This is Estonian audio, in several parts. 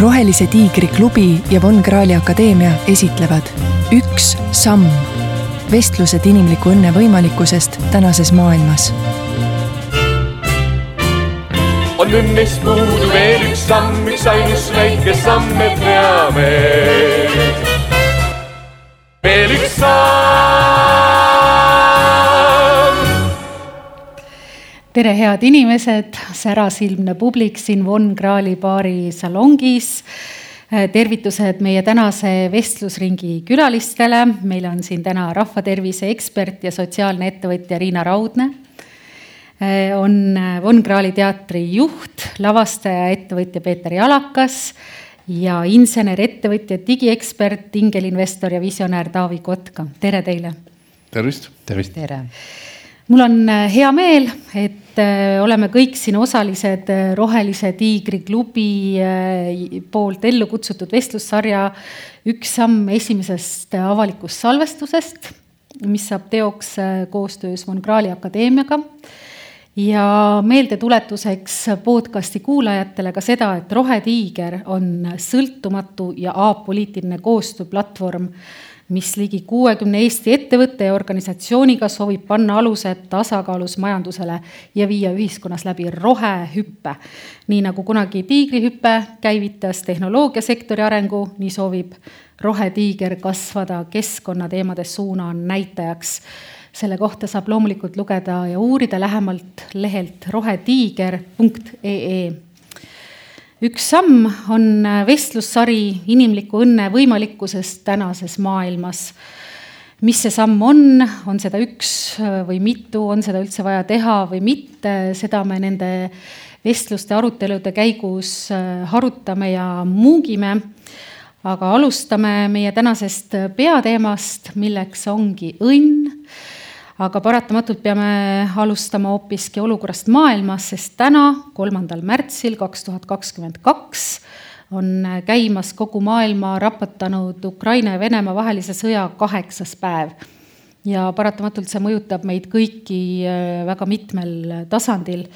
rohelise tiigri klubi ja Von Krahli akadeemia esitlevad Üks samm. vestlused inimliku õnne võimalikkusest tänases maailmas. on õnnest puudu veel üks samm, üks ainus väike samm, me peame. veel üks samm. Tere, head inimesed, särasilmne publik siin Von Krahli baari salongis. tervitused meie tänase vestlusringi külalistele. meil on siin täna rahvatervise ekspert ja sotsiaalne ettevõtja Riina Raudne. on Von Krahli teatri juht, lavastaja, ettevõtja Peeter Jalakas ja insener, ettevõtja, digiekspert, ingelinvestor ja visionäär Taavi Kotka. tere teile. tervist. tervist. tere mul on hea meel, et äh, oleme kõik siin osalised äh, Rohelise Tiigri klubi poolt ellu kutsutud vestlussarja Üks samm esimesest avalikust salvestusest, mis saab teoks koostöös Von Krahli Akadeemiaga. ja meeldetuletuseks podcasti kuulajatele ka seda, et Rohetiiger on sõltumatu ja apoliitiline koostööplatvorm mis ligi kuuekümne Eesti ettevõtte ja organisatsiooniga soovib panna alused tasakaalus majandusele ja viia ühiskonnas läbi rohehüppe. nii nagu kunagi tiigrihüpe käivitas tehnoloogiasektori arengu, nii soovib rohetiiger kasvada keskkonnateemade suuna näitajaks. selle kohta saab loomulikult lugeda ja uurida lähemalt lehelt rohetiiger.ee üks samm on äh, vestlussari inimliku õnne võimalikkusest tänases maailmas. mis see samm on, on seda üks äh, või mitu, on seda üldse vaja teha või mitte, seda me nende vestluste, arutelude käigus äh, harutame ja muugime. aga alustame meie tänasest peateemast, milleks ongi õnn aga paratamatult peame alustama hoopiski olukorrast maailmas, sest täna, kolmandal märtsil kaks tuhat kakskümmend kaks on käimas kogu maailma rapatanud Ukraina ja Venemaa vahelise sõja kaheksas päev. ja paratamatult see mõjutab meid kõiki äh, väga mitmel tasandil.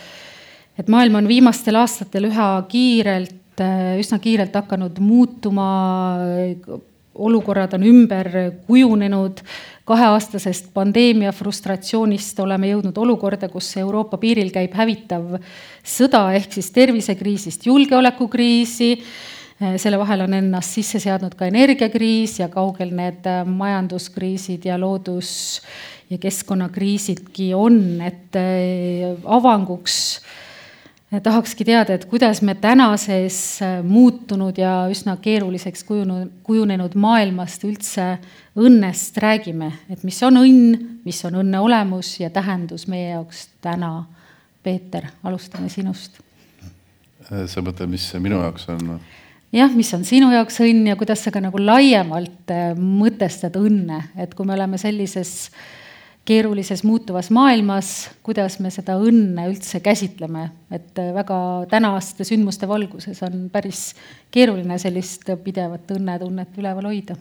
et maailm on viimastel aastatel üha kiirelt, äh, üsna kiirelt hakanud muutuma, olukorrad on ümber kujunenud kaheaastasest pandeemia frustratsioonist oleme jõudnud olukorda, kus Euroopa piiril käib hävitav sõda ehk siis tervisekriisist julgeolekukriisi. selle vahel on ennast sisse seadnud ka energiakriis ja kaugel need majanduskriisid ja loodus ja keskkonnakriisidki on, et avanguks tahakski teada, et kuidas me tänases äh, muutunud ja üsna keeruliseks kujunenud, kujunenud maailmast üldse õnnest räägime, et mis on õnn, mis on õnne olemus ja tähendus meie jaoks täna. Peeter, alustame sinust. Äh, sa mõtled, mis minu jaoks on? jah, mis on sinu jaoks õnn ja kuidas sa ka nagu laiemalt äh, mõtestad õnne, et kui me oleme sellises äh, keerulises muutuvas maailmas, kuidas me seda õnne üldse käsitleme, et äh, väga tänaste sündmuste valguses on päris keeruline sellist pidevat õnnetunnet üleval hoida.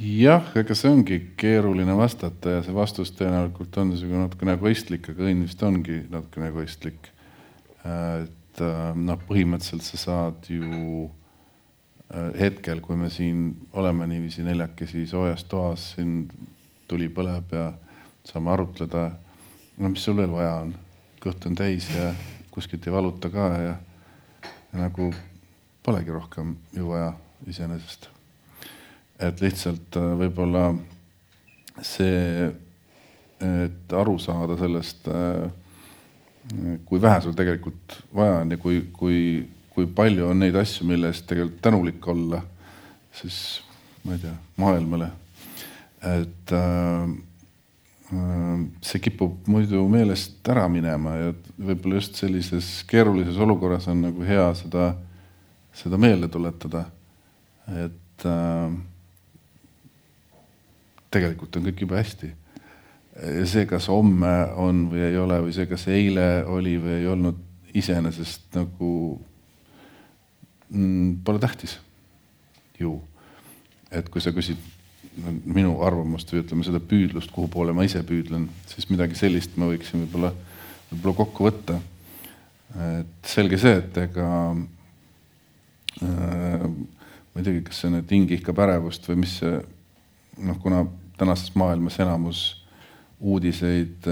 jah, ega see ongi keeruline vastata ja see vastus tõenäoliselt on niisugune natukene egoistlik, aga õnn vist ongi natukene egoistlik. et äh, noh, põhimõtteliselt sa saad ju äh, hetkel, kui me siin oleme niiviisi neljakesi soojas toas siin tuli põleb ja saame arutleda. no mis sul veel vaja on, kõht on täis ja kuskilt ei valuta ka ja, ja nagu polegi rohkem ju vaja iseenesest. et lihtsalt äh, võib-olla see, et aru saada sellest, äh, kui vähe sul tegelikult vaja on ja kui, kui, kui palju on neid asju, mille eest tegelikult tänulik olla, siis ma ei tea, maailmale et äh, äh, see kipub muidu meelest ära minema ja võib-olla just sellises keerulises olukorras on nagu hea seda, seda meelde tuletada. et äh, tegelikult on kõik jube hästi. see, kas homme on või ei ole või see, kas eile oli või ei olnud, iseenesest nagu mm, pole tähtis ju. et kui sa küsid minu arvamust või ütleme seda püüdlust, kuhu poole ma ise püüdlen, siis midagi sellist ma võiksin võib-olla, võib-olla kokku võtta. et selge see, et ega ma ei teagi, kas see nüüd hing ihkab ärevust või mis see noh, kuna tänases maailmas enamus uudiseid,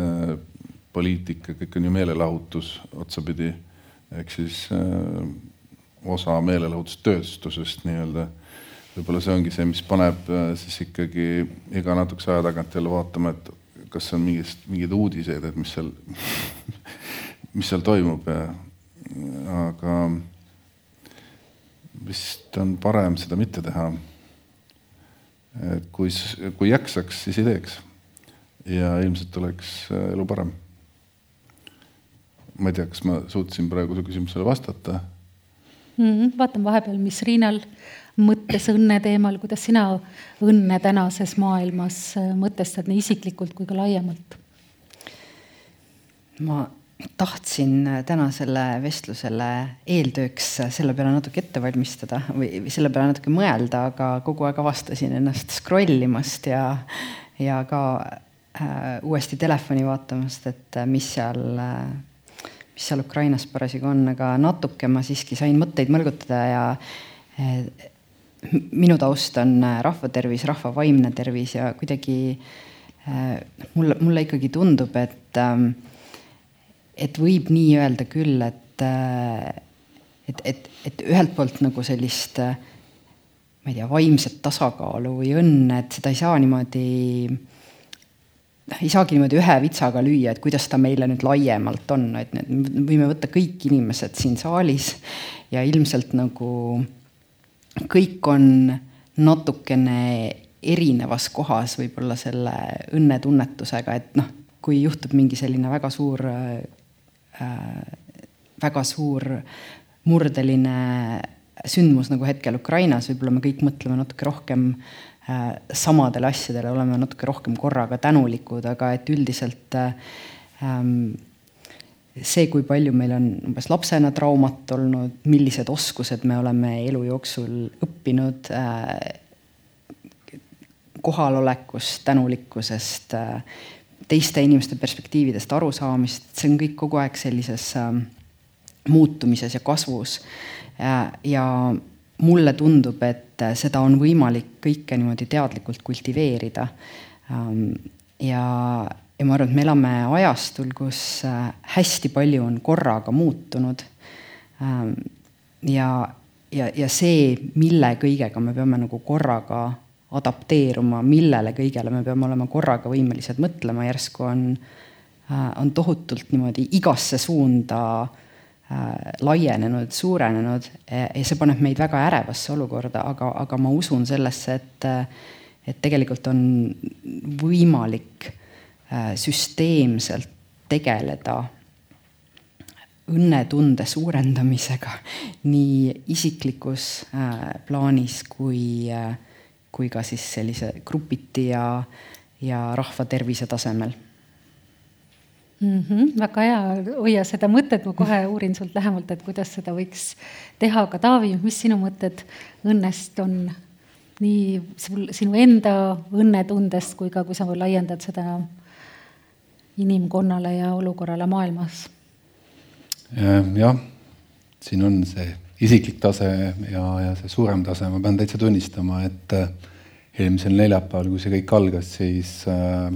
poliitika, kõik on ju meelelahutus otsapidi, ehk siis osa meelelahutustööstusest nii-öelda võib-olla see ongi see, mis paneb siis ikkagi iga natukese aja tagant jälle vaatama, et kas on mingist, mingeid uudiseid, et mis seal mis seal toimub aga vist on parem seda mitte teha. et kui, kui jaksaks, siis ei teeks. ja ilmselt oleks äh, elu parem. ma ei tea, kas ma suutsin praegu su küsimusele vastata mm. -hmm. vaatan vahepeal, mis Riinal mõttes õnne teemal, kuidas sina õnne tänases maailmas äh, mõtestad nii isiklikult kui ka laiemalt? ma tahtsin tänasele vestlusele eeltööks selle peale natuke ette valmistada või selle peale natuke mõelda, aga kogu aeg avastasin ennast scroll imast ja, ja ka äh, uuesti telefoni vaatamast, et mis seal äh,, mis seal Ukrainas parasjagu on, aga natuke ma siiski sain mõtteid mõlgutada ja äh, minu taust on rahvatervis, rahva vaimne tervis ja kuidagi äh, mulle, mulle ikkagi tundub, et äh, et võib nii öelda küll, et, äh, et, et, et ühelt poolt nagu sellist, äh, ma ei tea, vaimset tasakaalu või õnne, et seda ei saa niimoodi, ei saagi niimoodi ühe vitsaga lüüa, et kuidas ta meile nüüd laiemalt on, et me võime võtta kõik inimesed siin saalis ja ilmselt nagu kõik on natukene erinevas kohas võib-olla selle õnnetunnetusega, et noh, kui juhtub mingi selline väga suur Äh, väga suur murdeline sündmus nagu hetkel Ukrainas, võib-olla me kõik mõtleme natuke rohkem äh, samadele asjadele, oleme natuke rohkem korraga tänulikud, aga et üldiselt äh, ähm, see, kui palju meil on umbes lapsena traumat olnud, millised oskused me oleme elu jooksul õppinud kohalolekust, tänulikkusest, teiste inimeste perspektiividest arusaamist, see on kõik kogu aeg sellises äh, muutumises ja kasvus äh,. ja mulle tundub, et seda on võimalik kõike niimoodi teadlikult kultiveerida ähm,. ja, ja ma arvan, et me elame ajastul, kus äh, hästi palju on korraga muutunud ähm,. ja, ja, ja see, mille kõigega me peame nagu korraga adapteeruma, millele kõigele me peame olema korraga võimelised mõtlema, järsku on, äh, on tohutult niimoodi igasse suunda äh, laienenud, suurenenud ja see paneb meid väga ärevasse olukorda, aga, aga ma usun sellesse, et, et tegelikult on võimalik süsteemselt tegeleda õnnetunde suurendamisega nii isiklikus plaanis kui äh, kui ka siis sellise grupiti ja, ja rahva tervise tasemel mm. -hmm, väga hea, hoia seda mõtet, ma kohe uurin sult lähemalt, et kuidas seda võiks teha, aga Taavi, mis sinu mõtted õnnest on? nii sul, sinu enda õnnetundest kui ka, kui sa laiendad seda inimkonnale ja olukorrale maailmas. jah, siin on see isiklik tase ja, ja see suurem tase, ma pean täitsa tunnistama, et äh, eelmisel neljapäeval, kui see kõik algas, siis äh,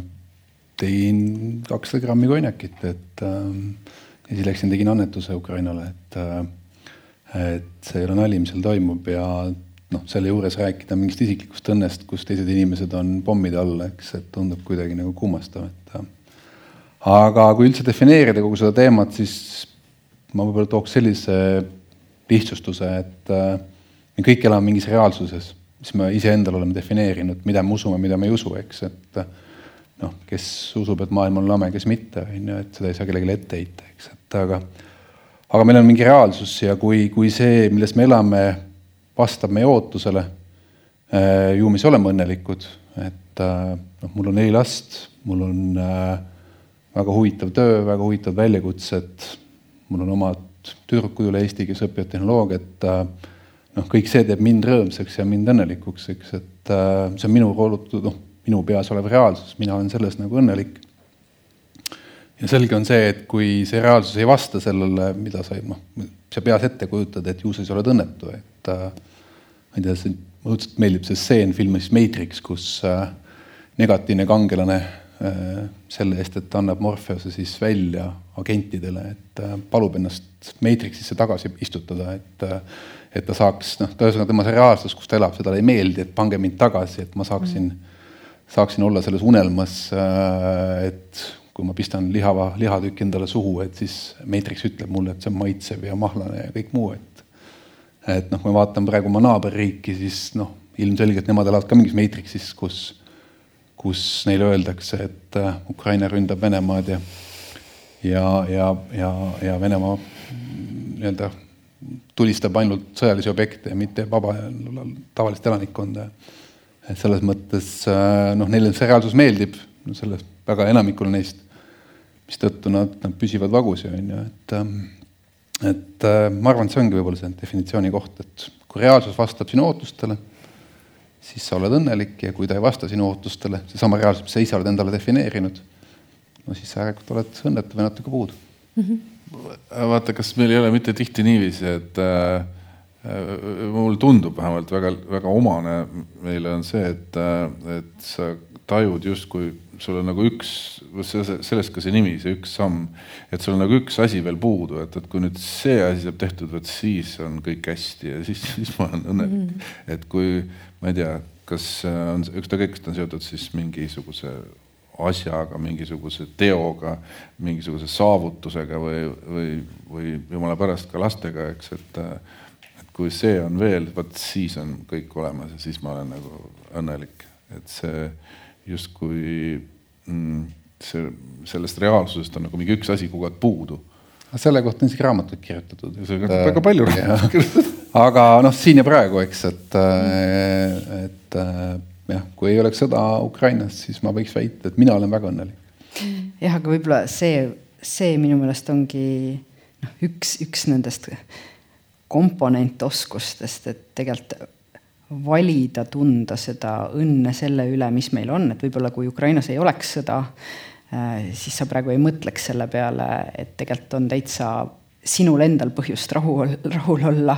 tegin kakssada grammi konjakit, et äh, ja siis läksin, tegin annetuse Ukrainale, et äh, et see ei ole nali, mis seal toimub ja noh, selle juures rääkida mingist isiklikust õnnest, kus teised inimesed on pommide all, eks, et tundub kuidagi nagu kummastav, et äh, aga kui üldse defineerida kogu seda teemat, siis ma võib-olla tooks sellise lihtsustuse, et äh, me kõik elame mingis reaalsuses, mis me iseendale oleme defineerinud, mida me usume, mida me ei usu, eks, et äh, noh, kes usub, et maailm on lame, kes mitte, on ju, et seda ei saa kellelegi ette heita, eks, et aga aga meil on mingi reaalsus ja kui, kui see, milles me elame, vastab meie ootusele, äh, ju me siis oleme õnnelikud, et noh, mul on neli last, mul on väga huvitav töö, väga huvitavad väljakutsed, mul on omad tüdrukud üle Eesti, kes õpivad tehnoloogiat. Äh, noh, kõik see teeb mind rõõmsaks ja mind õnnelikuks, eks, et äh, see on minu roolutud, noh, minu peas olev reaalsus, mina olen selles nagu õnnelik. ja selge on see, et kui see reaalsus ei vasta sellele, mida sa noh, sa peas ette kujutad, et ju sa siis oled õnnetu, et äh, ma ei tea, see õudselt meeldib see stseen filmis Matrix, kus negatiivne kangelane selle eest, et ta annab Morpheuse siis välja agentidele, et äh, palub ennast Matrixisse tagasi istutada, et äh, et ta saaks, noh, ta ühesõnaga tema see reaalsus, kus ta elab, see talle ei meeldi, et pange mind tagasi, et ma saaksin mm., saaksin olla selles unelmas, äh, et kui ma pistan lihava lihatüki endale suhu, et siis Matrix ütleb mulle, et see on maitsev ja mahlane ja kõik muu, et et noh, kui ma vaatan praegu oma naaberriiki, siis noh, ilmselgelt nemad elavad ka mingis Matrixis, kus, kus neile öeldakse, et äh, Ukraina ründab Venemaad ja ja, ja, ja, ja Venemaa nii-öelda tulistab ainult sõjalisi objekte ja mitte vaba tavalist elanikkonda. et selles mõttes äh, noh, neile see reaalsus meeldib, no selles väga enamikul neist, mistõttu nad, nad püsivad vagusi, on ju, et ähm, et äh, ma arvan, et see ongi võib-olla see definitsiooni koht, et kui reaalsus vastab sinu ootustele, siis sa oled õnnelik ja kui ta ei vasta sinu ootustele, seesama reaalsus, mis sa ise oled endale defineerinud, no siis sa järelikult oled õnnetu või natuke puudu mm. -hmm vaata, kas meil ei ole mitte tihti niiviisi, et äh, äh mul tundub vähemalt väga-väga omane meile on see, et, äh, et sa tajud justkui sul on nagu üks, sellest ka see nimi, see üks samm, et sul on nagu üks asi veel puudu, et, et kui nüüd see asi saab tehtud, vot siis on kõik hästi ja siis, siis ma olen õnnelik mm. -hmm. et kui ma ei tea, kas on ükskõik, kas ta on seotud siis mingisuguse asjaga, mingisuguse teoga, mingisuguse saavutusega või, või, või jumala pärast ka lastega, eks, et et kui see on veel, vot siis on kõik olemas ja siis ma olen nagu õnnelik, et see justkui mm, see, sellest reaalsusest on nagu mingi üks asi kogu aeg puudu. selle kohta on isegi raamatuid kirjutatud. väga palju raamatuid kirjutatud. Aga noh, siin ja praegu, eks, et, et jah, kui ei oleks sõda Ukrainas, siis ma võiks väita, et mina olen väga õnnelik. jah, aga võib-olla see, see minu meelest ongi noh, üks, üks nendest komponentoskustest, et tegelikult valida, tunda seda õnne selle üle, mis meil on, et võib-olla kui Ukrainas ei oleks sõda, äh, siis sa praegu ei mõtleks selle peale, et tegelikult on täitsa sinul endal põhjust rahu, rahul olla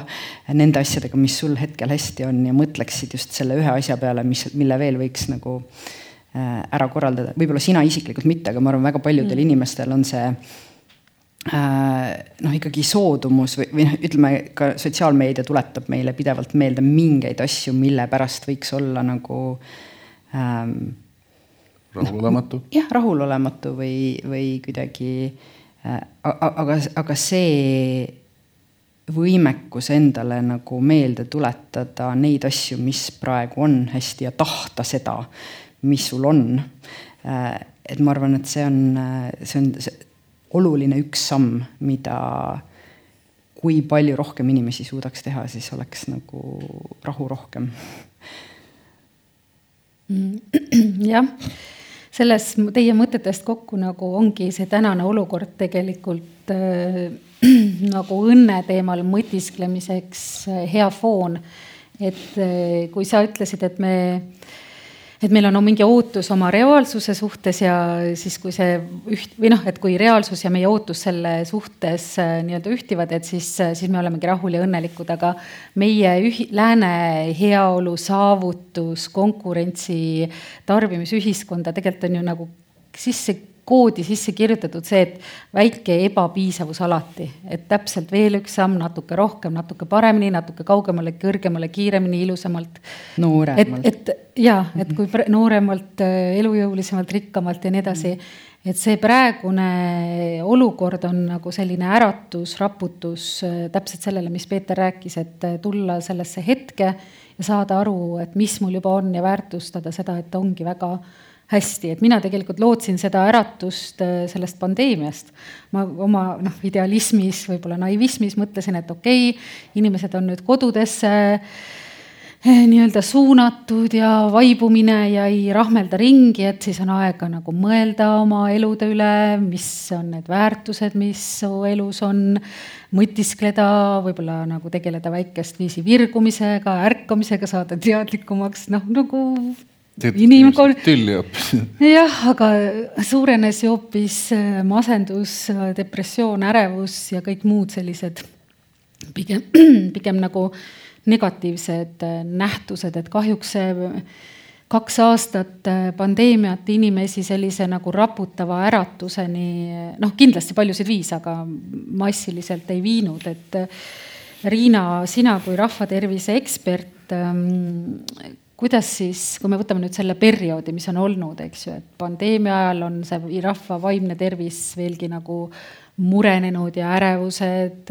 nende asjadega, mis sul hetkel hästi on ja mõtleksid just selle ühe asja peale, mis, mille veel võiks nagu äh, ära korraldada. võib-olla sina isiklikult mitte, aga ma arvan, väga paljudel mm. inimestel on see äh, noh, ikkagi soodumus või, või noh, ütleme ka sotsiaalmeedia tuletab meile pidevalt meelde mingeid asju, mille pärast võiks olla nagu ähm, rahulolematu no,. jah, rahulolematu või, või kuidagi Äh, aga, aga see võimekus endale nagu meelde tuletada neid asju, mis praegu on hästi ja tahta seda, mis sul on. Äh, et ma arvan, et see on, see on see oluline üks samm, mida kui palju rohkem inimesi suudaks teha, siis oleks nagu rahu rohkem. jah selles teie mõtetest kokku nagu ongi see tänane olukord tegelikult äh, nagu õnne teemal mõtisklemiseks äh, hea foon. et äh, kui sa ütlesid, et me äh, et meil on no, mingi ootus oma reaalsuse suhtes ja siis, kui see üht või noh, et kui reaalsus ja meie ootus selle suhtes äh, nii-öelda ühtivad, et siis, äh, siis me olemegi rahul ja õnnelikud, aga meie ühi-, lääne heaolu saavutus, konkurentsi, tarbimisühiskonda tegelikult on ju nagu sisse koodi sisse kirjutatud see, et väike ebapiisavus alati, et täpselt veel üks samm, natuke rohkem, natuke paremini, natuke kaugemale, kõrgemale, kiiremini, ilusamalt. nooremalt. et, et ja, et kui nooremalt, elujõulisemalt, rikkamalt ja nii edasi. et see praegune olukord on nagu selline äratus, raputus täpselt sellele, mis Peeter rääkis, et tulla sellesse hetke ja saada aru, et mis mul juba on ja väärtustada seda, et ongi väga hästi, et mina tegelikult lootsin seda äratust äh, sellest pandeemiast. ma oma noh, idealismis, võib-olla naivismis mõtlesin, et okei okay,, inimesed on nüüd kodudesse eh, nii-öelda suunatud ja vaibumine ja ei rahmelda ringi, et siis on aega nagu mõelda oma elude üle, mis on need väärtused, mis su elus on, mõtiskleda, võib-olla nagu tegeleda väikest viisi virgumisega, ärkamisega, saada teadlikumaks, noh nagu inimkond. tülli hoopis. jah, aga suurenes ju hoopis äh, masendus, depressioon, ärevus ja kõik muud sellised pigem, pigem nagu negatiivsed nähtused, et kahjuks see kaks aastat pandeemiat inimesi sellise nagu raputava äratuseni, noh, kindlasti paljusid viis, aga massiliselt ei viinud, et Riina, sina kui rahvatervise ekspert, ähm, kuidas siis, kui me võtame nüüd selle perioodi, mis on olnud, eks ju, et pandeemia ajal on see rahva vaimne tervis veelgi nagu murenenud ja ärevused,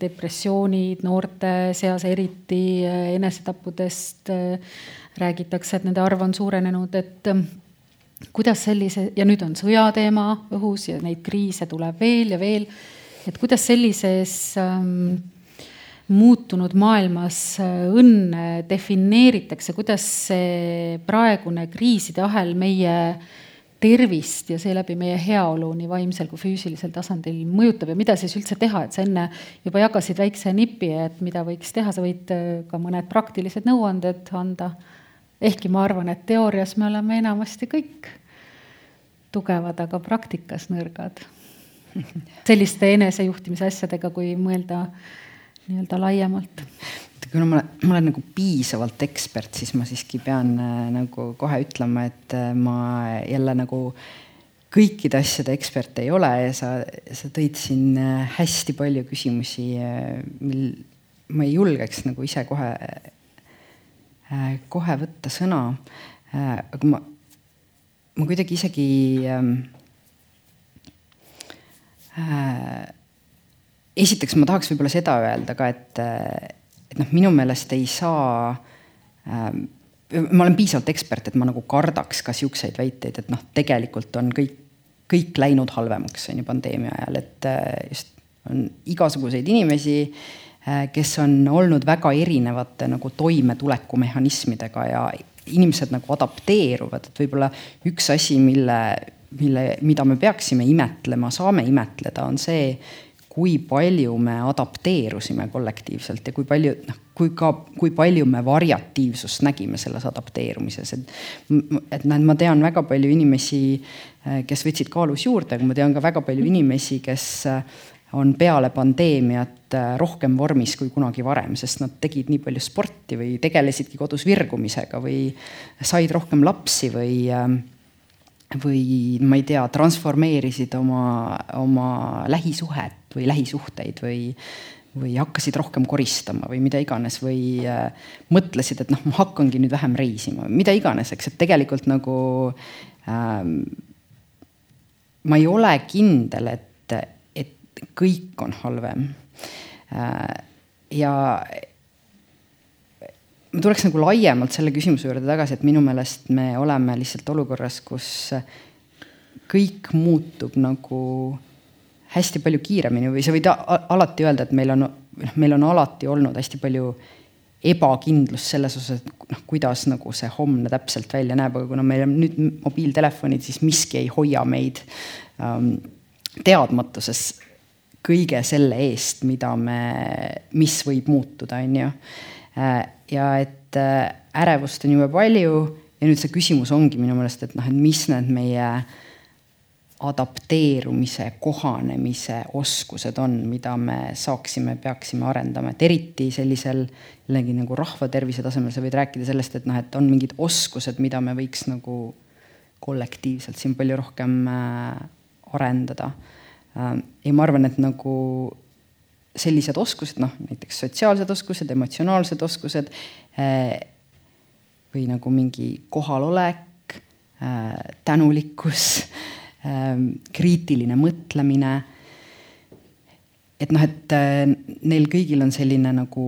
depressioonid noorte seas eriti, enesetappudest räägitakse, et nende arv on suurenenud, et kuidas sellise, ja nüüd on sõjateema õhus ja neid kriise tuleb veel ja veel, et kuidas sellises ähm, muutunud maailmas äh, õnne defineeritakse, kuidas see praegune kriiside ahel meie tervist ja seeläbi meie heaolu nii vaimsel kui füüsilisel tasandil mõjutab ja mida siis üldse teha, et sa enne juba jagasid väikse nipi, et mida võiks teha, sa võid äh, ka mõned praktilised nõuanded anda. ehkki ma arvan, et teoorias me oleme enamasti kõik tugevad, aga praktikas nõrgad. selliste enesejuhtimise asjadega, kui mõelda nii-öelda laiemalt? kuna ma, ma olen nagu piisavalt ekspert, siis ma siiski pean äh, nagu kohe ütlema, et äh, ma jälle nagu kõikide asjade ekspert ei ole ja sa, sa tõid siin äh, hästi palju küsimusi, mil ma ei julgeks nagu ise kohe, kohe võtta sõna. aga ma, ma kuidagi isegi ähm, äh, esiteks ma tahaks võib-olla seda öelda ka, et, et noh, minu meelest ei saa äh, ma olen piisavalt ekspert, et ma nagu kardaks ka siukseid väiteid, et noh, tegelikult on kõik, kõik läinud halvemaks, on ju, pandeemia ajal, et äh, just on igasuguseid inimesi äh,, kes on olnud väga erinevate nagu toimetulekumehhanismidega ja inimesed nagu adapteeruvad, et võib-olla üks asi, mille, mille, mida me peaksime imetlema, saame imetleda, on see, kui palju me adapteerusime kollektiivselt ja kui palju, noh, kui ka, kui palju me variatiivsust nägime selles adapteerumises, et. et näed, ma tean väga palju inimesi, eh, kes võtsid kaalus juurde, aga ma tean ka väga palju inimesi, kes eh, on peale pandeemiat eh, rohkem vormis kui kunagi varem, sest nad tegid nii palju sporti või tegelesidki kodus virgumisega või said rohkem lapsi või või ma ei tea, transformeerisid oma, oma lähisuhet või lähisuhteid või, või hakkasid rohkem koristama või mida iganes või äh, mõtlesid, et noh, ma hakkangi nüüd vähem reisima, mida iganes, eks, et tegelikult nagu ähm, ma ei ole kindel, et, et kõik on halvem äh,. ja ma tuleks nagu laiemalt selle küsimuse juurde tagasi, et minu meelest me oleme lihtsalt olukorras, kus kõik muutub nagu hästi palju kiiremini või sa võid alati öelda, et meil on, noh, meil on alati olnud hästi palju ebakindlust selles osas, et noh, kuidas nagu see homne täpselt välja näeb, aga kuna meil on nüüd mobiiltelefonid, siis miski ei hoia meid ähm, teadmatuses kõige selle eest, mida me, mis võib muutuda, on ju. Äh, ja et äh, ärevust on jube palju ja nüüd see küsimus ongi minu meelest, et noh, et mis need meie adapteerumise, kohanemise oskused on, mida me saaksime, peaksime arendama, et eriti sellisel jällegi nagu rahvatervise tasemel sa võid rääkida sellest, et noh, et on mingid oskused, mida me võiks nagu kollektiivselt siin palju rohkem äh, arendada. ja ma arvan, et nagu sellised oskused, noh näiteks sotsiaalsed oskused, emotsionaalsed oskused eh, või nagu mingi kohalolek, tänulikkus, kriitiline mõtlemine. et noh, et neil kõigil on selline nagu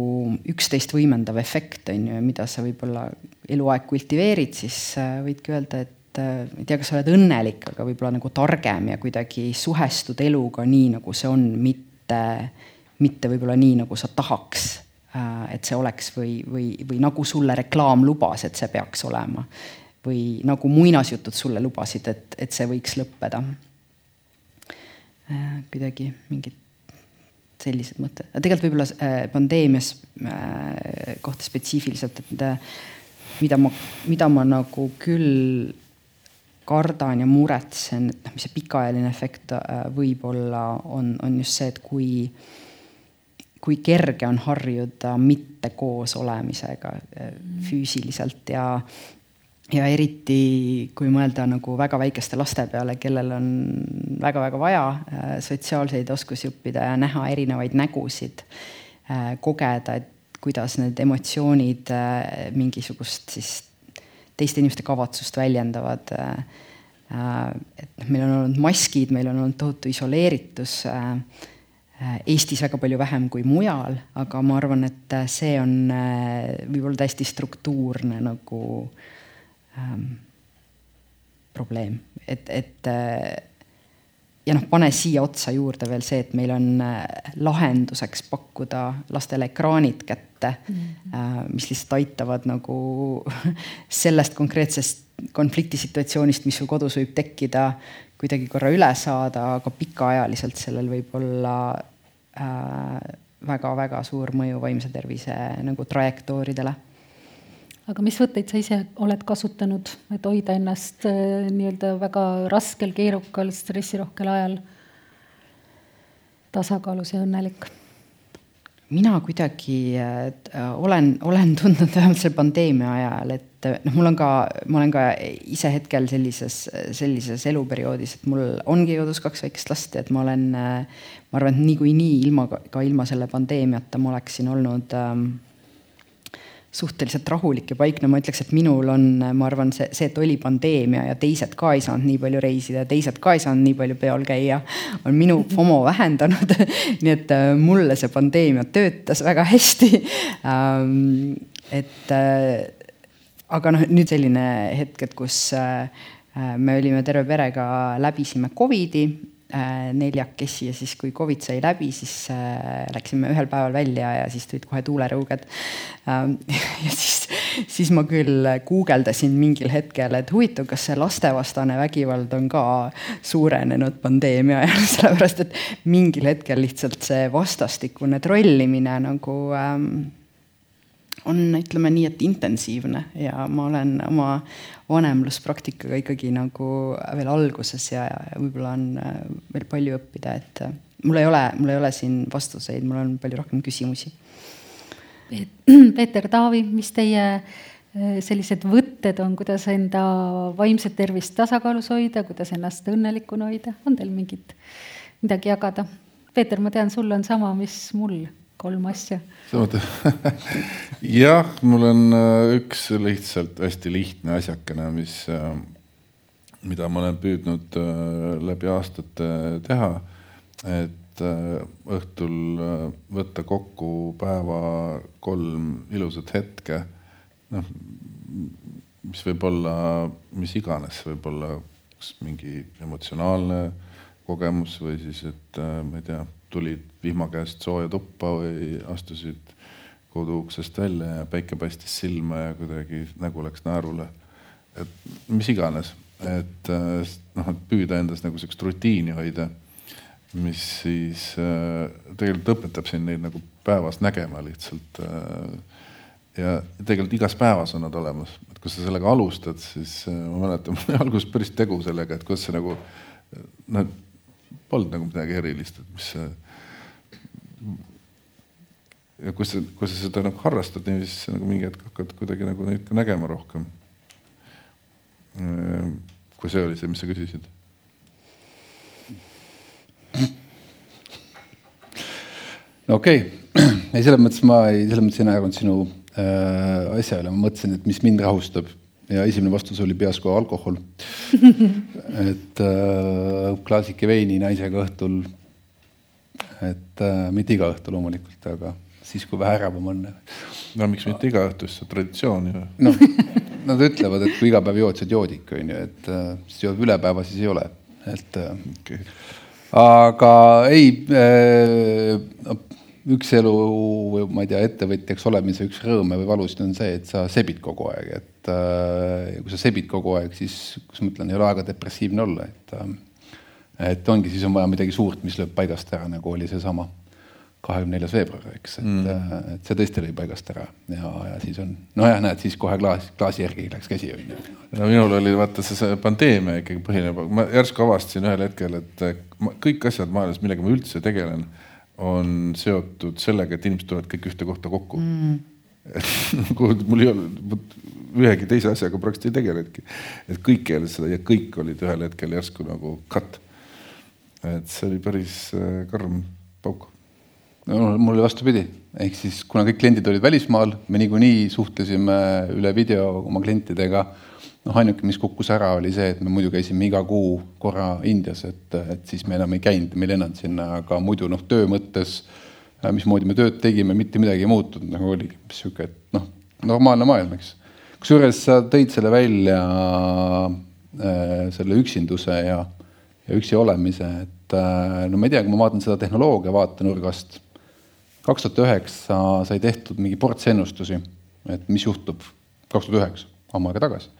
üksteist võimendav efekt on ju, mida sa võib-olla eluaeg kultiveerid, siis võidki öelda, et ma ei tea, kas sa oled õnnelik, aga võib-olla nagu targem ja kuidagi suhestud eluga nii, nagu see on, mitte mitte võib-olla nii, nagu sa tahaks, äh, et see oleks või, või, või nagu sulle reklaam lubas, et see peaks olema. Või nagu muinasjutud sulle lubasid, et, et see võiks lõppeda. Äh, kuidagi mingid sellised mõtted, aga tegelikult võib-olla äh, pandeemias kohta spetsiifiliselt, et mida ma, mida ma nagu küll kardan ja muretsen, et noh, mis see pikaajaline efekt võib olla, on, on just see, et kui kui kerge on harjuda mitte koos olemisega äh, füüsiliselt ja ja eriti kui mõelda nagu väga väikeste laste peale, kellel on väga-väga vaja äh, sotsiaalseid oskusi õppida ja näha erinevaid nägusid, äh, kogeda, et kuidas need emotsioonid mingisugust siis teiste inimeste kavatsust väljendavad. et noh, meil on olnud maskid, meil on olnud tohutu isoleeritus Äh, Eestis väga palju vähem kui mujal, aga ma arvan, et äh, see on äh, võib-olla täiesti struktuurne nagu ähm, probleem, et, et ja noh, pane siia otsa juurde veel see, et meil on lahenduseks pakkuda lastele ekraanid kätte mm, -hmm. mis lihtsalt aitavad nagu sellest konkreetsest konfliktisituatsioonist, mis sul kodus võib tekkida, kuidagi korra üle saada, aga pikaajaliselt sellel võib olla väga-väga äh, suur mõju vaimse tervise nagu trajektooridele. Aga mis võtteid sa ise oled kasutanud, et hoida ennast äh, nii-öelda väga raskel, keerukal, stressirohkel ajal tasakaalus ja õnnelik? mina kuidagi äh, olen, olen tundnud vähemalt selle pandeemia ajal, et noh, mul on ka, ma olen ka ise hetkel sellises, sellises eluperioodis, et mul ongi kodus kaks väikest last, et ma olen, ma arvan, et niikuinii ilma, ka ilma selle pandeemiata ma oleksin olnud ähm, suhteliselt rahulik ja paikne, ma ütleks, et minul on, ma arvan, see, see, et oli pandeemia ja teised ka ei saanud nii palju reisida ja teised ka ei saanud nii palju peol käia, on minu FOMO vähendanud. Nii et äh, mulle see pandeemia töötas väga hästi. Ähm,. et äh, aga noh, nüüd selline hetk, et kus äh, me olime terve perega, läbisime Covidi neljakesi ja siis, kui Covid sai läbi, siis äh, läksime ühel päeval välja ja siis tulid kohe tuulerõuged. Ähm, ja siis, siis ma küll guugeldasin mingil hetkel, et huvitav, kas see lastevastane vägivald on ka suurenenud pandeemia ajal, sellepärast et mingil hetkel lihtsalt see vastastikune trollimine nagu ähm, on, ütleme nii, et intensiivne ja ma olen oma vanemluspraktikaga ikkagi nagu veel alguses ja, võib-olla on äh, veel palju õppida, et äh, mul ei ole, mul ei ole siin vastuseid, mul on palju rohkem küsimusi. Peeter Taavi, mis teie äh, sellised võtted on, kuidas enda vaimset tervist tasakaalus hoida, kuidas ennast õnnelikuna hoida, on teil mingit, midagi jagada? Peeter, ma tean, sul on sama, mis mul kolm asja. jah, mul on äh, üks lihtsalt hästi lihtne asjakene, mis, äh, mida ma olen püüdnud äh, läbi aastate teha. et õhtul võtta kokku päeva kolm ilusat hetke. noh, mis võib olla mis iganes, võib olla kas mingi emotsionaalne kogemus või siis, et ma ei tea tulid vihma käest sooja tuppa või astusid koduuksest välja ja päike paistis silma ja kuidagi nägu läks naerule. et mis iganes, et äh, noh, et püüda endas nagu sihukest rutiini hoida, mis siis äh, tegelikult õpetab sind neid nagu päevas nägema lihtsalt äh,. ja tegelikult igas päevas on nad olemas, et kui sa sellega alustad, siis ma mäletan, mul oli alguses päris tegu sellega, et kuidas see nagu noh polnud nagu midagi erilist, et mis see. ja kui sa, kui sa seda nagu harrastad niiviisi, siis nagu mingi hetk hakkad kuidagi nagu neid ka nägema rohkem. kui see oli see, mis sa küsisid? no okei okay., ei selles mõttes ma ei, selles mõttes ei naernud sinu äh, asja üle, ma mõtlesin, et mis mind rahustab ja esimene vastus oli peas kohe alkohol et äh, klaasike veini naisega õhtul. et äh, mitte iga õhtu loomulikult, aga siis, kui vähe ärevam on. no miks mitte iga õhtu, see on traditsioon ju. noh, nad ütlevad, et kui iga päev jood, siis joodik on ju, et äh, siis jood üle päeva, siis ei ole, et äh, okay. aga ei äh, üks elu või ma ei tea, ettevõtjaks olemise üks rõõme või valusid on see, et sa sebid kogu aeg, et äh, kui sa sebid kogu aeg, siis, kuidas ma ütlen, ei ole aega depressiivne olla, et äh, et ongi, siis on vaja midagi suurt, mis lööb paigast ära, nagu oli seesama kahekümne neljas veebruar, eks, et mm., äh, et see tõesti lõi paigast ära ja, ja siis on, nojah, näed, siis kohe klaas, klaasi järgi läks käsi, on ju. no minul oli vaata see, see pandeemia ikkagi põhineb, ma järsku avastasin ühel hetkel, et ma, kõik asjad maailmas, millega ma üldse tegelen on seotud sellega, et inimesed tulevad kõik ühte kohta kokku mm.. et mul ei ole, ühegi teise asjaga praktiliselt ei tegelenudki. et kõik keelasid seda ja kõik olid ühel hetkel järsku nagu cut. et see oli päris äh, karm pauk. no mul oli vastupidi, ehk siis kuna kõik kliendid olid välismaal, me niikuinii suhtlesime üle video oma klientidega noh, ainuke, mis kukkus ära, oli see, et me muidu käisime iga kuu korra Indias, et, et siis me enam ei käinud, me ei lennanud sinna, aga muidu noh, töö mõttes, äh, mismoodi me tööd tegime, mitte midagi ei muutunud, nagu oligi sihuke, et noh, normaalne maailm, eks. kusjuures sa tõid selle välja äh,, selle üksinduse ja, ja üksi olemise, et äh, no ma ei tea, kui ma vaatan seda tehnoloogia vaatenurgast, kaks tuhat üheksa sai tehtud mingi ports ennustusi, et mis juhtub kaks tuhat üheksa, ammu aega tagasi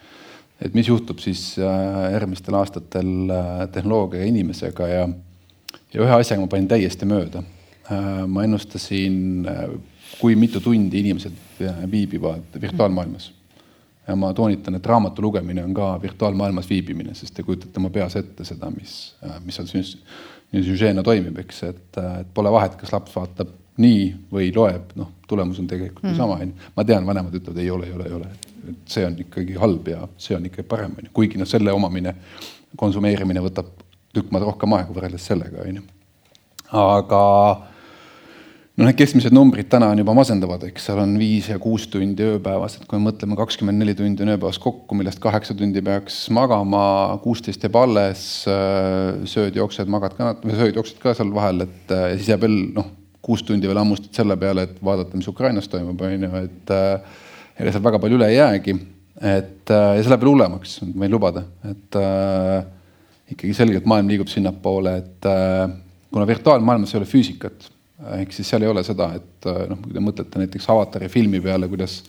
et mis juhtub siis äh, järgmistel aastatel äh, tehnoloogia ja inimesega ja, ja ühe asjaga ma panin täiesti mööda. Äh, ma ennustasin, kui mitu tundi inimesed viibivad virtuaalmaailmas. ja ma toonitan, et raamatu lugemine on ka virtuaalmaailmas viibimine, sest te kujutate oma peas ette seda, mis, mis seal süžeena toimib, eks, et, et pole vahet, kas laps vaatab nii või loeb, noh, tulemus on tegelikult mm. sama, onju. ma tean, vanemad ütlevad ei ole, ei ole, ei ole et see on ikkagi halb ja see on ikkagi parem, on ju, kuigi noh, selle omamine, konsumeerimine võtab tükk maad rohkem aega võrreldes sellega, on ju. aga no need keskmised numbrid täna on juba masendavad, eks seal on viis ja kuus tundi ööpäevas, et kui me mõtleme, kakskümmend neli tundi on ööpäevas kokku, millest kaheksa tundi peaks magama, kuusteist jääb alles, sööd, jooksed, magad ka, sööd, jooksed ka seal vahel, et siis jääb veel noh, kuus tundi veel hammustad selle peale, et vaadata, mis Ukrainas toimub, on ju, et ega seal väga palju üle ei jäägi. et äh, ja see läheb veel hullemaks, võin lubada, et äh, ikkagi selgelt maailm liigub sinnapoole, et äh, kuna virtuaalmaailmas ei ole füüsikat, ehk siis seal ei ole seda, et äh, noh, kui te mõtlete näiteks avatari filmi peale, kuidas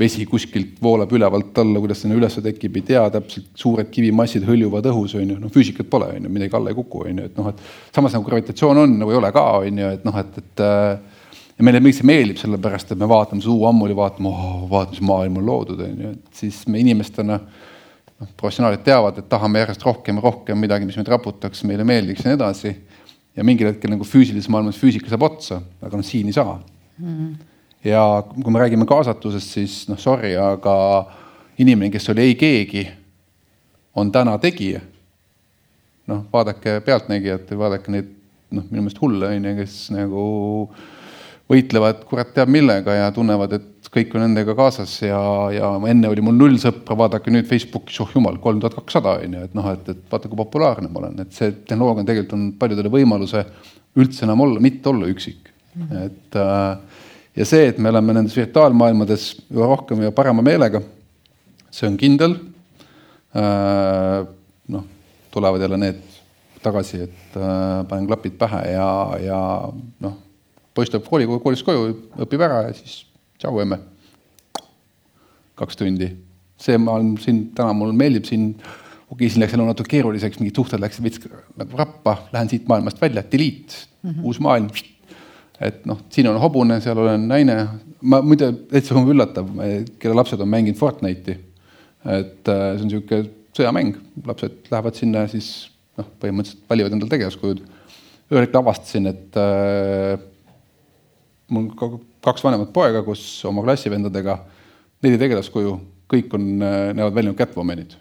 vesi kuskilt voolab ülevalt alla, kuidas sinna üles tekib, ei tea täpselt, suured kivimassid hõljuvad õhus, on ju, noh füüsikat pole, on ju, midagi alla ei kuku, on ju, et noh, et samas nagu gravitatsioon on nagu ei ole ka, on ju, et noh, et, et äh, ja meile miks see meeldib, sellepärast et me vaatame suu ammuli, vaatame oh,, vaata, mis maailm on loodud, on ju, et siis me inimestena noh, professionaalid teavad, et tahame järjest rohkem ja rohkem midagi, mis meid raputaks, meile meeldiks ja nii edasi. ja mingil hetkel nagu füüsilises maailmas füüsika saab otsa, aga noh, siin ei saa mm. -hmm. ja kui me räägime kaasatusest, siis noh, sorry, aga inimene, kes oli ei keegi, on täna tegija. noh, vaadake Pealtnägijat vaadake neid noh, minu meelest hulle on ju, kes nagu võitlevad kurat teab millega ja tunnevad, et kõik on nendega kaasas ja, ja enne oli mul null sõpra, vaadake nüüd Facebookis, oh jumal, kolm tuhat kakssada on ju, et noh, et, et vaata, kui populaarne ma olen, et see tehnoloogia on tegelikult on paljudele võimaluse üldse enam olla, mitte olla üksik mm. -hmm. et äh, ja see, et me oleme nendes virtuaalmaailmades üha rohkem ja parema meelega, see on kindel äh,. noh, tulevad jälle need tagasi, et äh, panen klapid pähe ja, ja noh poiss tuleb kooli, koolist koju, õpib ära ja siis tšau emme. kaks tundi. see, ma olen siin täna, mulle meeldib siin, okei siin läks elu natuke keeruliseks, mingid suhted läksid veits nagu rappa, lähen siit maailmast välja, delete mm, -hmm. uus maailm. et noh, siin on hobune, seal olen naine, ma muide täitsa üllatav, kelle lapsed on mänginud Fortnite'i. et äh, see on niisugune sõjamäng, lapsed lähevad sinna siis noh, põhimõtteliselt valivad endale tegevuskulud. ühel hetkel avastasin, et äh, mul kaks vanemat poega koos oma klassivendadega, neli tegelaskuju, kõik on, näevad välja nagu Catwomanid.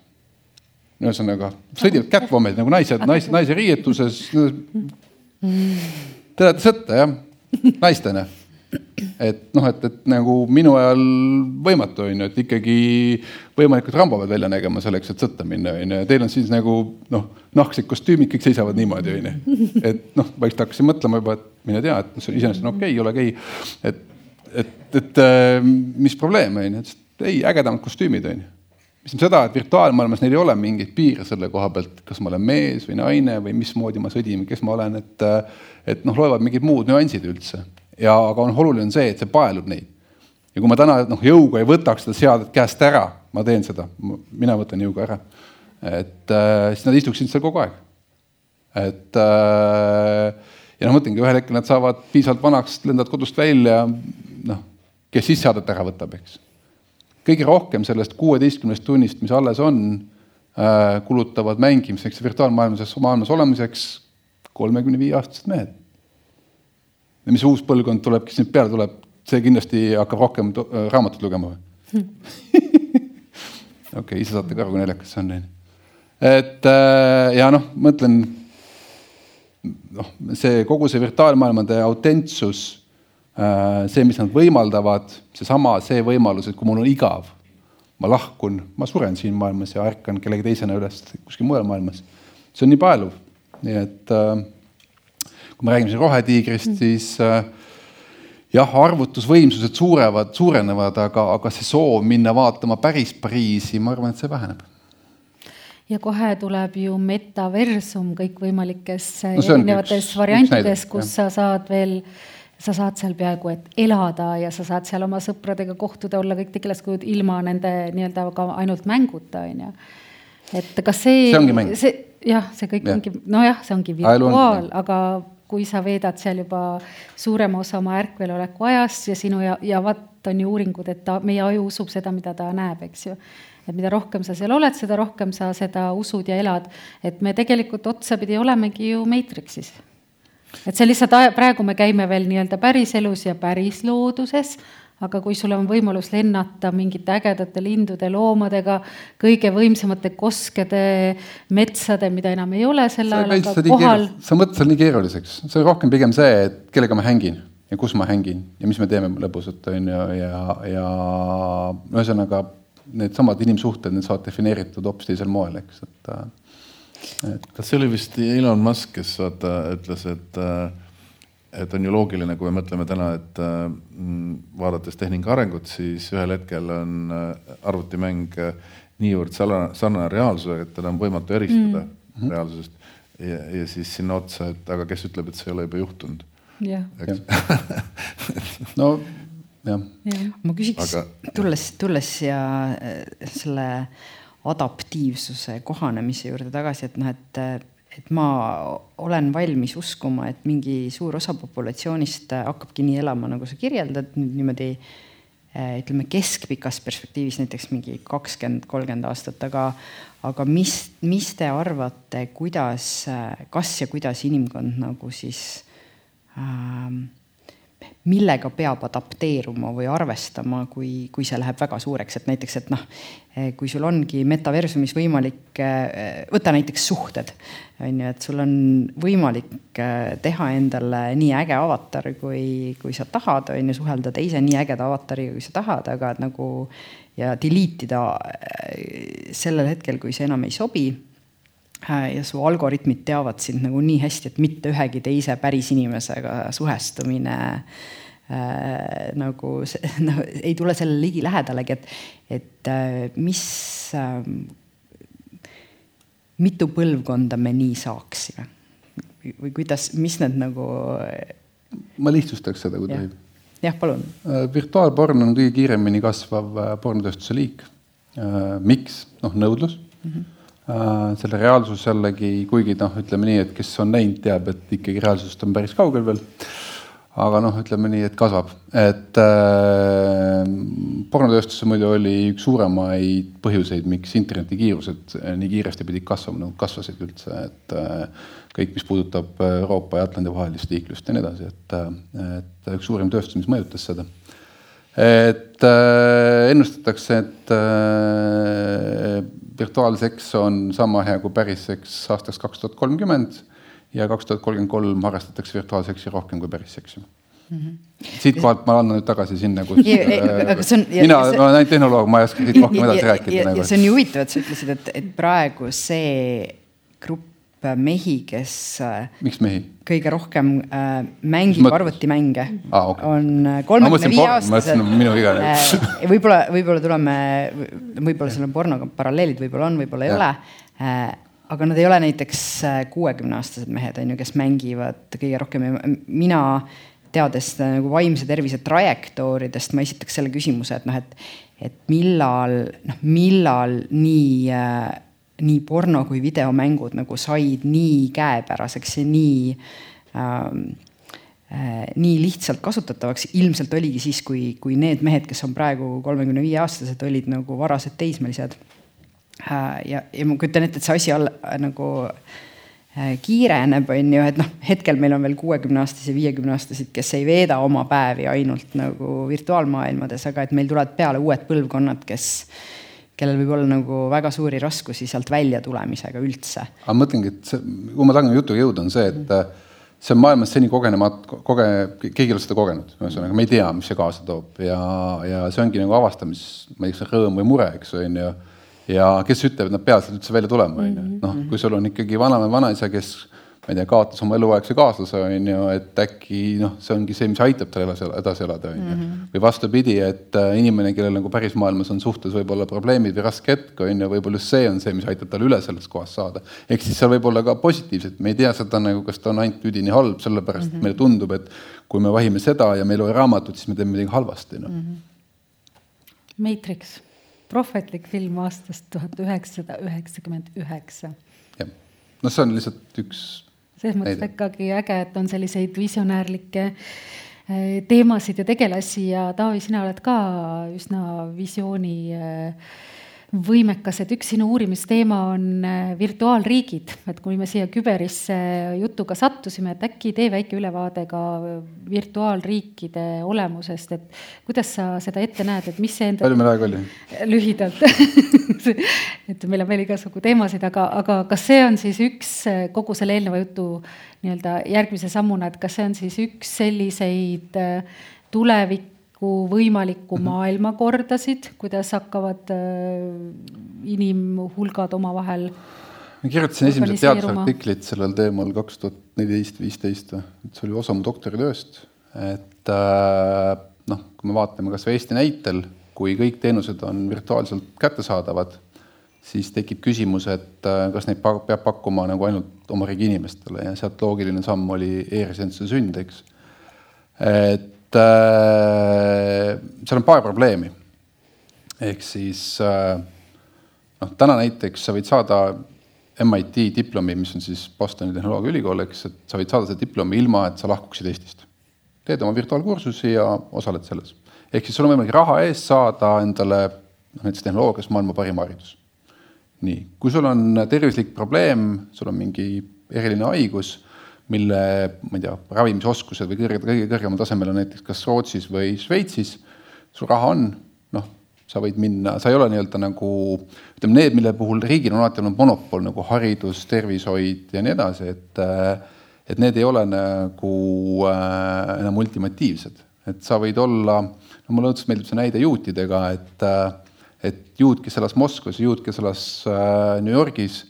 ühesõnaga, sõdivad Catwomanid nagu naised, naise, naise riietuses. Te lähete sõtta jah, naistena et noh, et, et nagu minu ajal võimatu on ju, et ikkagi võimalikult Rambo pead välja nägema selleks, et sõtta minna on ju, ja teil on siis nagu noh, nahksed kostüümid, kõik seisavad niimoodi on ju. et noh, vaikselt hakkasin mõtlema juba, et mine tea, et see iseenesest on okei okay,, ole okei. Okay.. et, et, et äh, mis probleem on ju, et ei, ägedamad kostüümid on ju. Mis tähendab seda, et virtuaalmaailmas neil ei ole mingeid piire selle koha pealt, kas ma olen mees või naine või mismoodi ma sõdin, kes ma olen, et et noh, loevad mingid muud nüansid üldse ja, aga on oluline on see, et see paelub neid. ja kui ma täna noh, jõuga ei võtaks seda seadet käest ära, ma teen seda, mina võtan jõuga ära. et äh, siis nad istuksid seal kogu aeg. et äh, ja noh, mõtlengi, ühel hetkel nad saavad piisavalt vanaks, lendavad kodust välja, noh, kes siis seadet ära võtab, eks. kõige rohkem sellest kuueteistkümnest tunnist, mis alles on äh,, kulutavad mängimiseks virtuaalmaailmas, maailmas olemiseks kolmekümne viie aastased mehed ja mis uus põlvkond tuleb, kes nüüd peale tuleb, see kindlasti hakkab rohkem raamatut lugema või? okei, ise saate ka aru, kui naljakas see on, onju. et äh, ja noh, mõtlen noh, see kogu see virtuaalmaailmade autentsus, äh, see, mis nad võimaldavad, seesama, see võimalus, et kui mul on igav, ma lahkun, ma suren siin maailmas ja ärkan kellegi teisena üles kuskil mujal maailmas. see on nii paeluv, nii et äh, kui me räägime siin rohetiigrist mm., siis jah, arvutusvõimsused suurevad, suurenevad, aga, aga see soov minna vaatama päris Pariisi, ma arvan, et see väheneb ja kohe tuleb ju metaversum kõikvõimalikes no erinevates variantides, kus jah. sa saad veel, sa saad seal peaaegu et elada ja sa saad seal oma sõpradega kohtuda, olla kõik tegelaskujud ilma nende nii-öelda ka ainult mänguta, on ju. et kas see. see see jah, see kõik ja. ongi, nojah, see ongi virtuaal, aga kui sa veedad seal juba suurema osa oma ärkveloleku ajast ja sinu ja, ja vaat on ju uuringud, et ta, meie aju usub seda, mida ta näeb, eks ju et mida rohkem sa seal oled, seda rohkem sa seda usud ja elad. et me tegelikult otsapidi olemegi ju Matrixis. et see lihtsalt, praegu me käime veel nii-öelda päriselus ja päris looduses, aga kui sul on võimalus lennata mingite ägedate lindude, loomadega, kõige võimsamate koskede, metsade, mida enam ei ole sel ajal, aga kohal. sa mõtled seal nii keeruliseks, see on rohkem pigem see, et kellega ma hängin ja kus ma hängin ja mis me teeme lõbusat, on ju, ja, ja ühesõnaga needsamad inimsuhted, need saavad defineeritud hoopis teisel moel, eks, et, et. kas see oli vist Elon Musk, kes vaata ütles, et, et on ju loogiline, kui me mõtleme täna, et mm, vaadates tehnika arengut, siis ühel hetkel on arvutimäng niivõrd sarnane, reaalsusega, et teda on võimatu eristada mm -hmm. reaalsusest. ja, ja siis sinna otsa, et aga kes ütleb, et see ei ole juba juhtunud. jah. no jah ja.. ma küsiks Aga..., tulles, tulles siia äh, selle adaptiivsuse kohanemise juurde tagasi, et noh, et, et ma olen valmis uskuma, et mingi suur osa populatsioonist hakkabki nii elama, nagu sa kirjeldad, niimoodi äh, ütleme keskpikas perspektiivis näiteks mingi kakskümmend, kolmkümmend aastat, aga, aga mis, mis te arvate, kuidas, kas ja kuidas inimkond nagu siis äh, millega peab adapteeruma või arvestama, kui, kui see läheb väga suureks, et näiteks, et noh, kui sul ongi metaversumis võimalik, võta näiteks suhted, on ju, et sul on võimalik teha endale nii äge avatar, kui, kui sa tahad, on ju, suhelda teise nii ägeda avatariga, kui sa tahad, aga nagu ja delete ida sellel hetkel, kui see enam ei sobi ja su algoritmid teavad sind nagu nii hästi, et mitte ühegi teise päris inimesega suhestumine äh, nagu see, no ei tule sellele ligilähedalegi, et, et äh, mis äh,, mitu põlvkonda me nii saaksime või kuidas, mis need nagu. ma lihtsustaks seda, kui tohib. jah, palun. Äh, virtuaalporn on kõige kiiremini kasvav pornotööstuse liik. miks? noh, nõudlus mm. -hmm Äh, selle reaalsus jällegi, kuigi noh, ütleme nii, et kes on näinud, teab, et ikkagi reaalsusest on päris kaugel veel. aga noh, ütleme nii, et kasvab, et äh, pornotööstus muidu oli üks suuremaid põhjuseid, miks internetikiirused äh, nii kiiresti pidid kasvama, nagu kasvasid üldse, et äh, kõik, mis puudutab Euroopa ja Atlandi vahelist liiklust ja nii edasi, et, äh, et üks suurim tööstus, mis mõjutas seda et äh, ennustatakse, et äh, virtuaalseks on sama hea kui päris seks aastaks kaks tuhat kolmkümmend ja kaks tuhat kolmkümmend kolm harrastatakse virtuaalseksi rohkem kui päris seksi mm -hmm. siitkohalt ma annan nüüd tagasi sinna, kus ja, äh, on, mina see, olen ainult tehnoloog, ma ei oska siit rohkem edasi rääkida. Nagu. see on ju huvitav, et sa ütlesid, et, et praegu see grupp mehi, kes. Äh, miks mehi? kõige rohkem äh, mängib arvutimänge ah,, okay. on äh, kolmekümne viie aastased. minu viga äh,. võib-olla, võib-olla tuleme, võib-olla seal on pornoga paralleelid, võib-olla on, võib-olla ei ja. ole äh, aga nad ei ole näiteks äh, kuuekümneaastased mehed, on ju, kes mängivad kõige rohkem ja mina teades nagu vaimse tervise trajektooridest, ma esitaks selle küsimuse, et noh, et, et millal, noh, millal nii äh, nii porno kui videomängud nagu said nii käepäraseks ja nii ähm, äh, nii lihtsalt kasutatavaks, ilmselt oligi siis, kui, kui need mehed, kes on praegu kolmekümne viie aastased, olid nagu varased teismelised äh,. ja, ja ma kujutan ette, et see asi all, äh, nagu äh, kiireneb, on ju, et noh, hetkel meil on veel kuuekümneaastasi, viiekümneaastaseid, kes ei veeda oma päevi ainult nagu virtuaalmaailmades, aga et meil tulevad peale uued põlvkonnad, kes, kellel võib olla nagu väga suuri raskusi sealt välja tulemisega üldse. aga mõtlengi, et see, kuhu ma tahan jutuga jõuda, on see, et mm see on maailmas seni kogenemata, koge-, keegi ei ole seda kogenud, ühesõnaga me ei tea, mis see kaasa toob ja, ja see ongi nagu avastamis, ma ei tea, kas rõõm või mure, eks on ju. ja kes ütleb, et nad peavad sealt üldse välja tulema, on ju, noh, kui sul on ikkagi vanaema, vanaisa, kes ma ei tea, kaotas oma eluaegse kaaslase, on ju, et äkki noh, see ongi see, mis aitab tal edasi, elada, on ju. Mhm. või vastupidi, et äh, inimene, kellel nagu päris maailmas on suhtes võib-olla probleemid või raske hetk, on ju, võib-olla just see on see, mis aitab tal üle sellest kohast saada. ehk siis seal võib olla ka positiivset, me ei tea seda nagu, kas ta on ainult üdini halb, sellepärast mm -hmm. meile tundub, et kui me vahime seda ja me ei loe raamatut, siis me teeme midagi halvasti, noh mm -hmm.. Matrix, prohvetlik film aastast tuhat üheksasada üheksakümmend üheksa. jah, noh, see on lihtsalt üks selles mõttes ikkagi äge, et on selliseid visionäärlikke äh, teemasid ja tegelasi ja Taavi, sina oled ka üsna visiooni äh, võimekas, et üks sinu uurimisteema on äh, virtuaalriigid, et kui me siia küberisse jutuga sattusime, et äkki tee väike ülevaade ka virtuaalriikide olemusest, et kuidas sa seda ette näed, et mis see enda. palju meil aega oli? lühidalt et meil on veel igasugu teemasid, aga, aga kas see on siis üks kogu selle eelneva jutu nii-öelda järgmise sammuna, et kas see on siis üks selliseid äh, tulevik nagu võimalikku mm -hmm. maailmakordasid, kuidas hakkavad äh, inimhulgad omavahel ma kirjutasin esimesed teadusartiklid sellel teemal kaks tuhat neliteist, viisteist või, et see oli osa mu doktoritööst, et äh, noh, kui me vaatame kasvõi Eesti näitel, kui kõik teenused on virtuaalselt kättesaadavad, siis tekib küsimus, et äh, kas neid peab pakkuma nagu ainult oma riigi inimestele ja sealt loogiline samm oli e-residentsuse sünd, eks. et äh, seal on paar probleemi. ehk siis äh, noh, täna näiteks sa võid saada MIT diplomi, mis on siis Bostoni tehnoloogiaülikool, eks, et sa võid saada selle diplomi ilma, et sa lahkuksid Eestist. teed oma virtuaalkursusi ja osaled selles. ehk siis sul on võimalik raha eest saada endale noh, näiteks tehnoloogias maailma parim haridus. nii, kui sul on tervislik probleem, sul on mingi eriline haigus mille, ma ei tea, ravimisoskused või kõrge, kõige kõrgemal tasemel on näiteks kas Rootsis või Šveitsis, sul raha on, noh, sa võid minna, sa ei ole nii-öelda nagu ütleme, need, mille puhul riigil on alati olnud monopol nagu haridus, tervishoid ja nii edasi, et et need ei ole nagu äh, enam ultimatiivsed, et sa võid olla, no mulle õudselt meeldib see näide juutidega, et et juut, kes elas Moskvas juut, kes elas äh, New Yorgis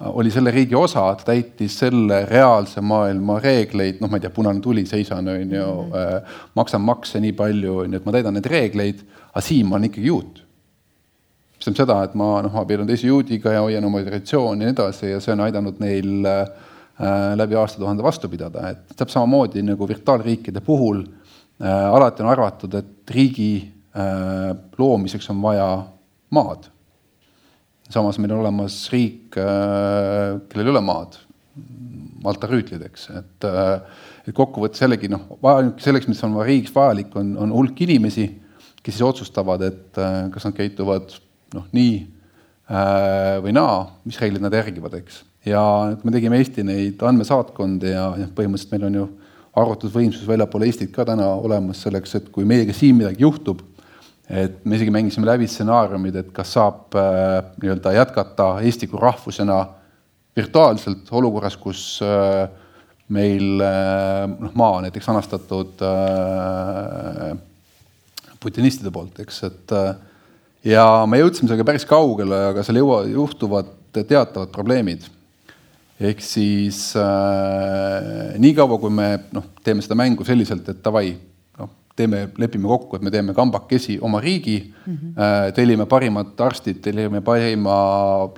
oli selle riigi osa, ta täitis selle reaalse maailma reegleid, noh, ma ei tea, punane tuli, seisan, on ju mm, -hmm. maksan makse nii palju, on ju, et ma täidan neid reegleid, aga siin ma olen ikkagi juut. mis tähendab seda, et ma noh, abiellun teise juudiga ja hoian oma traditsiooni ja nii edasi ja see on aidanud neil äh, läbi aastatuhande vastu pidada, et täpselt samamoodi nagu virtuaalriikide puhul äh, alati on arvatud, et riigi äh, loomiseks on vaja maad samas meil on olemas riik, äh, kellel ei ole maad, Malta rüütlid, eks, et, äh, et kokkuvõttes jällegi noh, vajalik selleks, mis on riigis vajalik, on, on hulk inimesi, kes siis otsustavad, et äh, kas nad käituvad noh, nii või naa, mis reeglid nad järgivad, eks. ja me tegime Eesti neid andmesaatkondi ja, ja põhimõtteliselt meil on ju arvutusvõimsus väljapoole Eestit ka täna olemas selleks, et kui meiega siin midagi juhtub et me isegi mängisime läbi stsenaariumid, et kas saab äh, nii-öelda jätkata Eesti kui rahvusena virtuaalselt olukorras, kus äh, meil äh, noh, maa näiteks anastatud äh, putinistide poolt, eks, et äh, ja me jõudsime sellega päris kaugele, aga seal jõua, juhtuvad teatavad probleemid. ehk siis äh, niikaua, kui me noh, teeme seda mängu selliselt, et davai teeme, lepime kokku, et me teeme kambakesi oma riigi mm, -hmm. tellime parimad arstid, tellime parima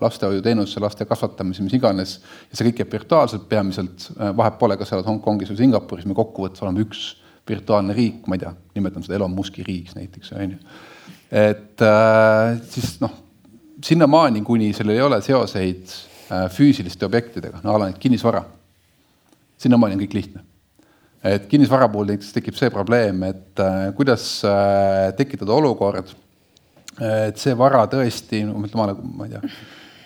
lastehoiuteenuse, laste kasvatamise, mis iganes. ja see kõik käib virtuaalselt peamiselt, äh, vahet pole, kas sa oled Hongkongis või Singapuris, me kokkuvõttes oleme üks virtuaalne riik, ma ei tea, nimetan seda Elon Musk'i riigiks näiteks, on ju. et äh, siis noh, sinnamaani, kuni sellel ei ole seoseid füüsiliste objektidega, no a la kinnisvara, sinnamaani on kõik lihtne et kinnisvara puhul näiteks tekib see probleem, et äh, kuidas äh, tekitada olukord, et see vara tõesti, ütleme, ma ei tea,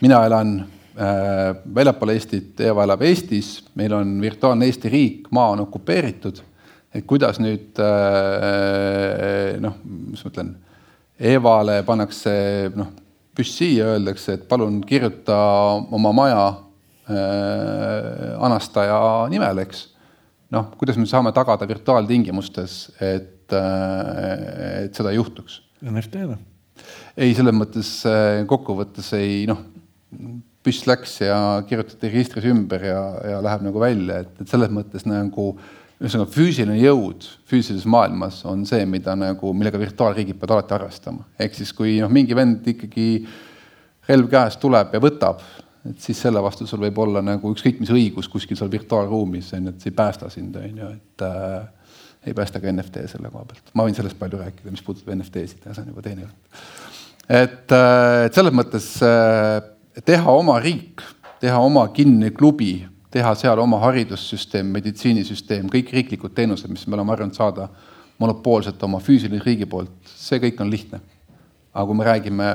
mina elan äh, väljapool Eestit, Eva elab Eestis, meil on virtuaalne Eesti riik, maa on okupeeritud. et kuidas nüüd noh, mis ma ütlen, Evale pannakse noh, püss siia, öeldakse, et palun kirjuta oma maja äh, anastaja nimel, eks. Noh, kuidas me saame tagada virtuaaltingimustes, et, et seda ei juhtuks? NFT-na ei, selles mõttes äh, kokkuvõttes ei noh, püss läks ja kirjutati registris ümber ja, ja läheb nagu välja, et, et selles mõttes nagu ühesõnaga füüsiline jõud füüsilises maailmas on see, mida nagu, millega virtuaalriigid peavad alati arvestama. ehk siis, kui noh, mingi vend ikkagi relv käes tuleb ja võtab, et siis selle vastu sul võib olla nagu ükskõik mis õigus kuskil seal virtuaalruumis, on ju, et see ei päästa sind, on ju, et äh, ei päästa ka NFT selle koha pealt. ma võin sellest palju rääkida, mis puudutab NFT-sid, see on juba teine jutt et, äh, et selles mõttes äh, teha oma riik, teha oma kinni klubi, teha seal oma haridussüsteem, meditsiinisüsteem, kõik riiklikud teenused, mis me oleme harjunud saada monopoolselt oma füüsilise riigi poolt, see kõik on lihtne. aga kui me räägime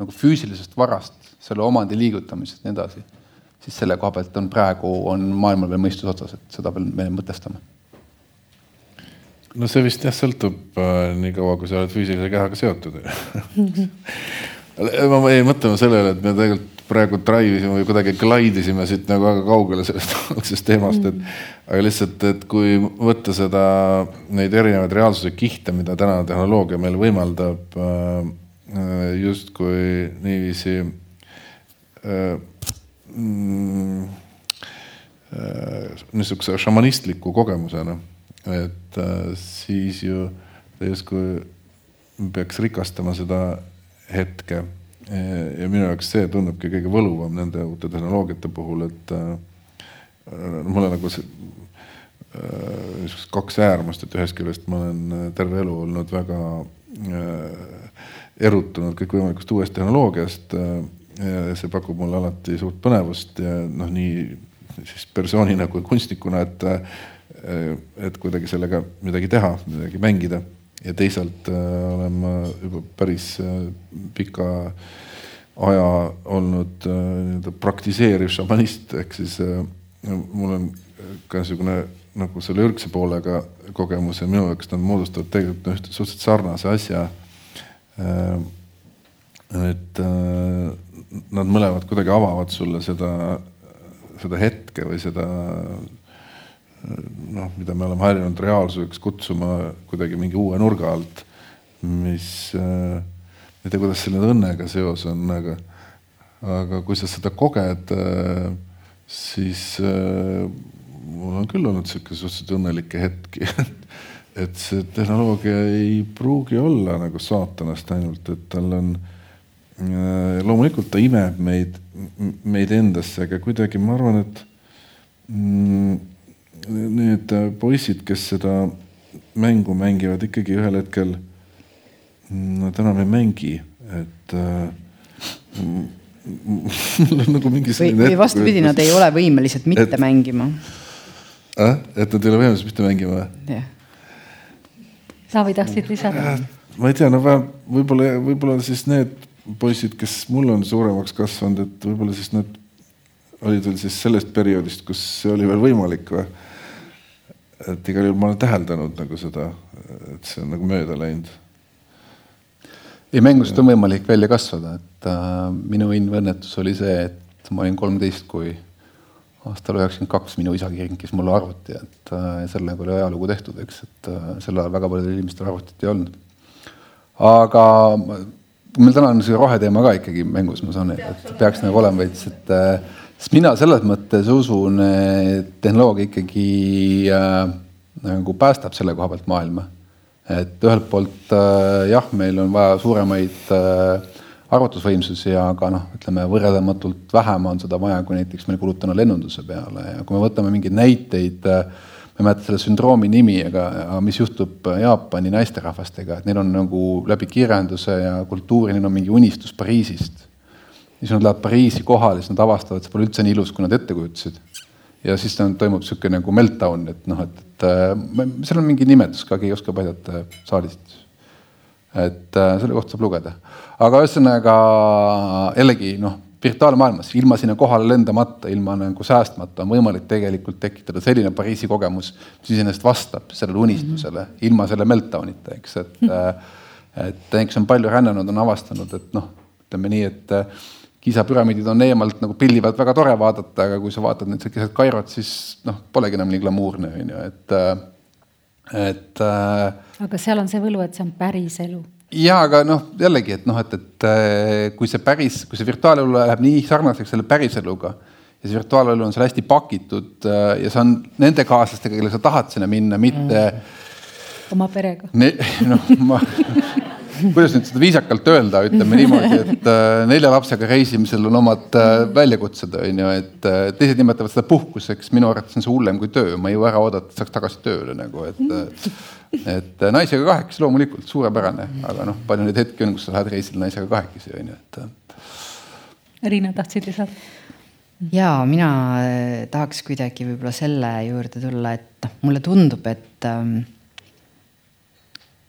nagu füüsilisest varast, selle omandi liigutamisest ja nii edasi, siis selle koha pealt on praegu, on maailmal veel mõistus otsas, et seda veel me mõtestame. No see vist jah sõltub äh, nii kaua, kui sa oled füüsilise kehaga seotud. Ma jäin mõtlema sellele, et me tegelikult praegu drive isime või kuidagi glide isime siit nagu väga kaugele sellest algsest teemast, et aga lihtsalt, et kui võtta seda, neid erinevaid reaalsuse kihte, mida tänane tehnoloogia meil võimaldab äh, justkui niiviisi niisuguse šamanistliku kogemusena et siis ju ta justkui peaks rikastama seda hetke. ja minu jaoks see tundubki kõige võluvam nende uute tehnoloogiate puhul, et mul on nagu see niisugused kaks äärmust, et ühest küljest ma olen terve elu olnud väga erutunud kõikvõimalikust uuest tehnoloogiast. see pakub mulle alati suurt põnevust ja noh, nii siis persoonina kui kunstnikuna, et Äh, et kuidagi sellega midagi teha, midagi mängida ja teisalt äh, olen ma juba päris äh, pika aja olnud nii-öelda praktiseeriv šamanist, ehk siis mul on ka niisugune nagu selle ürgse poolega kogemus ja minu jaoks nad moodustavad tegelikult ühte suhteliselt sarnase asja. Et nad mõlemad kuidagi avavad sulle seda, seda hetke või seda noh, mida me oleme harjunud reaalsuseks kutsuma kuidagi mingi uue nurga alt, mis äh,, ma ei tea, kuidas selle õnnega seos on, aga, aga kui sa seda koged äh,, siis äh, mul on küll olnud sihuke suhteliselt õnnelikke hetki et see tehnoloogia ei pruugi olla nagu saatanast ainult, et tal on äh,, loomulikult ta imeb meid, meid endasse, aga kuidagi ma arvan, et mm, need poisid, kes seda mängu mängivad, ikkagi ühel hetkel nad enam ei mängi, et äh, mul on nagu mingi või, või vastupidi, nad ei ole võimelised mitte et, mängima äh,. et nad ei ole võimelised mitte mängima või? jah. Taavi, tahtsid lisada? Äh, ma ei tea, no võib-olla, võib-olla siis need poisid, kes mul on suuremaks kasvanud, et võib-olla siis nad olid veel siis sellest perioodist, kus see oli veel võimalik või et igal juhul ma olen täheldanud nagu seda, et see on nagu mööda läinud. ei, mängust on võimalik välja kasvada, et äh, minu õnnetus oli see, et ma olin kolmteist, kui aastal üheksakümmend kaks minu isa kinkis mulle arvuti, et äh, sellega oli ajalugu tehtud, eks, et äh, sel ajal väga paljudel inimestel arvutit ei olnud. aga meil täna on see roheteema ka ikkagi mängus, ma saan, et peaks nagu olema veits, et äh, sest mina selles mõttes usun, et tehnoloogia ikkagi äh, nagu päästab selle koha pealt maailma. et ühelt poolt äh, jah, meil on vaja suuremaid äh, arvutusvõimsusi, aga noh, ütleme võrreldamatult vähem on seda vaja, kui näiteks meil kulutame lennunduse peale ja kui me võtame mingeid näiteid äh,, ma ei mäleta selle sündroomi nimi, aga, aga mis juhtub Jaapani naisterahvastega, et neil on nagu läbi kirjanduse ja kultuuri, neil on mingi unistus Pariisist siis nad lähevad Pariisi kohale, siis nad avastavad, et see pole üldse nii ilus, kui nad ette kujutasid. ja siis toimub niisugune nagu meltdown, et noh, et, et äh, seal on mingi nimetus ka, keegi oskab aidata saalist. Et äh, selle kohta saab lugeda. aga ühesõnaga jällegi noh, virtuaalmaailmas, ilma sinna kohale lendamata, ilma nagu säästmata on võimalik tegelikult tekitada selline Pariisi kogemus, mis iseenesest vastab sellele unistusele mm -hmm. ilma selle meltdown'ita, eks, et mm. -hmm. et kes on palju rännanud, on avastanud, et noh, ütleme nii, et Kiisa püramiidid on eemalt nagu pilli pealt väga tore vaadata, aga kui sa vaatad nüüd keset Kairot, siis noh, polegi enam nii glamuurne, on ju, et, et. aga seal on see võlu, et see on päris elu ja aga noh, jällegi, et noh, et, et äh, kui see päris, kui see virtuaalelu läheb nii sarnaseks selle päriseluga ja see virtuaalelu on seal hästi pakitud äh, ja see on nende kaaslastega, kellega sa tahad sinna minna, mitte mm.. oma perega. noh, ma kuidas nüüd seda viisakalt öelda, ütleme niimoodi, et äh, nelja lapsega reisimisel on omad äh, väljakutsed, on ju, et äh, teised nimetavad seda puhkuseks, minu arvates on see hullem kui töö, ma ei jõua ära oodata, et saaks tagasi tööle nagu, et et naisega kahekesi loomulikult suurepärane, aga noh, palju neid hetki on, kus sa lähed reisile naisega kahekesi, on ju, et. Riina, tahtsid lisada? ja mina tahaks kuidagi võib-olla selle juurde tulla, et noh, mulle tundub, et ähm,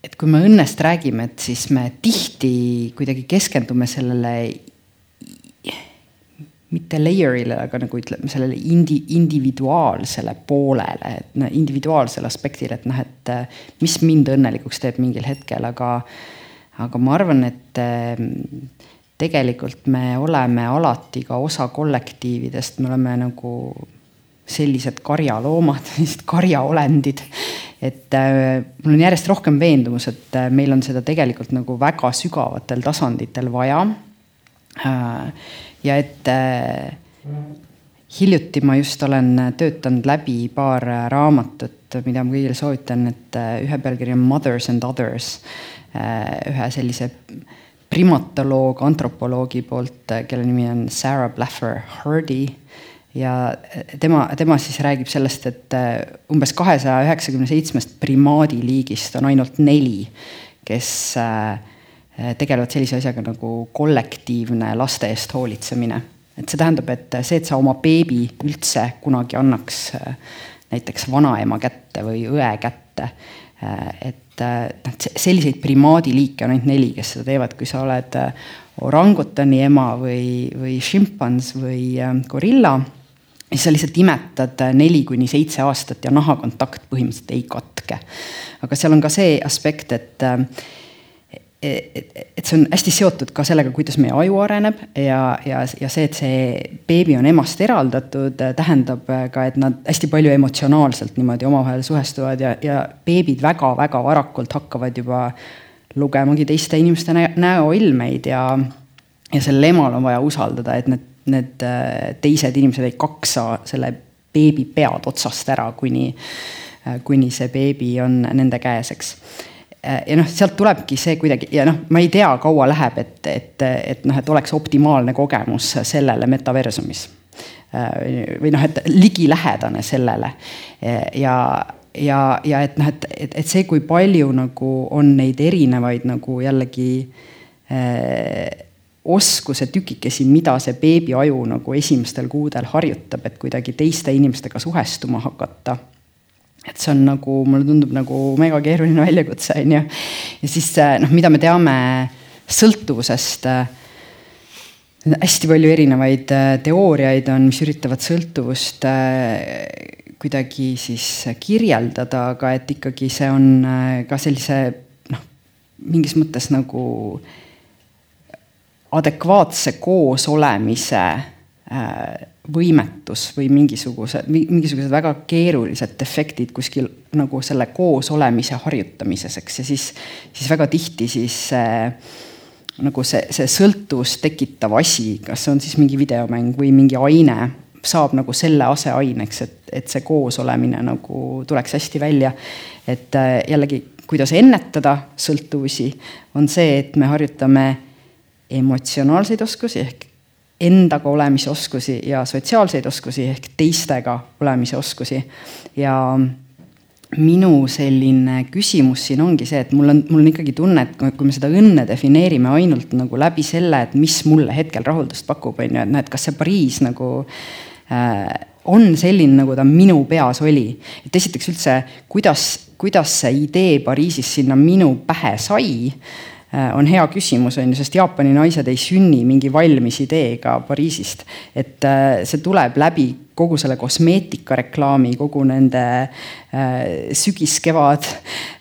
et kui me õnnest räägime, et siis me tihti kuidagi keskendume sellele mitte layer'ile, aga nagu ütleme sellele indi-, individuaalsele poolele, et noh, individuaalsele aspektile, et noh, et mis mind õnnelikuks teeb mingil hetkel, aga, aga ma arvan, et tegelikult me oleme alati ka osa kollektiividest, me oleme nagu sellised karjaloomad, sellised karjaolendid. et äh, mul on järjest rohkem veendumus, et äh, meil on seda tegelikult nagu väga sügavatel tasanditel vaja äh,. ja et hiljuti ma just olen töötanud läbi paar raamatut, mida ma kõigile soovitan, et ühe pealkiri on Mothers and Others ühe sellise primatoloog, antropoloogi poolt, kelle nimi on Sarah Blaffer Hardy ja tema, tema siis räägib sellest, et äh, umbes kahesaja üheksakümne seitsmest primaadiliigist on ainult neli, kes äh, tegelevad sellise asjaga nagu kollektiivne laste eest hoolitsemine. et see tähendab, et see, et sa oma beebi üldse kunagi annaks näiteks vanaema kätte või õe kätte, et noh, selliseid primaadiliike on ainult neli, kes seda teevad, kui sa oled orangutani ema või, või šimpans või gorilla siis sa lihtsalt imetad neli kuni seitse aastat ja nahakontakt põhimõtteliselt ei katke. aga seal on ka see aspekt, et et, et see on hästi seotud ka sellega, kuidas meie aju areneb ja, ja, ja see, et see beebi on emast eraldatud, tähendab ka, et nad hästi palju emotsionaalselt niimoodi omavahel suhestuvad ja, ja beebid väga-väga varakult hakkavad juba lugemagi teiste inimeste näoilmeid ja, ja sellel emal on vaja usaldada, et need need äh, teised inimesed ei kaksa selle beebi pead otsast ära, kuni, äh, kuni see beebi on nende käes, eks äh, ja noh, sealt tulebki see kuidagi ja noh, ma ei tea, kaua läheb, et, et, et noh, et oleks optimaalne kogemus sellele metaversumis. või noh, et ligilähedane sellele ja, ja, ja et noh, et, et, et see, kui palju nagu on neid erinevaid nagu jällegi äh, oskuse tükikesi, mida see beebi aju nagu esimestel kuudel harjutab, et kuidagi teiste inimestega suhestuma hakata et see on nagu, mulle tundub nagu mega keeruline väljakutse, on ju. ja siis noh, mida me teame sõltuvusest. hästi palju erinevaid äh, teooriaid on, mis üritavad sõltuvust äh, kuidagi siis kirjeldada, aga et ikkagi see on äh, ka sellise noh, mingis mõttes nagu adekvaatse koosolemise äh, võimetus või mingisugused, mingisugused väga keerulised defektid kuskil nagu selle koosolemise harjutamises, eks, ja siis, siis väga tihti siis äh, nagu see, see sõltuvust tekitav asi, kas see on siis mingi videomäng või mingi aine, saab nagu selle aseaineks, et, et see koosolemine nagu tuleks hästi välja. et äh, jällegi, kuidas ennetada sõltuvusi, on see, et me harjutame emotsionaalseid oskusi ehk endaga olemise oskusi ja sotsiaalseid oskusi ehk teistega olemise oskusi. ja minu selline küsimus siin ongi see, et mul on, mul on ikkagi tunne, et kui me seda õnne defineerime ainult nagu läbi selle, et mis mulle hetkel rahuldust pakub, on ju, et noh, et kas see Pariis nagu äh, on selline, nagu ta minu peas oli. et esiteks üldse, kuidas, kuidas see idee Pariisis sinna minu pähe sai Äh, on hea küsimus, on ju, sest Jaapani naised ei sünni mingi valmis ideega Pariisist. et äh, see tuleb läbi kogu selle kosmeetikareklaami, kogu nende äh, sügis-kevad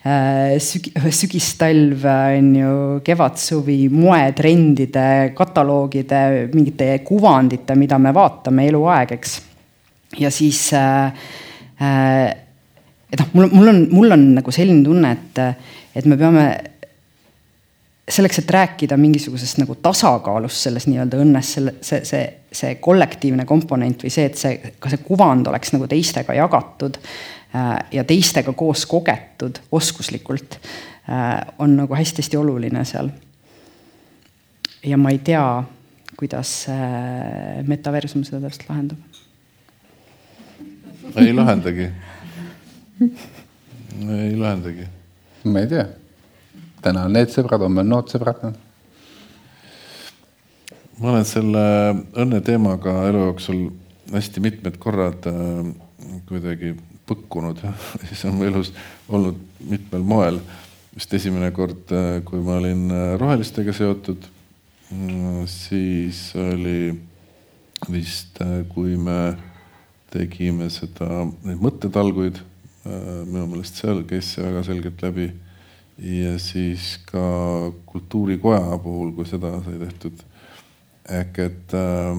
äh,, sügi, sügis-talv, on ju, kevad-suvi moetrendide, kataloogide, mingite kuvandite, mida me vaatame eluaeg, eks. ja siis äh, äh, et noh, mul, mul on, mul on nagu selline tunne, et, et me peame selleks, et rääkida mingisugusest nagu tasakaalust selles nii-öelda õnnes, selle, see, see, see kollektiivne komponent või see, et see, ka see kuvand oleks nagu teistega jagatud äh, ja teistega koos kogetud oskuslikult äh,, on nagu hästi-hästi oluline seal. ja ma ei tea, kuidas äh, metaversum seda täpselt lahendab. ei lahendagi ei lahendagi. ma ei tea täna on need sõbrad, homme on nood sõbrad. ma olen selle õnne teemaga elu jooksul hästi mitmed korrad äh, kuidagi põkkunud siis on mu elus olnud mitmel moel. vist esimene kord, äh, kui ma olin äh, rohelistega seotud, mm, siis oli vist, kui me tegime seda, neid mõttetalguid, minu meelest seal käis see väga selgelt läbi ja siis ka kultuurikoja puhul, kui seda sai tehtud. ehk et äh,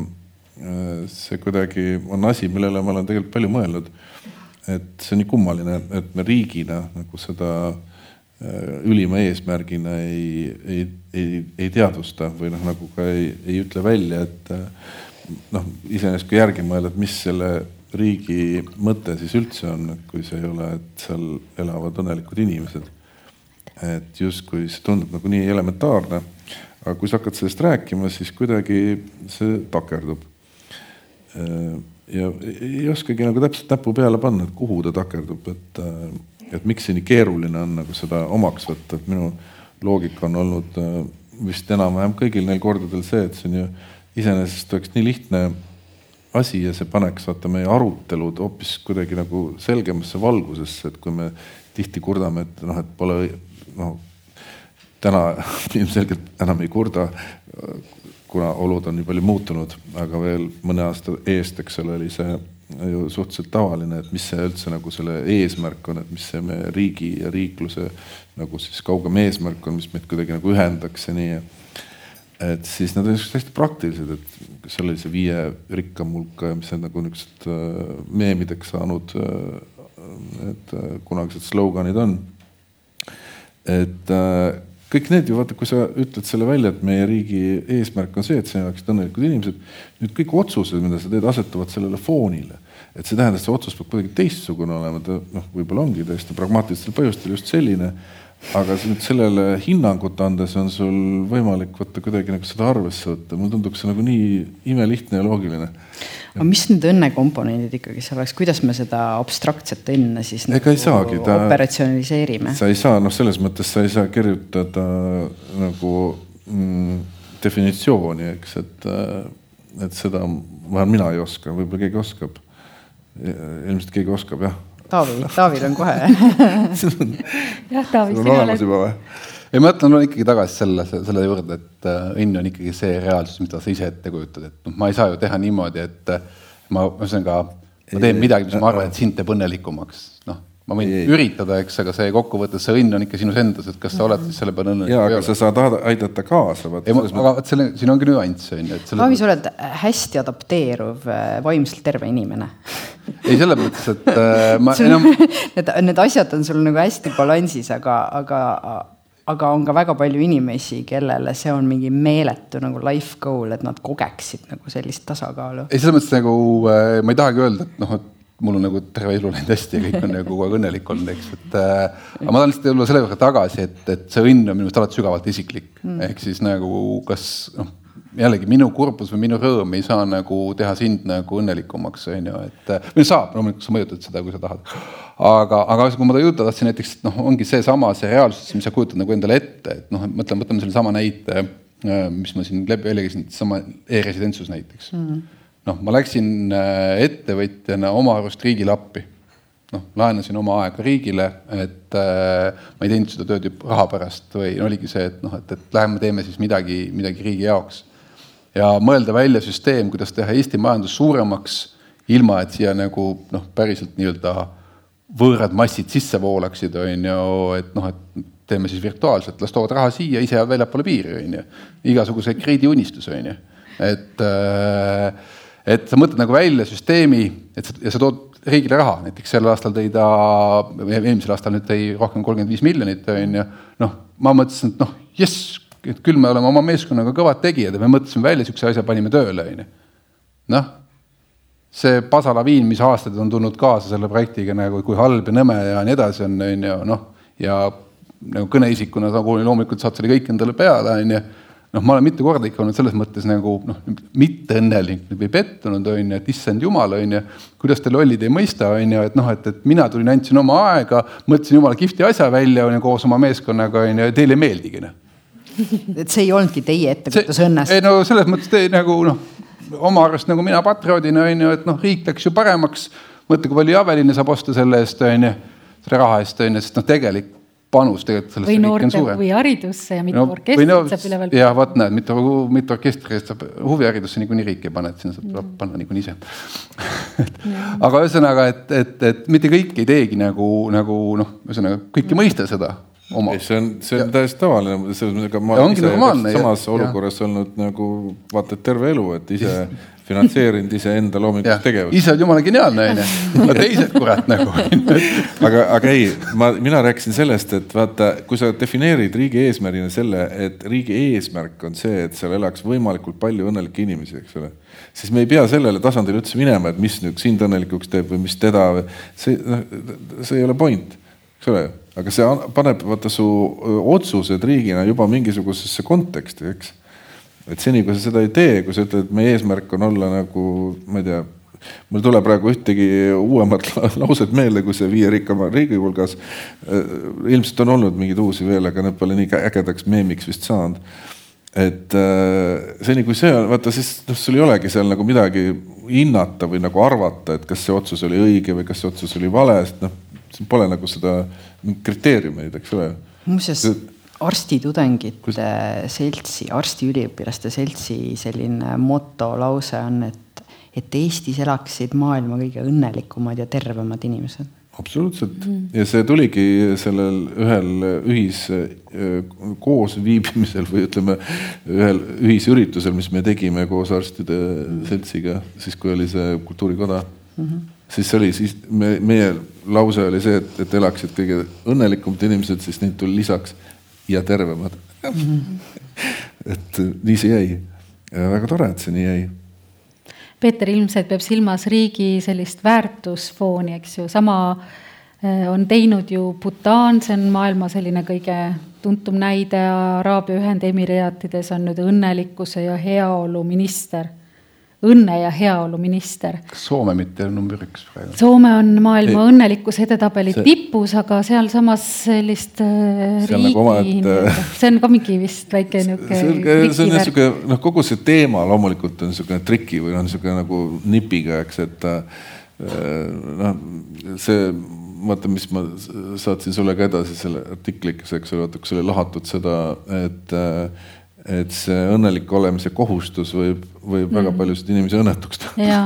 see kuidagi on asi, millele ma olen tegelikult palju mõelnud. et see on nii kummaline, et me riigina nagu seda äh, ülima eesmärgina ei, ei, ei, ei teadvusta või noh, nagu ka ei, ei ütle välja, et äh, noh, iseenesest kui järgi mõelda, et mis selle riigi mõte siis üldse on, kui see ei ole, et seal elavad õnnelikud inimesed et justkui see tundub nagu nii elementaarne, aga kui sa hakkad sellest rääkima, siis kuidagi see takerdub. ja ei oskagi nagu täpselt näpu peale panna, et kuhu ta takerdub, et, et miks see nii keeruline on nagu seda omaks võtta, et minu loogika on olnud vist enam-vähem kõigil neil kordadel see, et see on ju iseenesest oleks nii lihtne asi ja see paneks vaata meie arutelud hoopis kuidagi nagu selgemasse valgusesse, et kui me tihti kurdame, et noh, et pole noh, täna ilmselgelt enam ei kurda, kuna olud on nii palju muutunud, aga veel mõne aasta eest, eks ole, oli see ju suhteliselt tavaline, et mis see üldse nagu selle eesmärk on, et mis see meie riigi ja riikluse nagu siis kaugem eesmärk on, mis meid kuidagi nagu ühendaks ja nii. et siis nad olid hästi praktilised, et seal oli see viie rikkam hulka ja mis need nagu niisugused äh, meemideks saanud äh, need äh, kunagised sloganid on et äh, kõik need ju vaata, kui sa ütled selle välja, et meie riigi eesmärk on see, et siin oleksid õnnelikud inimesed. nüüd kõik otsused, mida sa teed, asetuvad sellele foonile. et see tähendab, see otsus peab kuidagi teistsugune olema, ta noh, võib-olla ongi täiesti pragmaatilistel põhjustel just selline. Aga nüüd sellele hinnangut andes on sul võimalik võtta kuidagi nagu seda arvesse võtta, mulle tunduks see nagu nii imelihtne ja loogiline aga mis need õnnekomponendid ikkagi seal oleks, kuidas me seda abstraktset õnne siis ega nagu ei saagi ta, operatsionaliseerime? sa ei saa, noh, selles mõttes sa ei saa kirjutada nagu mm, definitsiooni, eks, et, et seda, vähemalt mina ei oska, võib-olla keegi oskab. ilmselt keegi oskab, jah. Taavi, Taavil on kohe jah, Taavi, sina oled. juba või? ei, ma mõtlen no, ikkagi tagasi selle, selle juurde, et äh, õnn on ikkagi see reaalsus, mida sa ise ette kujutad, et noh, ma ei saa ju teha niimoodi, et äh, ma ühesõnaga, ma teen midagi, mis ma arvan, et sind teeb õnnelikumaks, ma võin ei, üritada, eks, aga see kokkuvõttes, see õnn on ikka sinus endas, et kas sa oled siis selle peale õnnelik ei ole. sa saad aidata kaasa. aga vot selle, siin ongi nüanss on ju, et selle.... Taavi, sa oled hästi adapteeruv, äh, vaimselt terve inimene ei, selles mõttes, et äh, ma enam Need, need asjad on sul nagu hästi balansis, aga, aga aga on ka väga palju inimesi, kellele see on mingi meeletu nagu life goal, et nad kogeksid nagu sellist tasakaalu. ei, selles mõttes nagu äh, ma ei tahagi öelda, et noh, et mul on nagu terve elu läinud hästi ja kõik on nagu kogu aeg õnnelik olnud, eks, et äh,. aga ma tahan lihtsalt tulla selle juurde tagasi, et, et see õnn on minu arust alati sügavalt isiklik mm., ehk siis nagu kas noh jällegi minu kurbus või minu rõõm ei saa nagu teha sind nagu õnnelikumaks, on ju, et või saab, loomulikult sa mõjutad seda, kui sa tahad. aga, aga kui ma ta juurde tahtsin näiteks, et noh, ongi seesama see reaalsus, mis sa kujutad nagu endale ette, et noh, mõtleme, võtame sellesama näite, äh, mis ma siin läbi välja käisin, sama e-residentsus näiteks mm. Noh, ma läksin äh, ettevõtjana oma arust riigile appi noh, laenasin oma aega riigile, et äh, ma ei teinud seda tööd ju raha pärast või oligi see, et noh, et, et läheme teeme siis midagi, midagi riigi jaoks. ja mõelda välja süsteem, kuidas teha Eesti majandus suuremaks, ilma et siia nagu noh, päriselt nii-öelda võõrad massid sisse voolaksid, on ju, et noh, et teeme siis virtuaalselt, las toovad raha siia, ise jäävad väljapoole piiri, on ju. igasuguse krediidiunistus, on ju. et, äh, et sa mõtled nagu välja süsteemi, et ja sa tood riigile raha, näiteks sel aastal tõi ta, eelmisel aastal nüüd tõi rohkem kolmkümmend viis miljonit, on ju. noh, ma mõtlesin, et noh, jess, et küll me oleme oma meeskonnaga kõvad tegijad ja me mõtlesime välja niisuguse asja, panime tööle, on ju. noh, see pasalaviin, mis aastaid on tulnud kaasa selle projektiga nagu, kui halb ja nõme ja nii edasi on, on ju, noh, ja nagu kõneisikuna nagu loomulikult saad selle kõik endale peale, on ju noh, ma olen mitu korda ikka olnud selles mõttes nagu noh, mitte õnnelik või pettunud, on ju, et issand jumal, on ju. kuidas te lollid ei mõista, on ju, et noh, et, et mina tulin, andsin oma aega, mõtlesin jumala kihvti asja välja, on ju, koos oma meeskonnaga, on ju, ja teile ei meeldigi, noh. et see ei olnudki teie ettekujutus õnnest? ei no selles mõttes te nagu noh, oma arust nagu mina patrioodina on ju, et noh, riik läks ju paremaks. mõtle, kui palju Javeline saab osta selle eest, on ju, selle raha eest, on ju, sest noh, tegelik panus tegelikult sellesse või noorte huviharidusse ja mitu no, orkestrit no, saab üleval. jah, vot näed, mitu, mitu orkestrit saab, huviharidusse niikuinii riik ei pane, et sinna saab mm. panna niikuinii ise aga ühesõnaga, et, et, et mitte kõik ei teegi nagu, nagu noh, ühesõnaga kõik ei mõista seda oma. see on, see on ja. täiesti tavaline, selles mõttes, ega ma olen ise samas ja, olukorras ja. olnud nagu vaata et terve elu, et ise finantseerinud iseenda loomingulist tegevust. ise oled jumala geniaalne onju, aga teised kurat nagu aga, aga ei, ma, mina rääkisin sellest, et vaata, kui sa defineerid riigi eesmärgina selle, et riigi eesmärk on see, et seal elaks võimalikult palju õnnelikke inimesi, eks ole. siis me ei pea sellele tasandile üldse minema, et mis nüüd sind õnnelikuks teeb või mis teda, see, noh, see ei ole point, eks ole aga see paneb vaata su otsused riigina juba mingisugusesse konteksti, eks et seni, kui sa seda ei tee, kui sa ütled, et meie eesmärk on olla nagu, ma ei tea, mul ei tule praegu ühtegi uuemat lauset meelde, kui see viie rikkama riigi hulgas. Äh, ilmselt on olnud mingeid uusi veel, aga need pole nii ägedaks meemiks vist saanud. et äh, seni, kui see on, vaata siis noh, sul ei olegi seal nagu midagi hinnata või nagu arvata, et kas see otsus oli õige või kas see otsus oli vale, sest noh, siin pole nagu seda kriteeriumeid, eks ole. muuseas arstitudengite seltsi, arstiüliõpilaste seltsi selline motolause on, et, et Eestis elaksid maailma kõige õnnelikumad ja tervemad inimesed. absoluutselt mm. ja see tuligi sellel ühel ühis koosviibimisel või ütleme, ühel ühisüritusel, mis me tegime koos arstide mm. seltsiga, siis kui oli see kultuurikoda mm. -hmm siis see oli siis me, meie lause oli see, et, et elaksid kõige õnnelikumad inimesed, siis neid tuli lisaks ja tervemad. Et nii see jäi. väga tore, et see nii jäi. Peeter ilmselt peab silmas riigi sellist väärtusfooni, eks ju, sama eh, on teinud ju Bhutan, see on maailma selline kõige tuntum näide, Araabia Ühendemiraatides on nüüd õnnelikkuse ja heaolu minister õnne ja heaolu minister. kas Soome mitte number üks praegu? Soome on maailma ei. õnnelikkuse edetabeli see... tipus, aga sealsamas sellist äh, see riigi, nagu et... see on ka mingi vist väike niisugune. see on niisugune noh, kogu see teema loomulikult on niisugune triki või on niisugune nagu nipiga, eks, et äh, noh, see vaata, mis ma saatsin sulle ka edasi selle artiklikese, eks ole, vaata, kus oli lahatud seda, et äh, et see õnnelik olemise kohustus võib, võib väga mm. paljusid inimesi õnnetuks teha. ja,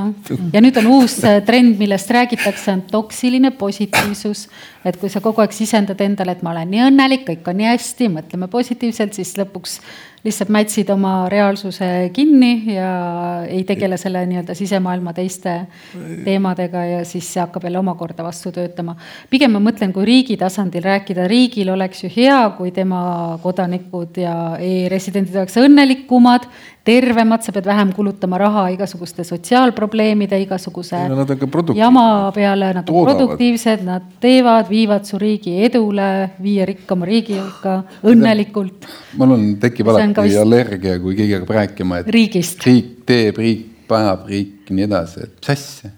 ja nüüd on uus äh, trend, millest räägitakse, on toksiline positiivsus. et kui sa kogu aeg sisendad endale, et ma olen nii õnnelik, kõik on nii hästi, mõtleme positiivselt, siis lõpuks lihtsalt mätsid oma reaalsuse kinni ja ei tegele selle nii-öelda sisemaailma teiste teemadega ja siis see hakkab jälle omakorda vastu töötama. pigem ma mõtlen, kui riigi tasandil rääkida, riigil oleks ju hea, kui tema kodanikud ja e-residendid oleks õnnelikumad, tervemad, sa pead vähem kulutama raha igasuguste sotsiaalprobleemide, igasuguse no, jama peale, nad on produktiivsed, nad teevad, viivad su riigi edule, viie rikkama riigi hulka õnnelikult. mul on, tekib alati vist... allergia, kui keegi hakkab rääkima, et riigist. riik teeb, riik paneb, riik nii edasi, et mis asja,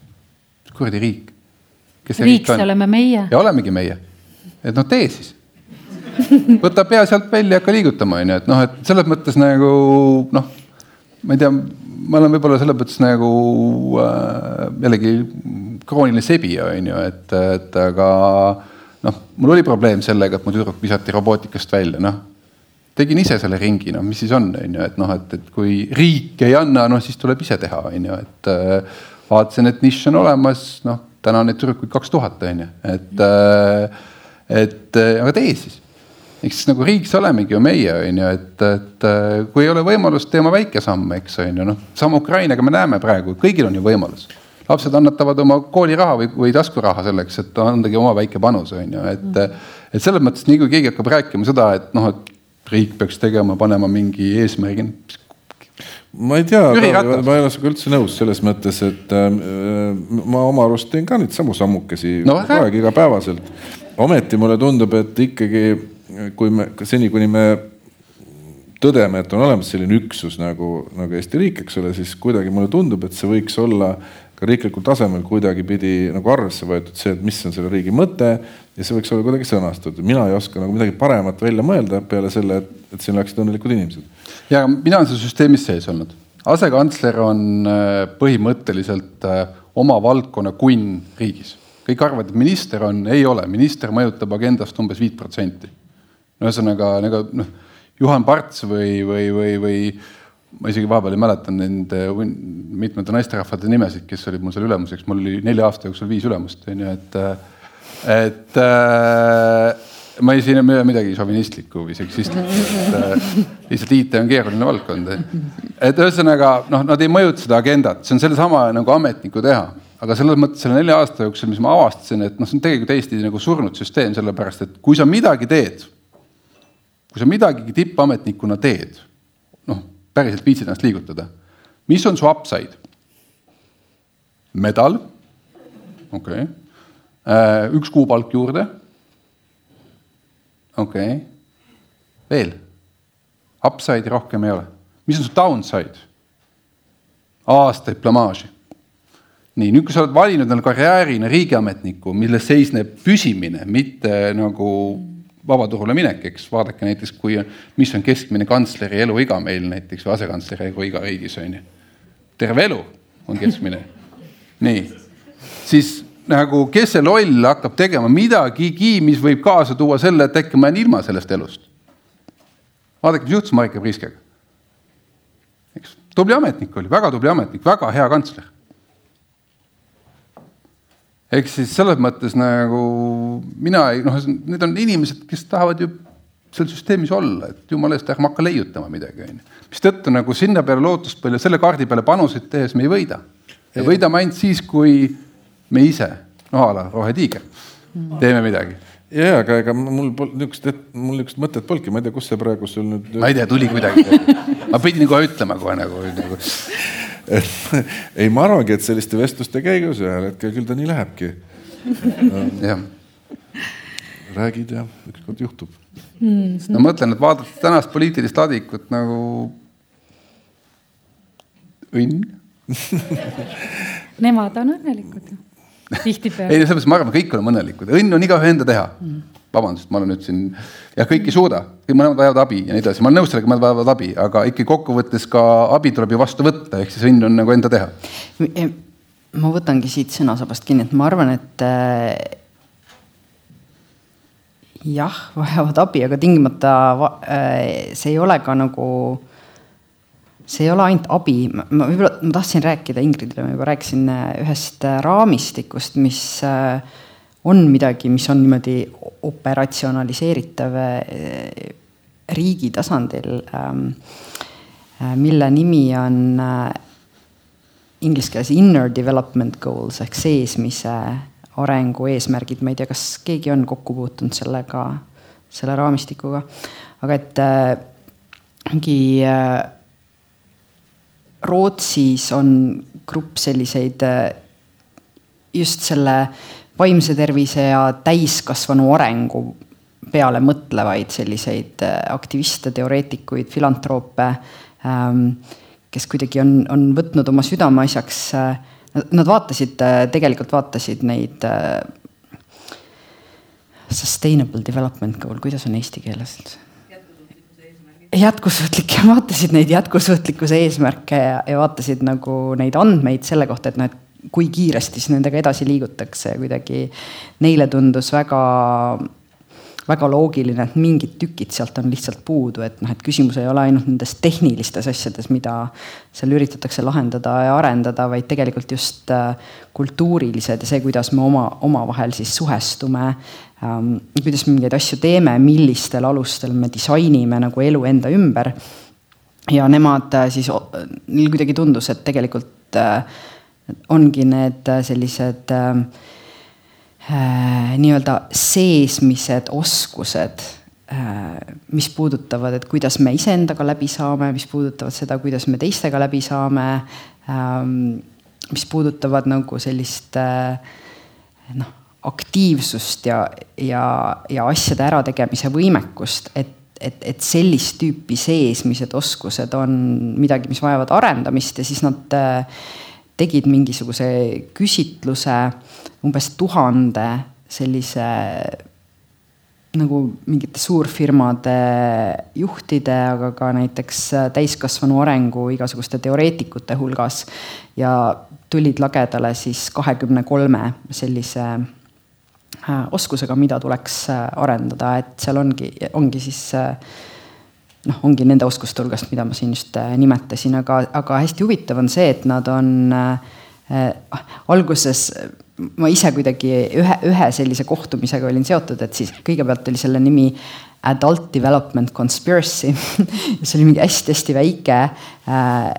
kuradi riik? riik, riik see oleme meie. ja olemegi meie, et noh, tee siis võta pea sealt välja, hakka liigutama, onju, et noh, et selles mõttes nagu noh ma ei tea, ma olen võib-olla selles mõttes nagu äh, jällegi krooniline sebi, on ju, et, et aga noh, mul oli probleem sellega, et mu tüdruk visati robootikast välja, noh. tegin ise selle ringi, noh, mis siis on, on ju, et noh, et, et kui riik ei anna, noh siis tuleb ise teha, on ju, et äh, vaatasin, et nišš on olemas, noh, täna on neid tüdrukuid kaks tuhat, on ju, et äh,, et äh, aga tee siis eks siis nagu see olemegi ju meie, on ju, et, et kui ei ole võimalust, tee oma väike samm, eks on ju, noh. sama Ukrainaga me näeme praegu, kõigil on ju võimalus lapsed annetavad oma kooliraha või, või taskuraha selleks, et andagi oma väike panus, on ju, et. et selles mõttes, nii kui keegi hakkab rääkima seda, et noh, et riik peaks tegema, panema mingi eesmärgi. ma ei tea, ma ei ole sinuga üldse nõus selles mõttes, et äh, ma oma arust teen ka neid samu sammukesi no, kogu aeg igapäevaselt. ometi mulle tundub, et ikkagi kui me, seni kuni me tõdeme, et on olemas selline üksus nagu, nagu Eesti riik, eks ole, siis kuidagi mulle tundub, et see võiks olla ka riiklikul tasemel kuidagipidi nagu arvesse võetud see, et mis on selle riigi mõte ja see võiks olla kuidagi sõnastatud. mina ei oska nagu midagi paremat välja mõelda peale selle, et, siin oleksid õnnelikud inimesed. ja mina olen seal süsteemis sees olnud. asekantsler on äh, põhimõtteliselt äh, oma valdkonna kunn riigis. kõik arvavad, et minister on, ei ole, minister mõjutab agendast umbes viit protsenti. Ühesõnaga nagu noh, Juhan Parts või, või, või, või ma isegi vahepeal ei mäleta nende mitmete naisterahvade nimesid, kes olid mul seal ülemuseks, mul oli nelja aasta jooksul viis ülemust, on ju, et, et äh, ma ei, siin ei ole midagi šovinistlikku või seksistlikku, et äh, lihtsalt IT on keeruline valdkond. et ühesõnaga noh, nad ei mõjuta seda agendat, see on sellesama nagu ametniku teha, aga selles mõttes selle nelja aasta jooksul, mis ma avastasin, et noh, see on tegelikult täiesti nagu surnud süsteem, sellepärast et kui sa midagi teed, kui sa midagi tippametnikuna teed päriselt viitsid ennast liigutada. mis on su upside? medal, okei okay., äh, üks kuupalk juurde. okei okay., veel, upside'i rohkem ei ole. mis on su downside? aastaid blamaaži. nii, nüüd, kui sa oled valinud endale karjäärina riigiametniku, milles seisneb püsimine, mitte nagu vabaturule minek, eks vaadake näiteks, kui, mis on keskmine kantsleri eluiga meil näiteks või asekantsleri eluiga riigis on ju. terve elu on keskmine. nii, siis nagu, kes see loll hakkab tegema midagigi, mis võib kaasa tuua selle, et äkki ma jään ilma sellest elust. vaadake, mis juhtus Marika Priiskega. eks, tubli ametnik oli, väga tubli ametnik, väga hea kantsler ehk siis selles mõttes nagu mina ei, noh, need on inimesed, kes tahavad ju seal süsteemis olla, et jumala eest, ärme hakka leiutama midagi, onju. mistõttu nagu sinna peale lootust palju, selle kaardi peale panuseid tehes me ei võida. ja võidame ainult siis, kui me ise, no a la rohetiiger, teeme midagi ja, aga ega mul polnud niisugust, mul niisugust mõtet polnudki, ma ei tea, kust see praegu sul nüüd. ma ei tea, tuli kuidagi ma pidin kohe ütlema kohe nagu, nagu ei, ma arvangi, et selliste vestluste käigus ühel hetkel küll ta nii lähebki. jah. räägid ja ükskord juhtub mm. -hmm. no mõtlen, et vaadates tänast poliitilist ladikut nagu õnn Nemad on õnnelikud ju, tihtipeale. ei, selles mõttes ma arvan, kõik oleme õnnelikud, õnn on igaühe enda teha mm vabandust, ma olen nüüd siin, jah, kõik ei suuda, mõlemad vajavad abi ja nii edasi, ma olen nõus sellega, mõlemad vajavad abi, aga ikkagi kokkuvõttes ka abi tuleb ju vastu võtta, ehk siis õnn on nagu enda teha. ma võtangi siit sõnasabast kinni, et ma arvan, et äh, jah, vajavad abi, aga tingimata äh, see ei ole ka nagu see ei ole ainult abi, ma võib-olla, ma tahtsin rääkida, Ingridile ma juba rääkisin ühest raamistikust, mis äh, on midagi, mis on niimoodi operatsionaliseeritav eh, riigi tasandil, ähm, äh, mille nimi on äh, inglise keeles inner development goals ehk seesmise arengu eesmärgid, ma ei tea, kas keegi on kokku puutunud sellega, selle raamistikuga, aga et äh, mingi Rootsis on grupp selliseid just selle vaimse tervise ja täiskasvanu arengu peale mõtlevaid selliseid äh, aktiviste, teoreetikuid, filantroope, ähm, kes kuidagi on, on võtnud oma südameasjaks. Äh, nad vaatasid, äh, tegelikult vaatasid neid sustainable development goal, kuidas on eesti keeles? jätkusuutlik ja vaatasid neid jätkusuutlikkuse eesmärke ja, ja vaatasid nagu neid andmeid selle kohta, et noh, et kui kiiresti siis nendega edasi liigutakse ja kuidagi neile tundus väga väga loogiline, et mingid tükid sealt on lihtsalt puudu, et noh, et küsimus ei ole ainult nendes tehnilistes asjades, mida seal üritatakse lahendada ja arendada, vaid tegelikult just äh, kultuurilised ja see, kuidas me oma, omavahel siis suhestume ähm,. kuidas me mingeid asju teeme, millistel alustel me disainime nagu elu enda ümber. ja nemad äh, siis, neil kuidagi tundus, et tegelikult äh, ongi need äh, sellised äh, äh, nii-öelda seesmised oskused äh,, mis puudutavad, et kuidas me iseendaga läbi saame, mis puudutavad seda, kuidas me teistega läbi saame ähm,. mis puudutavad nagu sellist äh, noh, aktiivsust ja, ja, ja asjade ärategemise võimekust, et et, et sellist tüüpi seesmised oskused on midagi, mis vajavad arendamist ja siis nad äh, tegid mingisuguse küsitluse umbes tuhande sellise nagu mingite suurfirmade juhtide, aga ka näiteks täiskasvanu arengu igasuguste teoreetikute hulgas. ja tulid lagedale siis kahekümne kolme sellise äh, oskusega, mida tuleks äh, arendada, et seal ongi, ongi siis äh, noh, ongi nende oskuste hulgast, mida ma siin just äh, nimetasin, aga, aga hästi huvitav on see, et nad on äh, äh, alguses ma ise kuidagi ühe, ühe sellise kohtumisega olin seotud, et siis kõigepealt oli selle nimi Adult Development Conspiracy see oli mingi hästi-hästi väike Äh,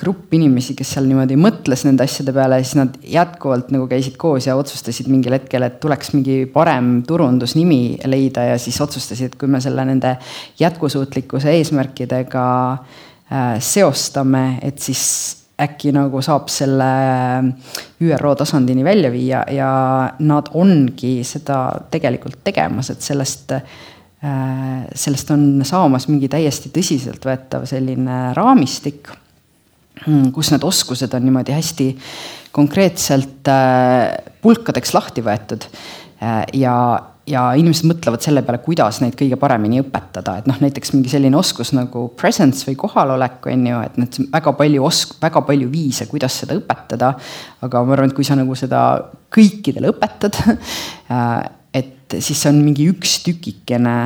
grupp inimesi, kes seal niimoodi mõtles nende asjade peale siis nad jätkuvalt nagu käisid koos ja otsustasid mingil hetkel, et tuleks mingi parem turundusnimi leida ja siis otsustasid, et kui me selle nende jätkusuutlikkuse eesmärkidega äh, seostame, et siis äkki nagu saab selle ÜRO tasandini välja viia ja nad ongi seda tegelikult tegemas, et sellest Äh, sellest on saamas mingi täiesti tõsiseltvõetav selline raamistik, mm, kus need oskused on niimoodi hästi konkreetselt äh, pulkadeks lahti võetud. Äh, ja, ja inimesed mõtlevad selle peale, kuidas neid kõige paremini õpetada, et noh, näiteks mingi selline oskus nagu presence või kohalolek on ju, et need väga palju osk-, väga palju viise, kuidas seda õpetada. aga ma arvan, et kui sa nagu seda kõikidele õpetad et siis see on mingi üks tükikene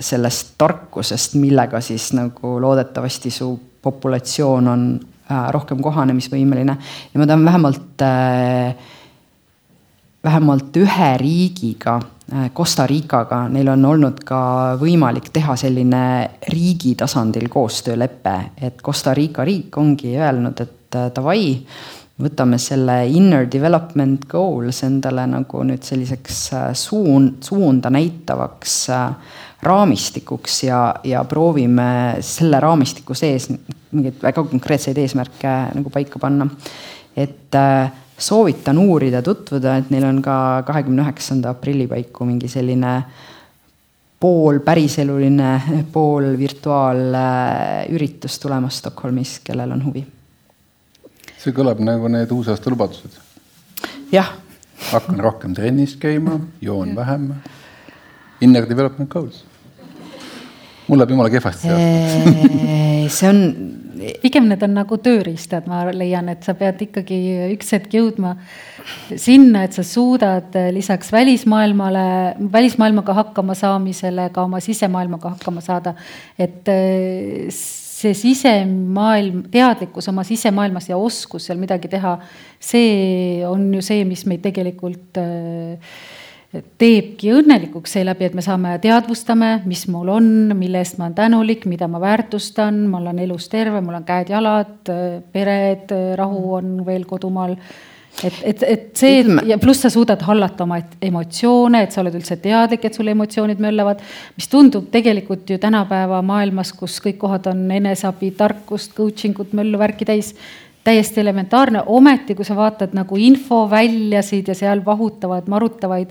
sellest tarkusest, millega siis nagu loodetavasti su populatsioon on äh, rohkem kohanemisvõimeline. ja ma tahan vähemalt äh,, vähemalt ühe riigiga äh,, Costa Ricaga, neil on olnud ka võimalik teha selline riigi tasandil koostöölepe, et Costa Rica riik ongi öelnud, et äh, davai võtame selle inner development goals endale nagu nüüd selliseks äh, suund, suunda näitavaks äh, raamistikuks ja, ja proovime selle raamistiku sees mingeid väga konkreetseid eesmärke nagu paika panna. et äh, soovitan uurida, tutvuda, et neil on ka kahekümne üheksanda aprilli paiku mingi selline pool päriseluline, pool virtuaalüritus tulemas Stockholmis, kellel on huvi see kõlab nagu need uusaasta lubadused. jah. hakkan rohkem trennis käima, joon vähem. Inner development goals. mul läheb jumala kehvasti see on. pigem need on nagu tööriistad, ma leian, et sa pead ikkagi üks hetk jõudma sinna, et sa suudad lisaks välismaailmale, välismaailmaga hakkama saamisele ka oma sisemaailmaga hakkama saada. et see sisemaailm, teadlikkus oma sisemaailmas ja oskus seal midagi teha, see on ju see, mis meid tegelikult äh, teebki õnnelikuks seeläbi, et me saame, teadvustame, mis mul on, mille eest ma olen tänulik, mida ma väärtustan, ma olen elus terve, mul on käed-jalad, pered, rahu on veel kodumaal et, et, et see Ütleme. ja pluss sa suudad hallata oma emotsioone, et sa oled üldse teadlik, et sul emotsioonid möllavad. mis tundub tegelikult ju tänapäeva maailmas, kus kõik kohad on eneseabi, tarkust, coaching ut, möllu, värki täis. täiesti elementaarne, ometi kui sa vaatad nagu infoväljasid ja seal vahutavad, marutavaid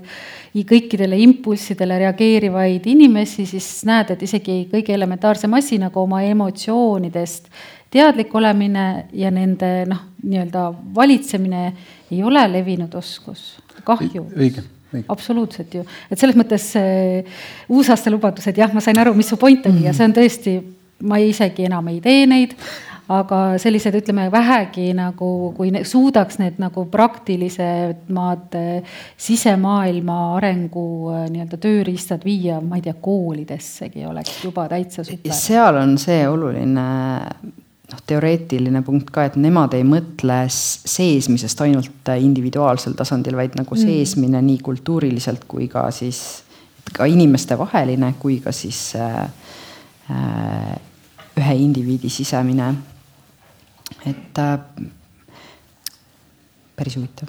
kõikidele impulssidele reageerivaid inimesi, siis näed, et isegi kõige elementaarsem asi nagu oma emotsioonidest teadlik olemine ja nende noh, nii-öelda valitsemine ei ole levinud oskus, kahju. õige absoluutselt ju, et selles mõttes äh, uusaasta lubadused, jah, ma sain aru, mis su point oli mm -hmm. ja see on tõesti, ma isegi enam ei tee neid. aga sellised, ütleme vähegi nagu, kui ne, suudaks need nagu praktilisemad sisemaailma arengu nii-öelda tööriistad viia, ma ei tea, koolidessegi oleks juba täitsa super. seal on see oluline noh, teoreetiline punkt ka, et nemad ei mõtle seesmisest ainult individuaalsel tasandil, vaid nagu mm. seesmine nii kultuuriliselt kui ka siis ka inimestevaheline kui ka siis äh, äh, ühe indiviidi sisemine. et äh, päris huvitav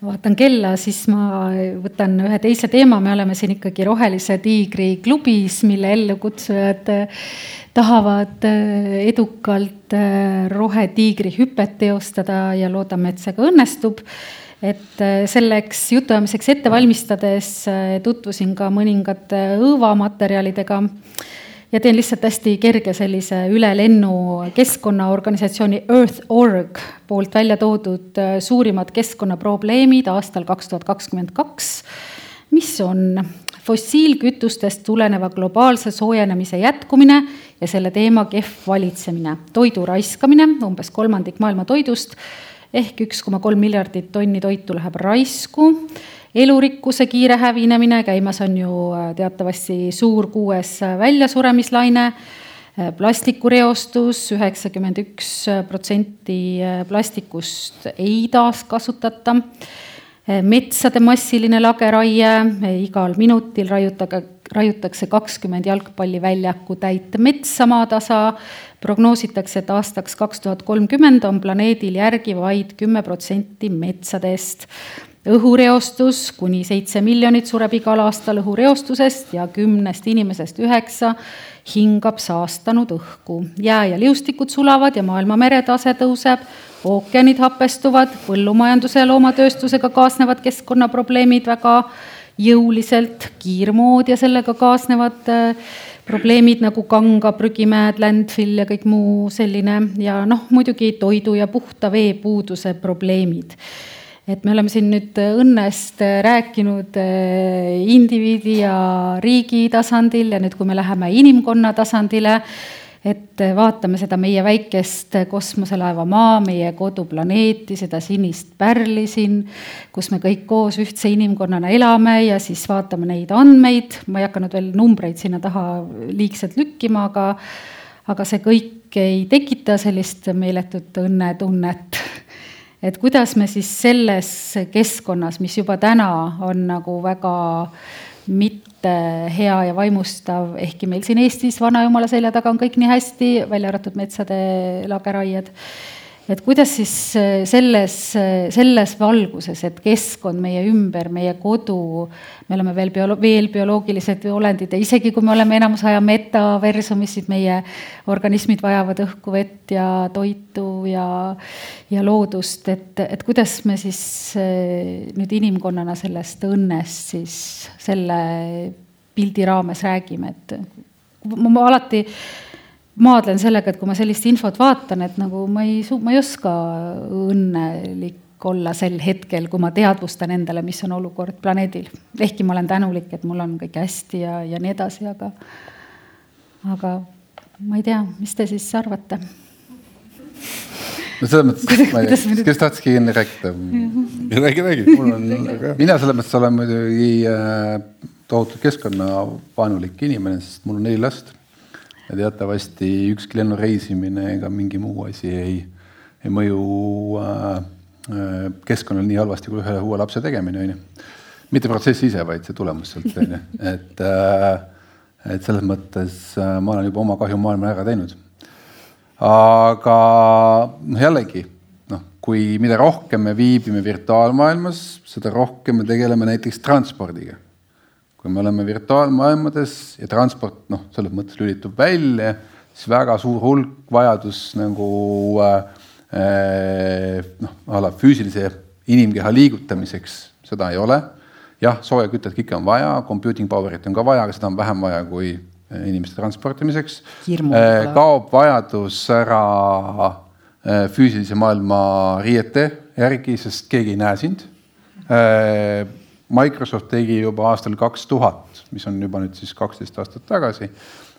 ma vaatan kella, siis ma võtan ühe teise teema, me oleme siin ikkagi Rohelise Tiigri klubis, mille ellukutsujad tahavad äh, edukalt äh, rohetiigri hüpet teostada ja loodame, et see ka õnnestub. et äh, selleks jutuajamiseks ette valmistades tutvusin ka mõningate õõvamaterjalidega ja teen lihtsalt hästi kerge sellise ülelennu keskkonnaorganisatsiooni Earth.org poolt välja toodud suurimad keskkonnaprobleemid aastal kaks tuhat kakskümmend kaks, mis on fossiilkütustest tuleneva globaalse soojenemise jätkumine ja selle teema kehv valitsemine, toidu raiskamine, umbes kolmandik maailma toidust ehk üks koma kolm miljardit tonni toitu läheb raisku, elurikkuse kiire hävinemine, käimas on ju äh, teatavasti suur kuues väljasuremislaine, äh, plastikureostus, üheksakümmend üks protsenti äh, plastikust ei taaskasutata metsade massiline lageraie, igal minutil raiutage, raiutakse kakskümmend jalgpalliväljaku täit metsa maatasa. prognoositakse, et aastaks kaks tuhat kolmkümmend on planeedil järgi vaid kümme protsenti metsadest. Õhureostus, kuni seitse miljonit sureb igal aastal õhureostusest ja kümnest inimesest üheksa hingab saastunud õhku. jää ja liustikud sulavad ja maailma meretase tõuseb ookeanid hapestuvad, põllumajanduse ja loomatööstusega kaasnevad keskkonnaprobleemid väga jõuliselt, kiirmood ja sellega kaasnevad äh, probleemid nagu kanga, prügimäed, landfill ja kõik muu selline ja noh, muidugi toidu ja puhta vee puuduse probleemid. Et me oleme siin nüüd õnnest rääkinud äh, indiviidi ja riigi tasandil ja nüüd, kui me läheme inimkonna tasandile et vaatame seda meie väikest kosmoselaeva Maa, meie koduplaneeti, seda sinist pärli siin, kus me kõik koos ühtse inimkonnana elame ja siis vaatame neid andmeid, ma ei hakanud veel numbreid sinna taha liigselt lükkima, aga aga see kõik ei tekita sellist meeletut õnnetunnet. et kuidas me siis selles keskkonnas, mis juba täna on nagu väga mitte hea ja vaimustav, ehkki meil siin Eestis Vanajumala selja taga on kõik nii hästi, välja arvatud metsade lageraied et kuidas siis äh, selles, äh, selles valguses, et keskkond meie ümber, meie kodu, me oleme veel biolo-, veel bioloogilised olendid ja isegi kui me oleme enamus aja metaversumis, siis meie organismid vajavad õhku, vett ja toitu ja, ja loodust, et, et kuidas me siis äh, nüüd inimkonnana sellest õnnest siis selle pildi raames räägime, et ma, ma alati maadlen sellega, et kui ma sellist infot vaatan, et nagu ma ei, ma ei oska õnnelik olla sel hetkel, kui ma teadvustan endale, mis on olukord planeedil. ehkki ma olen tänulik, et mul on kõik hästi ja, ja nii edasi, aga, aga ma ei tea, mis te siis arvate? no selles mõttes, ma ei, kes tahtski enne rääkida? räägi, räägi. mina selles mõttes olen muidugi äh, tohutult keskkonnavaenulik inimene, sest mul on neli last ja teatavasti ükski lennureisimine ega mingi muu asi ei, ei mõju äh, keskkonnale nii halvasti kui ühe uue lapse tegemine, on ju. mitte protsess ise, vaid see tulemus sealt, on ju, et äh, et selles mõttes äh, ma olen juba oma kahju maailmale ära teinud. aga noh, jällegi noh, kui mida rohkem me viibime virtuaalmaailmas, seda rohkem me tegeleme näiteks transpordiga kui me oleme virtuaalmaailmades ja transport noh, selles mõttes lülitub välja, siis väga suur hulk vajadus nagu äh, noh, a la füüsilise inimkeha liigutamiseks, seda ei ole. jah, sooja kütet kõike on vaja, computing power'it on ka vaja, aga seda on vähem vaja kui äh, inimeste transportimiseks. Äh, kaob vajadus ära äh, füüsilise maailma riiete järgi, sest keegi ei näe sind äh, Microsoft tegi juba aastal kaks tuhat, mis on juba nüüd siis kaksteist aastat tagasi,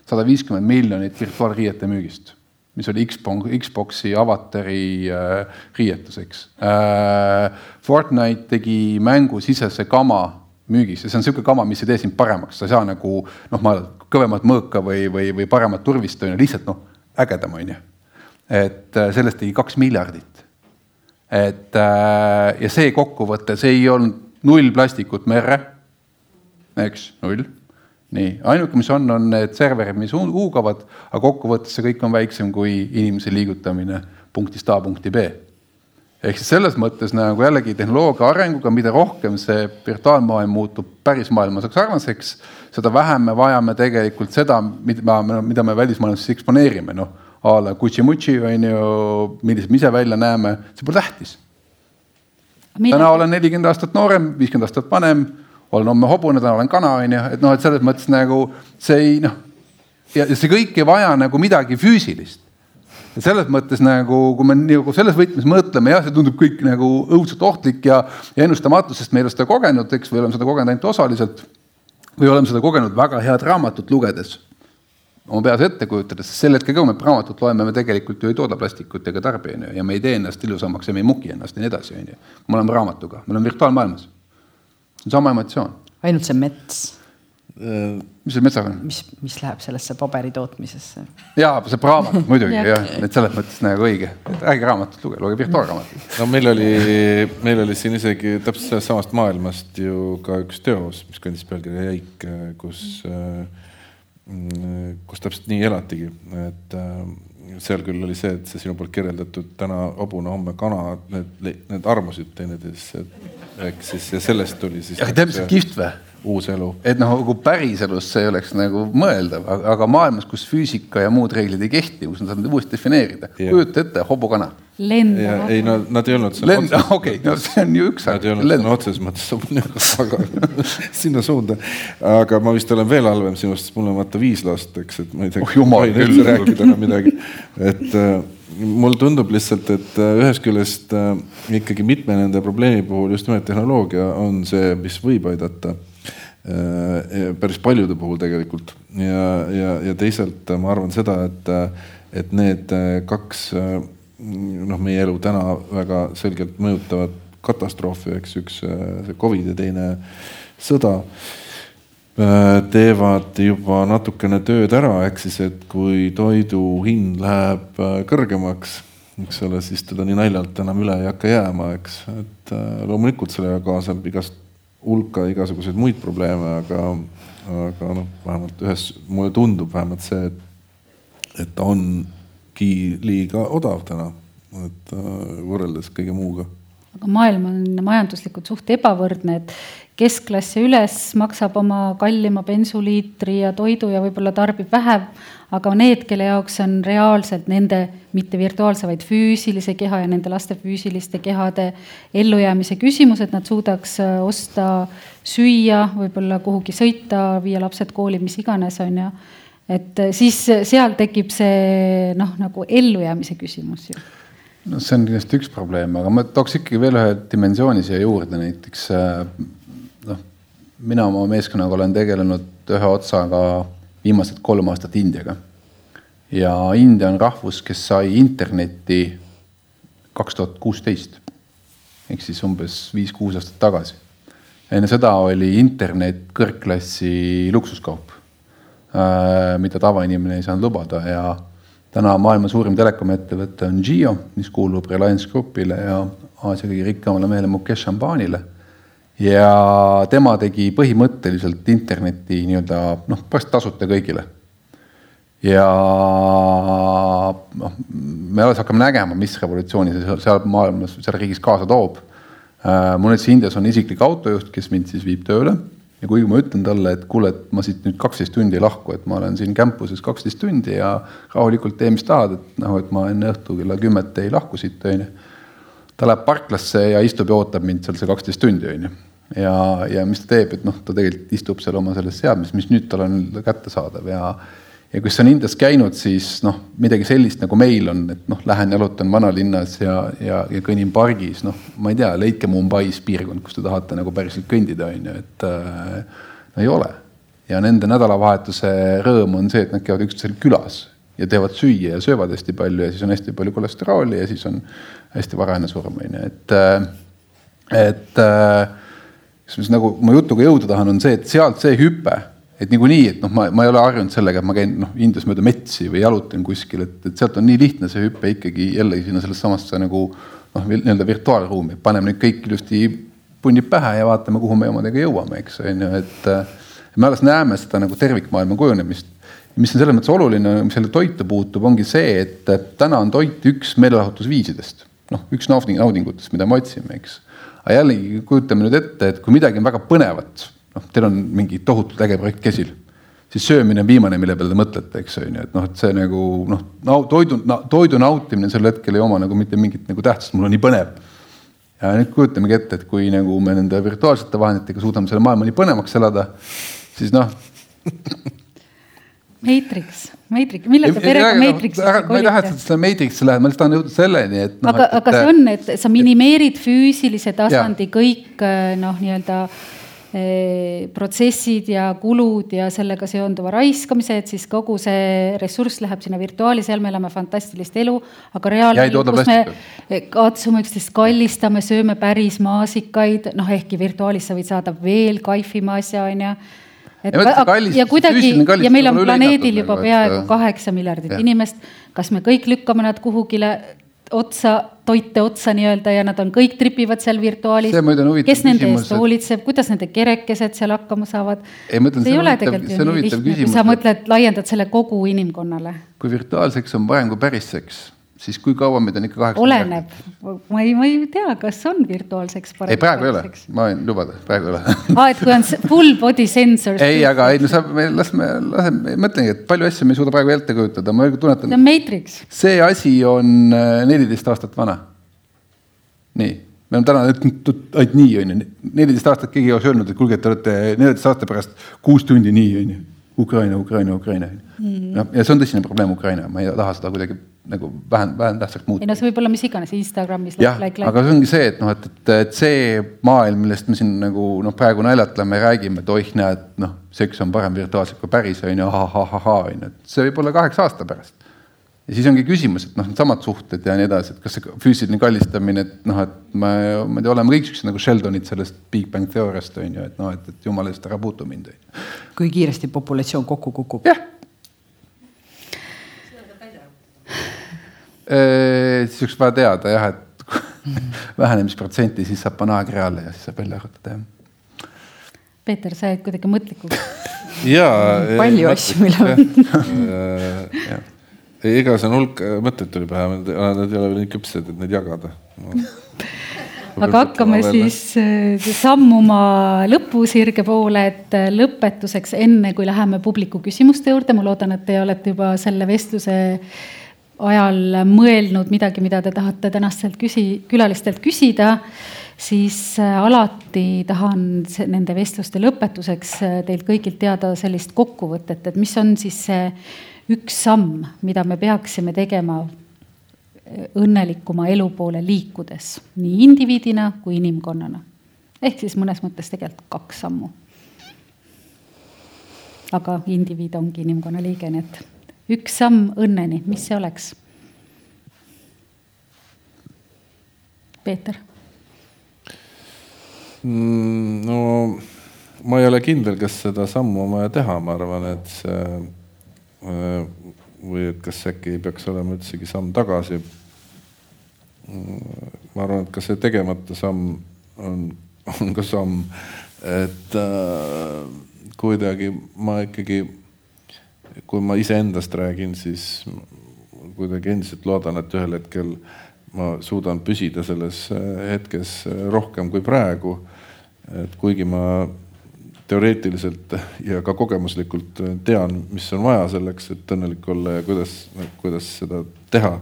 sada viiskümmend miljonit virtuaalriiete müügist. Mis oli Xbox, Xbox'i avatari äh, riietuseks äh,. Fortnite tegi mängusisese kama müügis ja see on niisugune kama, mis ei tee sind paremaks, sa ei saa nagu noh, ma kõvemat mõõka või, või, või paremat turvist on ju, lihtsalt noh, ägedam on ju. et äh, sellest tegi kaks miljardit. et äh, ja see kokkuvõte, see ei olnud null plastikut merre, eks, null nii, ainuke, mis on, on need serverid, mis huugavad, aga kokkuvõttes see kõik on väiksem kui inimese liigutamine punktist A punkti B. ehk siis selles mõttes nagu jällegi tehnoloogia arenguga, mida rohkem see virtuaalmaailm muutub päris maailma sarnaseks, seda vähem me vajame tegelikult seda, mida, mida me välismaailmas eksponeerime, noh a la Gucci-Mucci on ju, millised me ise välja näeme, see pole tähtis. täna olen nelikümmend aastat noorem, viiskümmend aastat vanem olen homme hobune, täna olen kana, on ju, et noh, et selles mõttes nagu see ei noh, ja see kõik ei vaja nagu midagi füüsilist. ja selles mõttes nagu, kui me nagu selles võtmes mõtleme, jah, see tundub kõik nagu õudselt ohtlik ja, ja ennustamatu, sest me ei ole seda kogenud, eks, või oleme seda kogenud ainult osaliselt. või oleme seda kogenud väga head raamatut lugedes oma peas ette kujutades, sest sel hetkel, kui me raamatut loeme, me tegelikult ju ei tooda plastikut ega tarbi, on ju, ja me ei tee ennast ilusamaks ja me ei muki ennast ja nii edasi, on ju. me oleme raamatuga, me oleme virtuaalmaailmas see on sama emotsioon. ainult see mets. mis selle metsaga on? mis, mis läheb sellesse paberi tootmisesse? jaa, see raamat muidugi jah, et selles mõttes nagu õige, et ärge raamatut lugege, lugege virtuaalraamatut. no meil oli, meil oli siin isegi täpselt sellest samast maailmast ju ka üks teos, mis kandis pealkirja Jäik, kus, kus täpselt nii elatigi, et seal küll oli see, et see sinu poolt kirjeldatud täna hobune, homme kana, need, need armusid teineteisesse ehk siis ja sellest tuli siis. mis on kihvt või? Uus elu. et noh, nagu päriselus see oleks nagu mõeldav, aga maailmas, kus füüsika ja muud reeglid ei kehti, kus nad saavad uuesti defineerida. kujuta ette, hobukana. lendavad. ei no nad ei olnud. lend-, okei, no see on ju üks. Nad ei olnud sõna otseses mõttes aga sinna suunda. aga ma vist olen veel halvem sinust, sest mul on vaata viis last, eks, et ma ei tea oh,. jumal küll. rääkida enam midagi, et äh, mul tundub lihtsalt, et äh, ühest küljest äh, ikkagi mitme nende probleemi puhul just nimelt tehnoloogia on see, mis võib aidata päris paljude puhul tegelikult. Ja, ja, ja teisalt ma arvan seda, et, et need kaks noh, meie elu täna väga selgelt mõjutavat katastroofi, eks üks see Covid ja teine sõda Äh, teevad juba natukene tööd ära, ehk siis, et kui toidu hind läheb äh, kõrgemaks, eks ole, siis teda nii naljalt enam üle ei hakka jääma, eks, et äh, loomulikult sellega kaasneb igast hulka igasuguseid muid probleeme, aga, aga noh, vähemalt ühes, mulle tundub vähemalt see, et, et ta ongi liiga odav täna, et võrreldes kõige muuga. Aga maailm on majanduslikult suht ebavõrdne, et keskklass ja üles maksab oma kallima bensuliitri ja toidu ja võib-olla tarbib vähem, aga need, kelle jaoks on reaalselt nende mitte virtuaalse, vaid füüsilise keha ja nende laste füüsiliste kehade ellujäämise küsimus, et nad suudaks äh, osta süüa, võib-olla kuhugi sõita, viia lapsed kooli, mis iganes, on ju. et äh, siis seal tekib see noh, nagu ellujäämise küsimus ju no see on kindlasti üks probleem, aga ma tooks ikkagi veel ühe dimensiooni siia juurde, näiteks äh, noh, mina oma meeskonnaga olen tegelenud ühe otsaga viimased kolm aastat Indiaga. ja India on rahvus, kes sai internetti kaks tuhat kuusteist ehk siis umbes viis-kuus aastat tagasi. enne seda oli internet kõrgklassi luksuskaup, äh, mida tavainimene ei saanud lubada ja täna maailma suurim telekomiettevõte on Jio, mis kuulub Reliance Groupile ja Aasia kõige rikkamale mehele Mukesh Ambanile. Ja tema tegi põhimõtteliselt interneti nii-öelda noh, pärast tasuta kõigile. ja noh, me alles hakkame nägema, mis revolutsiooni see seal maailmas, seal riigis kaasa toob. Äh, mul näiteks Indias on isiklik autojuht, kes mind siis viib tööle ja kui ma ütlen talle, et kuule, et ma siit nüüd kaksteist tundi ei lahku, et ma olen siin campuses kaksteist tundi ja rahulikult tee, mis tahad, et noh, et ma enne õhtu kella kümmet ei lahku siit, on ju. Ta läheb parklasse ja istub ja ootab mind seal see kaksteist tundi, on ju. ja, ja mis ta teeb, et noh, ta tegelikult istub seal oma selles seadmes, mis nüüd tal on kättesaadav ja ja sa on Indias käinud, siis noh, midagi sellist nagu meil on, et noh, lähen jalutan vanalinnas ja, ja, ja kõnnin pargis, noh, ma ei tea, leidke Mumbais piirkond, kus te tahate nagu päriselt kõndida, on ju, et äh, no ei ole. ja nende nädalavahetuse rõõm on see, et nad käivad üksteisel külas ja teevad süüa ja söövad hästi palju ja siis on hästi palju kolesterooli ja siis on hästi varajane surm, on ju, et, et mis nagu ma jutuga jõuda tahan, on see, et sealt see hüpe, et niikuinii, et noh, ma, ma ei ole harjunud sellega, et ma käin noh, Indias mööda metsi või jalutan kuskil, et, et sealt on nii lihtne see hüpe ikkagi jällegi sinna sellesse samasse nagu noh, nii-öelda virtuaalruumi, paneme nüüd kõik ilusti punnid pähe ja vaatame, kuhu me omadega jõuame, eks on ju, et me alles näeme seda nagu tervikmaailma kujunemist. Mis on selles mõttes oluline, mis selle toitu puutub, ongi see, et täna on toit üks meelelahutusviisidest, noh, üks nauding, naudingutest, mida me otsime, eks. aga jällegi kujutame nüüd ette, et kui midagi on väga põnevat, noh, teil on mingi tohutult äge projekt käsil, siis söömine on viimane, mille peale te mõtlete, eks on ju, et noh, et see nagu noh, toidu, toidu nautimine sel hetkel ei oma nagu mitte mingit nagu tähtsust, mul on nii põnev. ja nüüd kujutamegi ette, et kui nagu me nende virtuaalsete vahenditega suudame selle maailma nii põnevaks elada, siis noh Matrix, Matrix, millal sa perega Matrixisse kolite? ma ei taha, et sa Matrixisse lähed, ma lihtsalt tahan jõuda selleni, et no,. aga, aga see on, et sa minimeerid füüsilise tasandi ja. kõik eh, noh, nii-öelda eh, protsessid ja kulud ja sellega seonduva raiskamise, et siis kogu see ressurss läheb sinna virtuaali, seal me elame fantastilist elu, aga reaalelus, kus me katsume üksteist, kallistame, sööme päris maasikaid, noh, ehkki virtuaalis sa võid saada veel kaifima asja, onju et ja, kallis, ja kuidagi ja meil on planeedil juba nagu, peaaegu kaheksa miljardit ja. inimest, kas me kõik lükkame nad kuhugile otsa, toite otsa nii-öelda ja nad on kõik tripivad seal virtuaalis. kes nende eest hoolitseb, kuidas nende kerekesed seal hakkama saavad? see ei ole tegelikult ju nii lihtne, kui sa mõtled, laiendad selle kogu inimkonnale. kui virtuaalseks on parem kui päris seks siis kui kaua meid on ikka kaheksa? oleneb, ma ei, ma ei tea, kas on virtuaalseks ei, praegu ei ole, ma võin lubada, praegu ei ole aa, et kui on full body sensors. ei, aga ei, no sa, me laseme, laseme, mõtlengi, et palju asju me ei suuda praegu ette kujutada, ma tunnetan. see on Matrix. see asi on äh, neliteist aastat vana. nii, me oleme täna ainult nii, on ju, neliteist aastat keegi ei oleks öelnud, et kuulge, et te olete neljateist aasta pärast kuus tundi nii, on ju. Ukraina, Ukraina, Ukraina. Mm. noh, ja see on tõsine probleem, Ukraina, ma ei taha seda kuidagi nagu vähem, vähem tähtsaks muuta. ei no see võib olla mis iganes, Instagramis. jah aga see ongi see, et noh, et, et, et see maailm, millest me siin nagu noh, praegu naljatleme, räägime, et oih, näed, noh, seks on parem virtuaalselt kui päris, on ju, ahahahahah, on ju, et see võib olla kaheksa aasta pärast. Ja siis ongi küsimus, et noh, needsamad suhted ja nii edasi, et kas see füüsiline kallistamine, et noh, et me, ma ei tea, oleme kõik siuksed nagu Sheldonid sellest Big Bang teooriast on ju, et noh, et, et jumala eest ära puutu mind. kui kiiresti populatsioon kokku kukub. jah siis oleks vaja teada jah, et vähenemisprotsenti, siis saab panna aegreaale ja siis saab välja arvutada jah. Peeter, sa jäid kuidagi mõtlikuks. jaa. palju asju, mille on. ega see on hulk mõtteid tuli pähe, nad ei ole veel nii küpsed, et neid jagada no. aga hakkame siis sammuma lõpusirge poole, et lõpetuseks, enne kui läheme publiku küsimuste juurde, ma loodan, et te olete juba selle vestluse ajal mõelnud midagi, mida te tahate tänastelt küsi-, külalistelt küsida, siis äh, alati tahan nende vestluste lõpetuseks äh, teilt kõigilt teada sellist kokkuvõtet, et mis on siis see üks samm, mida me peaksime tegema äh, õnnelikuma elu poole liikudes, nii indiviidina kui inimkonnana. ehk siis mõnes mõttes tegelikult kaks sammu. aga indiviid ongi inimkonna liige, nii et üks samm õnneni, mis see oleks? Peeter mm,? no ma ei ole kindel, kas seda sammu on vaja teha, ma arvan, et see või et kas äkki ei peaks olema üldsegi samm tagasi. Mm, ma arvan, et ka see tegemata samm on, on ka samm, et äh, kuidagi ma ikkagi kui ma iseendast räägin, siis kuidagi endiselt loodan, et ühel hetkel ma suudan püsida selles äh, hetkes äh, rohkem kui praegu. et kuigi ma teoreetiliselt ja ka kogemuslikult tean, mis on vaja selleks, et õnnelik olla ja kuidas, kuidas seda teha,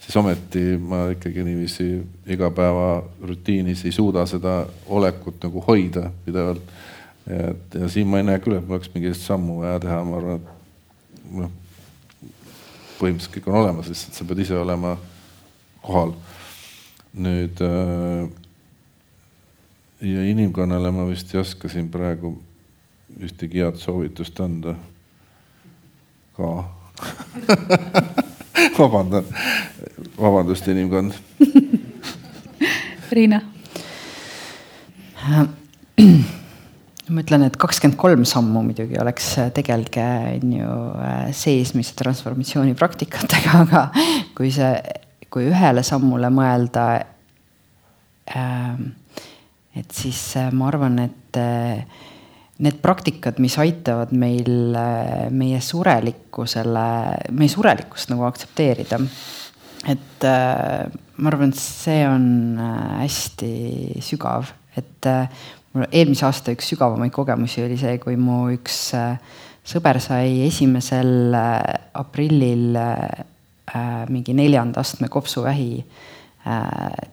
siis ometi ma ikkagi niiviisi igapäevarutiinis ei suuda seda olekut nagu hoida pidevalt. et ja siin ma ei näe küll, et mul oleks mingi sammu vaja teha, ma arvan, et noh, põhimõtteliselt kõik on olemas, lihtsalt sa pead ise olema kohal. nüüd äh, ja inimkonnale ma vist ei oska siin praegu ühtegi head soovitust anda ka. Vabandan, vabandust, inimkond. Riina. Ma ütlen, et kakskümmend kolm sammu muidugi oleks tegelge on ju seesmise transformatsiooni praktikatega, aga kui see, kui ühele sammule mõelda. et siis ma arvan, et need praktikad, mis aitavad meil meie surelikkusele, meie surelikkust nagu aktsepteerida. et ma arvan, et see on hästi sügav, et mul eelmise aasta üks sügavamaid kogemusi oli see, kui mu üks sõber sai esimesel aprillil mingi neljanda astme kopsuvähi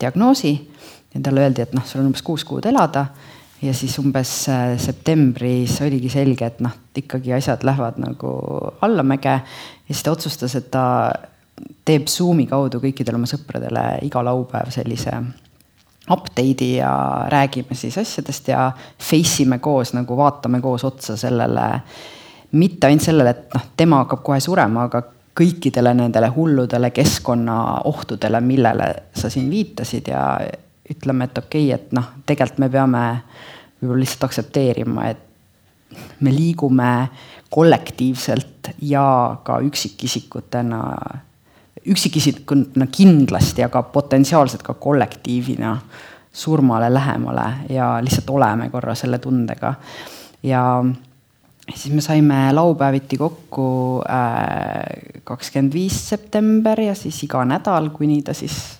diagnoosi. Ja talle öeldi, et noh, sul on umbes kuus kuud elada ja siis umbes septembris oligi selge, et noh, ikkagi asjad lähevad nagu allamäge. ja siis ta otsustas, et ta teeb Zoom'i kaudu kõikidele oma sõpradele iga laupäev sellise update'i ja räägime siis asjadest ja face ime koos nagu vaatame koos otsa sellele. mitte ainult sellele, et noh, tema hakkab kohe surema, aga kõikidele nendele hulludele keskkonnaohtudele, millele sa siin viitasid ja ütleme, et okei okay,, et noh, tegelikult me peame võib-olla lihtsalt aktsepteerima, et me liigume kollektiivselt ja ka üksikisikutena üksikisikuna kindlasti, aga potentsiaalselt ka kollektiivina surmale lähemale ja lihtsalt oleme korra selle tundega. ja siis me saime laupäeviti kokku äh, kakskümmend viis september ja siis iga nädal, kuni ta siis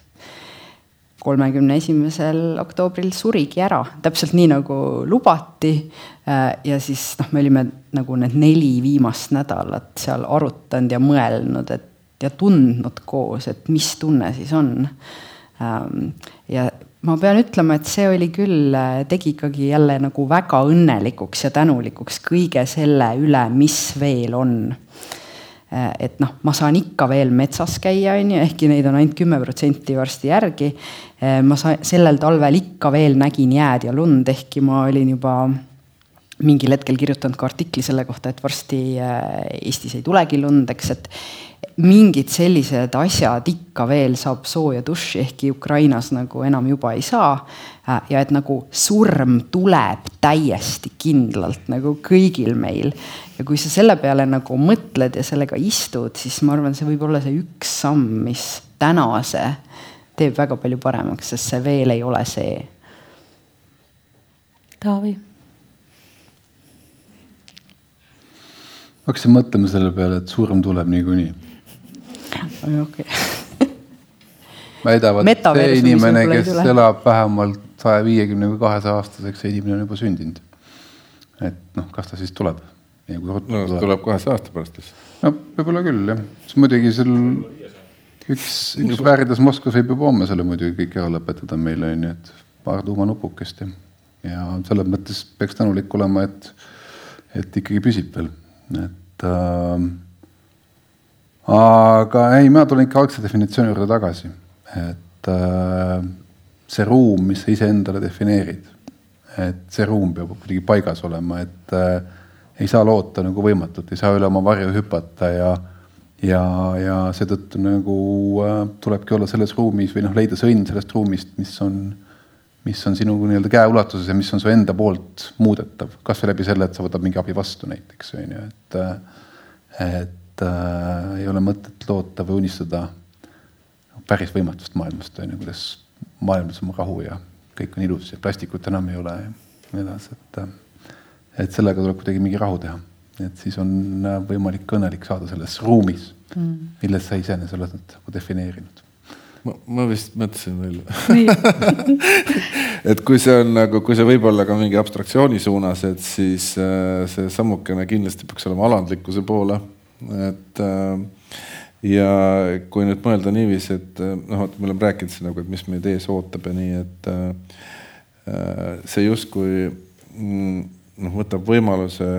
kolmekümne esimesel oktoobril surigi ära, täpselt nii nagu lubati. Äh, ja siis noh, me olime nagu need neli viimast nädalat seal arutanud ja mõelnud, et ja tundnud koos, et mis tunne siis on. Ähm, ja ma pean ütlema, et see oli küll, äh, tegi ikkagi jälle nagu väga õnnelikuks ja tänulikuks kõige selle üle, mis veel on. Äh, et noh, ma saan ikka veel metsas käia, on ju, ehkki neid on ainult kümme protsenti varsti järgi. Äh, ma sain, sellel talvel ikka veel nägin jääd ja lund, ehkki ma olin juba mingil hetkel kirjutanud ka artikli selle kohta, et varsti Eestis ei tulegi lund, eks, et mingid sellised asjad ikka veel saab sooja duši, ehkki Ukrainas nagu enam juba ei saa. Äh, ja et nagu surm tuleb täiesti kindlalt nagu kõigil meil. ja kui sa selle peale nagu mõtled ja sellega istud, siis ma arvan, see võib olla see üks samm, mis tänase teeb väga palju paremaks, sest see veel ei ole see. Taavi hakkasin mõtlema selle peale, et surm tuleb niikuinii okay. väidavad, et see inimene, kes elab vähemalt saja viiekümne või kahesaja aastaseks, see inimene on juba sündinud. et noh, kas ta siis tuleb? no ta tuleb kahesaja aasta pärast siis. no võib-olla küll jah, siis muidugi seal üks, üks väärides Moskvas võib juba homme selle muidugi kõik ära lõpetada meile on ju, et paar tuumanupukest ja, ja selles mõttes peaks tänulik olema, et, et ikkagi püsib veel, et äh, aga ei, mina tulen ikka algse definitsiooni juurde tagasi, et äh, see ruum, mis sa iseendale defineerid, et see ruum peab kuidagi paigas olema, et äh, ei saa loota nagu võimatut, ei saa üle oma varju hüpata ja ja, ja seetõttu nagu äh, tulebki olla selles ruumis või noh, leida see õnn sellest ruumist, mis on, mis on sinu nii-öelda käeulatuses ja mis on su enda poolt muudetav, kasvõi läbi selle, et sa võtad mingi abi vastu näiteks on ju, et, äh, et et äh, ei ole mõtet loota või unistada päris võimatust maailmast, on ju, kuidas maailmas on rahu ja kõik on ilus ja plastikut enam ei ole ja nii edasi, et, äh, et sellega tuleb kuidagi mingi rahu teha. et siis on äh, võimalik õnnelik saada selles ruumis mm., milles sa iseenesest oled nagu defineerinud ma, ma vist mõtlesin veel et kui see on nagu, kui see võib olla ka mingi abstraktsiooni suunas, et siis äh, see sammukene kindlasti peaks olema alandlikkuse poole et äh, ja kui nüüd mõelda niiviisi, et äh, noh, vot me oleme rääkinud siin nagu, et mis meid ees ootab ja nii, et äh, see justkui mm, noh, võtab võimaluse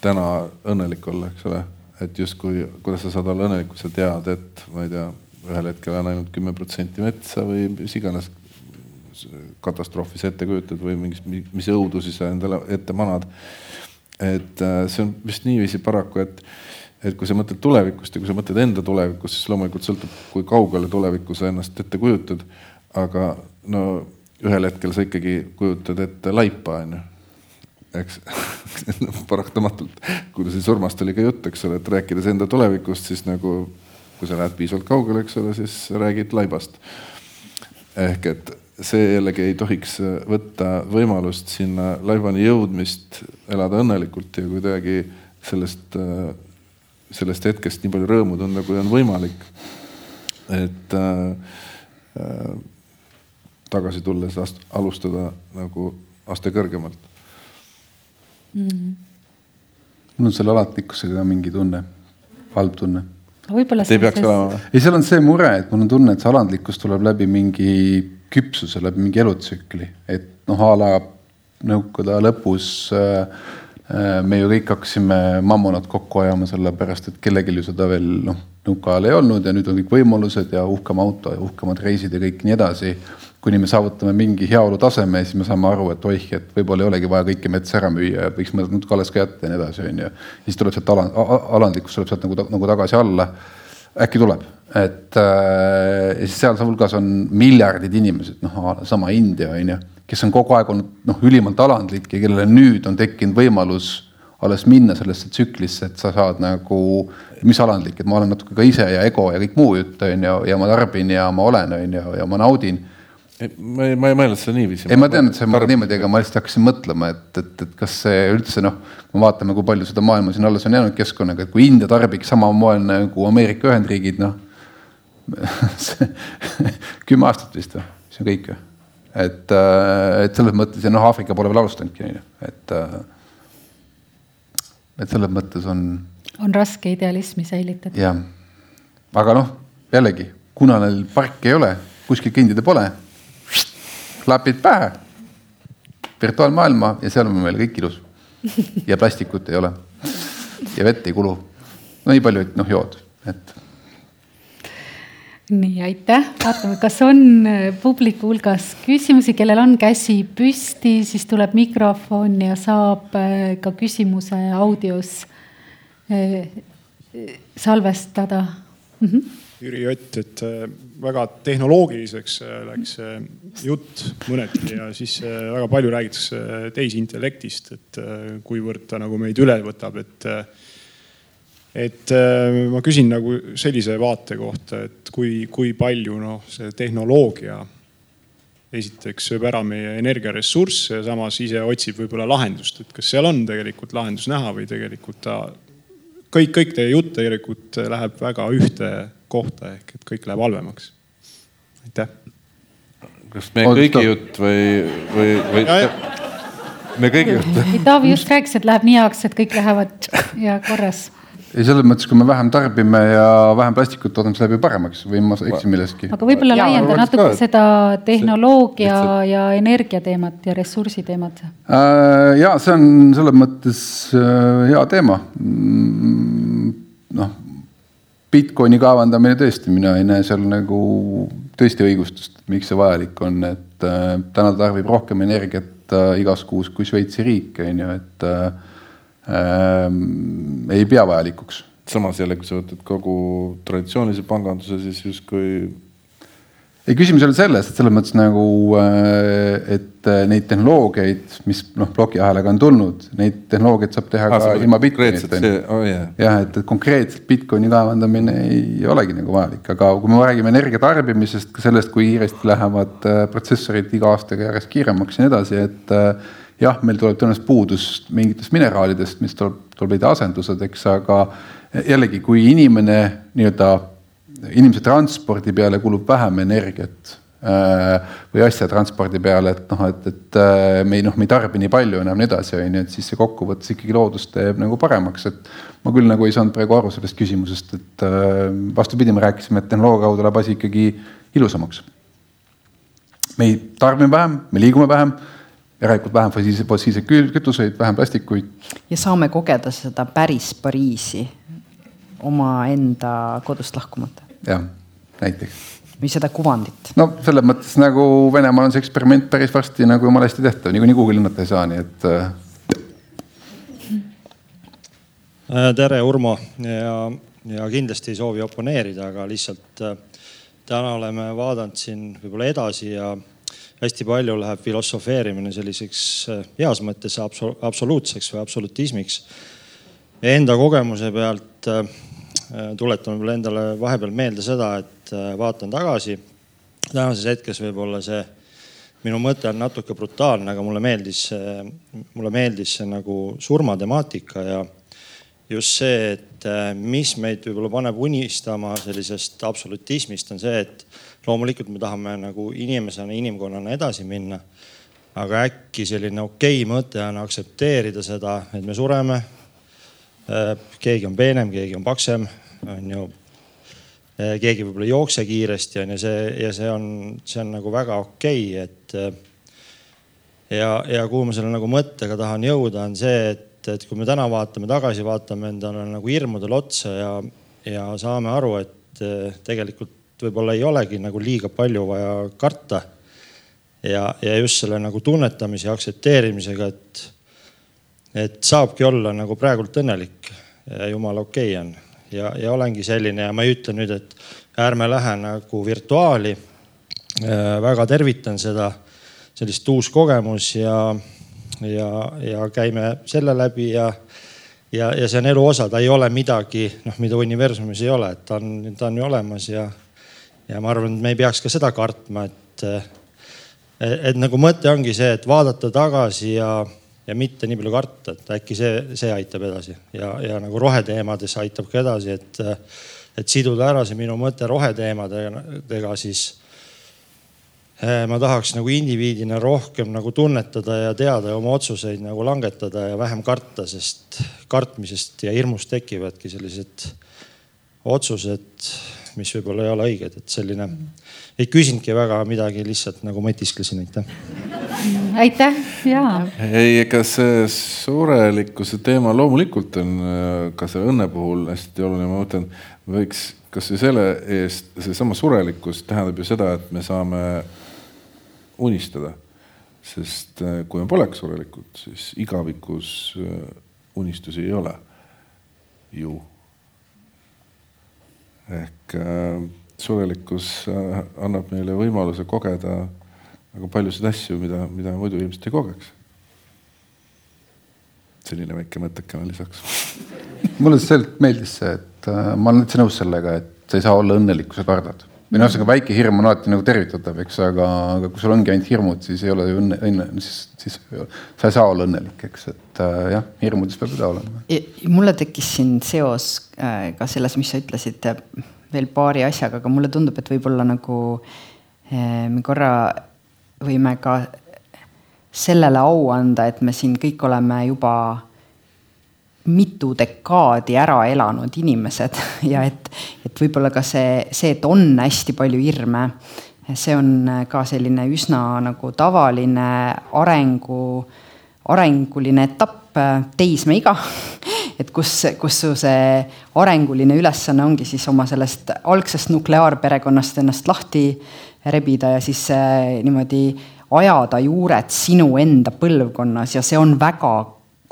täna õnnelik olla, eks ole, et justkui, kuidas sa saad olla õnnelik, kui sa tead, et ma ei tea, ühel hetkel on ainult kümme protsenti metsa või mis iganes katastroofi sa ette kujutad või mingis, mis õudusi sa endale ette manad et äh, see on vist niiviisi paraku, et, et kui sa mõtled tulevikust ja kui sa mõtled enda tulevikust, siis loomulikult sõltub, kui kaugele tulevikku sa ennast ette kujutad. aga no ühel hetkel sa ikkagi kujutad ette laipa, onju. eks paratamatult, kuidas surmast oli ka jutt, eks ole, et rääkides enda tulevikust, siis nagu kui sa lähed piisavalt kaugele, eks ole, siis räägid laibast. ehk et see jällegi ei tohiks võtta võimalust sinna laivani jõudmist, elada õnnelikult ja kuidagi sellest äh, sellest hetkest nii palju rõõmu tunda, kui on võimalik. et äh, äh, tagasi tulles alustada nagu aste kõrgemalt mm. -hmm. mul on selle alatlikkusega ka mingi tunne, halb tunne. võib-olla. ei peaks olema. ei, seal on see mure, et mul on tunne, et see alandlikkus tuleb läbi mingi küpsuse, läbi mingi elutsükli, et noh, a la nõukogude lõpus äh, Äh, me ju kõik hakkasime mammonat kokku ajama, sellepärast et kellelgi ju seda veel noh, nõukaajal ei olnud ja nüüd on kõik võimalused ja uhkem auto ja uhkemad reisid ja kõik nii edasi. kuni me saavutame mingi heaolu taseme, siis me saame aru, et oih, et võib-olla ei olegi vaja kõiki metsa ära müüa ja võiks natuke alles ka jätta ja nii edasi, on ju. siis tuleb sealt aland, alandlikkus tuleb sealt nagu, nagu tagasi alla. äkki tuleb, et äh, sealhulgas on miljardid inimesed, noh, sama India on ju kes on kogu aeg olnud noh, ülimalt alandlik ja kellele nüüd on tekkinud võimalus alles minna sellesse tsüklisse, et sa saad nagu, mis alandlik, et ma olen natuke ka ise ja ego ja kõik muu jutt on ju, ja ma tarbin ja ma olen, on ju, ja ma naudin. ma ei, ma ei mõelnud seda niiviisi. ei, ma tean, et see on niimoodi, aga ma lihtsalt hakkasin mõtlema, et, et, et kas see üldse noh, kui me vaatame, kui palju seda maailma siin alles on jäänud keskkonnaga, et kui India tarbiks samal moel nagu Ameerika Ühendriigid, noh kümme aastat vist või, see on kõik või et, äh, et selles mõttes ja noh, Aafrika pole veel alustanudki, on ju, et. Äh, et selles mõttes on. on raske idealismi säilitada. jah, aga noh, jällegi, kuna neil parki ei ole, kuskil kõndida pole, klapid pähe. virtuaalmaailma ja seal on meil kõik ilus. ja plastikut ei ole. ja vett ei kulu. no nii palju, et noh, jood, et nii, aitäh, vaatame, kas on äh, publiku hulgas küsimusi, kellel on käsi püsti, siis tuleb mikrofon ja saab äh, ka küsimuse audios äh, salvestada mm. -hmm. Jüri Ott, et väga tehnoloogiliseks läks jutt mõneti ja siis väga palju räägitakse tehisintellektist, et kuivõrd ta nagu meid üle võtab, et et äh, ma küsin nagu sellise vaate kohta, et kui, kui palju noh, see tehnoloogia esiteks sööb ära meie energiaressursse ja samas ise otsib võib-olla lahendust, et kas seal on tegelikult lahendus näha või tegelikult ta kõik, kõik teie jutt tegelikult läheb väga ühte kohta ehk et kõik läheb halvemaks. aitäh. kas meie kõigi jutt või, või, või? me kõigi jutt. Taavi just rääkis, et läheb nii heaks, et kõik lähevad ja korras ei, selles mõttes, kui me vähem tarbime ja vähem plastikut toodame, siis läheb ju paremaks või ma eksin milleski. aga võib-olla laienda natuke ka, seda tehnoloogia see, ja energia teemat ja ressursi teemat äh,. ja see on selles mõttes äh, hea teema. Mm, noh, Bitcoini kaevandamine tõesti, mina ei näe seal nagu tõesti õigustust, miks see vajalik on, et äh, täna ta tarbib rohkem energiat äh, igas kuus kui Šveitsi riik, on ju, et äh, ei pea vajalikuks. samas jälle, kui sa võtad kogu traditsioonilise panganduse, siis justkui ei, küsimus ei ole selles, et selles mõttes nagu, äh, et äh, neid tehnoloogiaid, mis noh, plokiahelaga on tulnud, neid tehnoloogiaid saab teha ah, ka ilma Bitcoinita. Oh, yeah. jah, et konkreetselt Bitcoini kaevandamine ei olegi nagu vajalik, aga kui me räägime energia tarbimisest, ka sellest, kui kiiresti lähevad äh, protsessorid iga aastaga järjest kiiremaks ja nii edasi, et jah, meil tuleb tõenäoliselt puudus mingitest mineraalidest, mis tuleb, tuleb leida asendused, eks, aga jällegi, kui inimene nii-öelda, inimese transpordi peale kulub vähem energiat äh, või asja transpordi peale, et noh, et, et äh, me ei noh, me ei tarbi nii palju enam nii edasi, on ju, et siis see kokkuvõttes ikkagi loodust teeb nagu paremaks, et ma küll nagu ei saanud praegu aru sellest küsimusest, et äh, vastupidi, me rääkisime, et tehnoloogia kaudu läheb asi ikkagi ilusamaks. me ei tarbi vähem, me liigume vähem järelikult vähem fossiilseid, fossiilseid kütuseid, vähem plastikuid. ja saame kogeda seda päris Pariisi omaenda kodust lahkumata. jah, näiteks. või seda kuvandit. no selles mõttes nagu Venemaal on see eksperiment päris varsti nagu jumala hästi tehtav, niikuinii kuhugi lennata ei saa, nii et. Äh. tere, Urmo ja, ja kindlasti ei soovi oponeerida, aga lihtsalt täna oleme vaadanud siin võib-olla edasi ja hästi palju läheb filosofeerimine selliseks heas mõttes absoluutseks või absolutismiks. Enda kogemuse pealt tuletan võib-olla endale vahepeal meelde seda, et vaatan tagasi. tänases hetkes võib-olla see minu mõte on natuke brutaalne, aga mulle meeldis, mulle meeldis see nagu surmatemaatika ja just see, et äh, mis meid võib-olla paneb unistama sellisest absolutismist, on see, et loomulikult me tahame nagu inimesena, inimkonnana edasi minna. aga äkki selline okei okay mõte on aktsepteerida seda, et me sureme. Äh, keegi on peenem, keegi on paksem, on ju Eh, keegi võib-olla ei jookse kiiresti on ju see ja see on, see on nagu väga okei okay,, et. Eh, ja, ja kuhu ma selle nagu mõttega tahan jõuda, on see, et, et kui me täna vaatame tagasi, vaatame endale nagu hirmudele otsa ja, ja saame aru, et eh, tegelikult võib-olla ei olegi nagu liiga palju vaja karta. ja, ja just selle nagu tunnetamise ja aktsepteerimisega, et, et saabki olla nagu praegult õnnelik ja jumala okei okay on ja, ja olengi selline ja ma ei ütle nüüd, et ärme lähe nagu virtuaali. Äh, väga tervitan seda, sellist uus kogemus ja, ja, ja käime selle läbi ja, ja, ja see on elu osa, ta ei ole midagi, noh, mida universumis ei ole, et ta on, ta on ju olemas ja, ja ma arvan, et me ei peaks ka seda kartma, et, et, et nagu mõte ongi see, et vaadata tagasi ja ja mitte nii palju karta, et äkki see, see aitab edasi. Ja, ja nagu roheteemades aitab ka edasi, et, et siduda ära see minu mõte roheteemadega, siis eh, ma tahaks nagu indiviidina rohkem nagu tunnetada ja teada ja oma otsuseid nagu langetada ja vähem karta, sest kartmisest ja hirmust tekivadki sellised otsused, mis võib-olla ei ole õiged, et selline ei küsinudki väga midagi, lihtsalt nagu mõtisklesin, aitäh. aitäh, ja. ei, ega see surelikkuse teema loomulikult on äh, ka see õnne puhul hästi oluline, ma mõtlen, võiks kasvõi selle eest, seesama surelikkus tähendab ju seda, et me saame unistada. sest äh, kui me poleks surelikud, siis igavikus äh, unistusi ei ole ju. Ehk äh, surelikkus äh, annab meile võimaluse kogeda väga paljusid asju, mida, mida muidu ilmselt ei kogeks. selline väike mõttekene lisaks mulle selgelt meeldis see, et äh, ma olen üldse nõus sellega, et sa ei saa olla õnnelik, kui sa kardad. Või noh, ühesõnaga väike hirm on alati nagu tervitatav, eks, aga, aga kui sul ongi ainult hirmud, siis ei ole ju õnne, õnne, siis, siis sa ei saa olla õnnelik, eks, et äh, jah, hirmudes peab üle olema. mulle tekkis siin seos äh, ka selles, mis sa ütlesid veel paari asjaga, aga mulle tundub, et võib-olla nagu eh, me korra võime ka sellele au anda, et me siin kõik oleme juba mitu dekaadi ära elanud inimesed ja et, et võib-olla ka see, see, et on hästi palju hirme, see on ka selline üsna nagu tavaline arengu, arenguline etapp teismeiga et kus, kus su see arenguline ülesanne ongi siis oma sellest algsest nukleaarperekonnast ennast lahti rebida ja siis äh, niimoodi ajada juured sinu enda põlvkonnas ja see on väga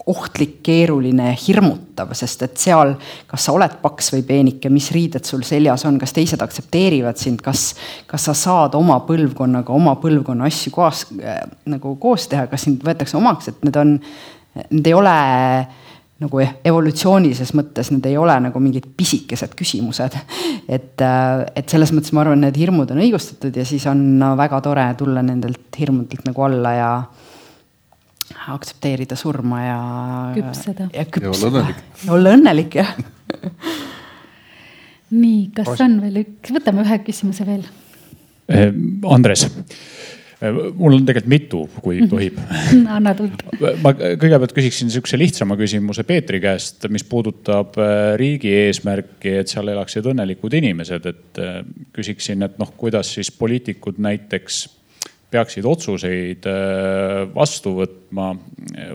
ohtlik, keeruline, hirmutav, sest et seal, kas sa oled paks või peenike, mis riided sul seljas on, kas teised aktsepteerivad sind, kas, kas sa saad oma põlvkonnaga oma põlvkonna asju koos äh, nagu koos teha, kas sind võetakse omaks, et need on, need ei ole nagu evolutsioonilises mõttes need ei ole nagu mingid pisikesed küsimused. et, äh, et selles mõttes ma arvan, need hirmud on õigustatud ja siis on väga tore tulla nendelt hirmudelt nagu alla ja aktsepteerida surma ja. küpseda. ja küpseda. olla õnnelik. olla õnnelik, jah nii, kas on veel üks, võtame ühe küsimuse veel. Eh, Andres Äh, mul on tegelikult mitu, kui mhm. tohib anna tunda. ma kõigepealt küsiksin sihukese lihtsama küsimuse Peetri käest, mis puudutab äh, riigi eesmärki, et seal elaksid õnnelikud inimesed, et küsiksin, et noh, kuidas siis poliitikud näiteks peaksid otsuseid äh, vastu võtma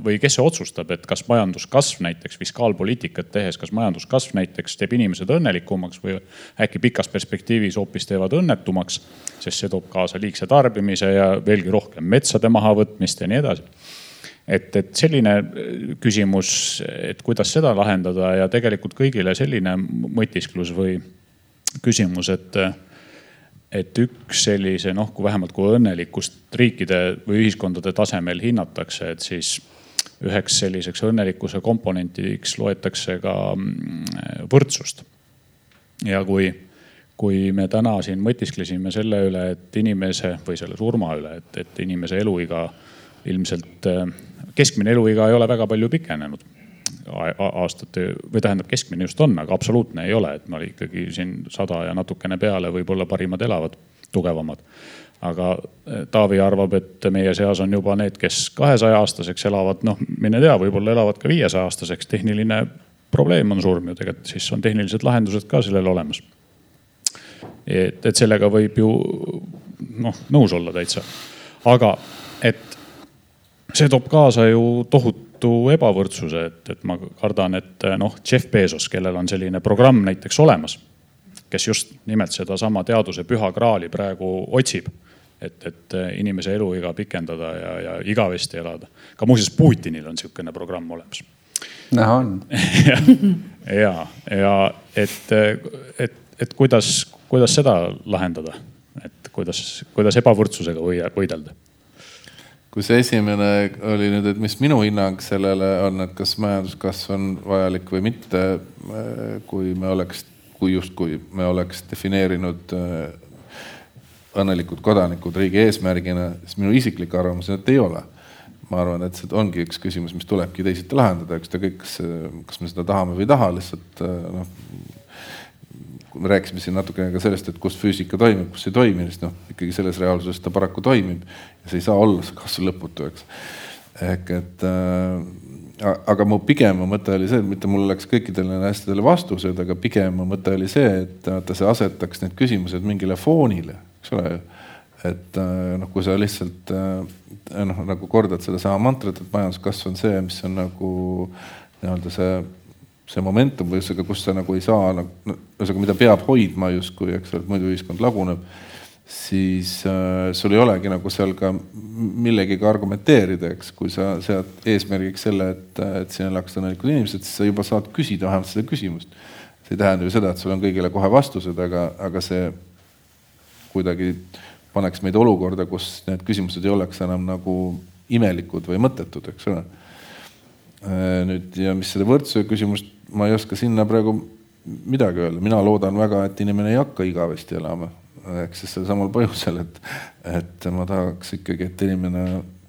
või kes see otsustab, et kas majanduskasv näiteks fiskaalpoliitikat tehes, kas majanduskasv näiteks teeb inimesed õnnelikumaks või äkki pikas perspektiivis hoopis teevad õnnetumaks, sest see toob kaasa liigse tarbimise ja veelgi rohkem metsade mahavõtmist ja nii edasi. et, et selline küsimus, et kuidas seda lahendada ja tegelikult kõigile selline mõtisklus või küsimus, et, et üks sellise noh, kui vähemalt kui õnnelikkust riikide või ühiskondade tasemel hinnatakse, et siis üheks selliseks õnnelikkuse komponentiks loetakse ka mm, võrdsust. ja kui, kui me täna siin mõtisklesime selle üle, et inimese või selle surma üle, et, et inimese eluiga ilmselt, keskmine eluiga ei ole väga palju pikenenud aastate või tähendab, keskmine just on, aga absoluutne ei ole, et me ikkagi siin sada ja natukene peale võib-olla parimad elavad, tugevamad. aga eh, Taavi arvab, et meie seas on juba need, kes kahesaja aastaseks elavad, noh, mine tea, võib-olla elavad ka viiesaja aastaseks. tehniline probleem on surm ju tegelikult, siis on tehnilised lahendused ka sellele olemas. et, et sellega võib ju noh, nõus olla täitsa. aga et see toob kaasa ju tohutu tohutu ebavõrdsuse, et, et ma kardan, et noh, Jeff Bezos, kellel on selline programm näiteks olemas, kes just nimelt sedasama teaduse püha graali praegu otsib et, et inimese eluiga pikendada ja, ja igavesti elada. ka muuseas Putinil on sihukene programm olemas. näha on ja, ja, ja et, et, et kuidas, kuidas seda lahendada, et kuidas, kuidas ebavõrdsusega võidelda kui see esimene oli nüüd, et mis minu hinnang sellele on, et kas majanduskasv on vajalik või mitte. kui me oleks, kui justkui me oleks defineerinud äh, õnnelikud kodanikud riigi eesmärgina, siis minu isiklik arvamus on, et ei ole. ma arvan, et see ongi üks küsimus, mis tulebki teisiti lahendada, ükskõik, kas, kas me seda tahame või ei taha, lihtsalt äh, noh me rääkisime siin natukene ka sellest, et kus füüsika toimib, kus ei toimi, sest noh, ikkagi selles reaalsuses ta paraku toimib ja see ei saa olla see kasv lõputu, eks. ehk et äh, aga mu pigem mõte oli see, et mitte mul oleks kõikidele asjadele vastused, aga pigem mõte oli see, et vaata, see asetaks need küsimused mingile foonile, eks ole. et äh, noh, kui sa lihtsalt äh, noh, nagu kordad sedasama mantrat, et majanduskasv on see, mis on nagu nii-öelda see see momentum või ühesõnaga, kus sa nagu ei saa nagu, ühesõnaga, mida peab hoidma justkui, eks ole, et muidu ühiskond laguneb. siis äh, sul ei olegi nagu seal ka millegiga argumenteerida, eks, kui sa sead eesmärgiks selle, et, et siin elaks õnnelikud inimesed, siis sa juba saad küsida vähemalt seda küsimust. see ei tähenda ju seda, et sul on kõigile kohe vastused, aga, aga see kuidagi paneks meid olukorda, kus need küsimused ei oleks enam nagu imelikud või mõttetud, eks ole nüüd ja mis seda võrdsuse küsimust, ma ei oska sinna praegu midagi öelda, mina loodan väga, et inimene ei hakka igavesti elama. ehk siis sel samal põhjusel, et, et ma tahaks ikkagi, et inimene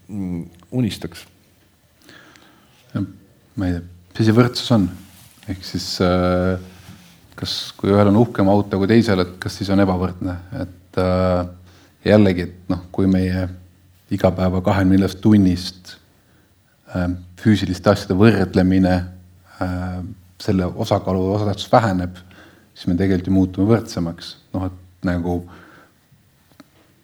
mm, unistaks. ma ei tea, mis see võrdsus on, ehk siis äh, kas, kui ühel on uhkem auto kui teisel, et kas siis on ebavõrdne, et äh, jällegi, et noh, kui meie igapäeva kahekümne neljast tunnist äh, füüsiliste asjade võrdlemine, äh, selle osakaalu osatähtsus väheneb, siis me tegelikult ju muutume võrdsemaks. noh, et nagu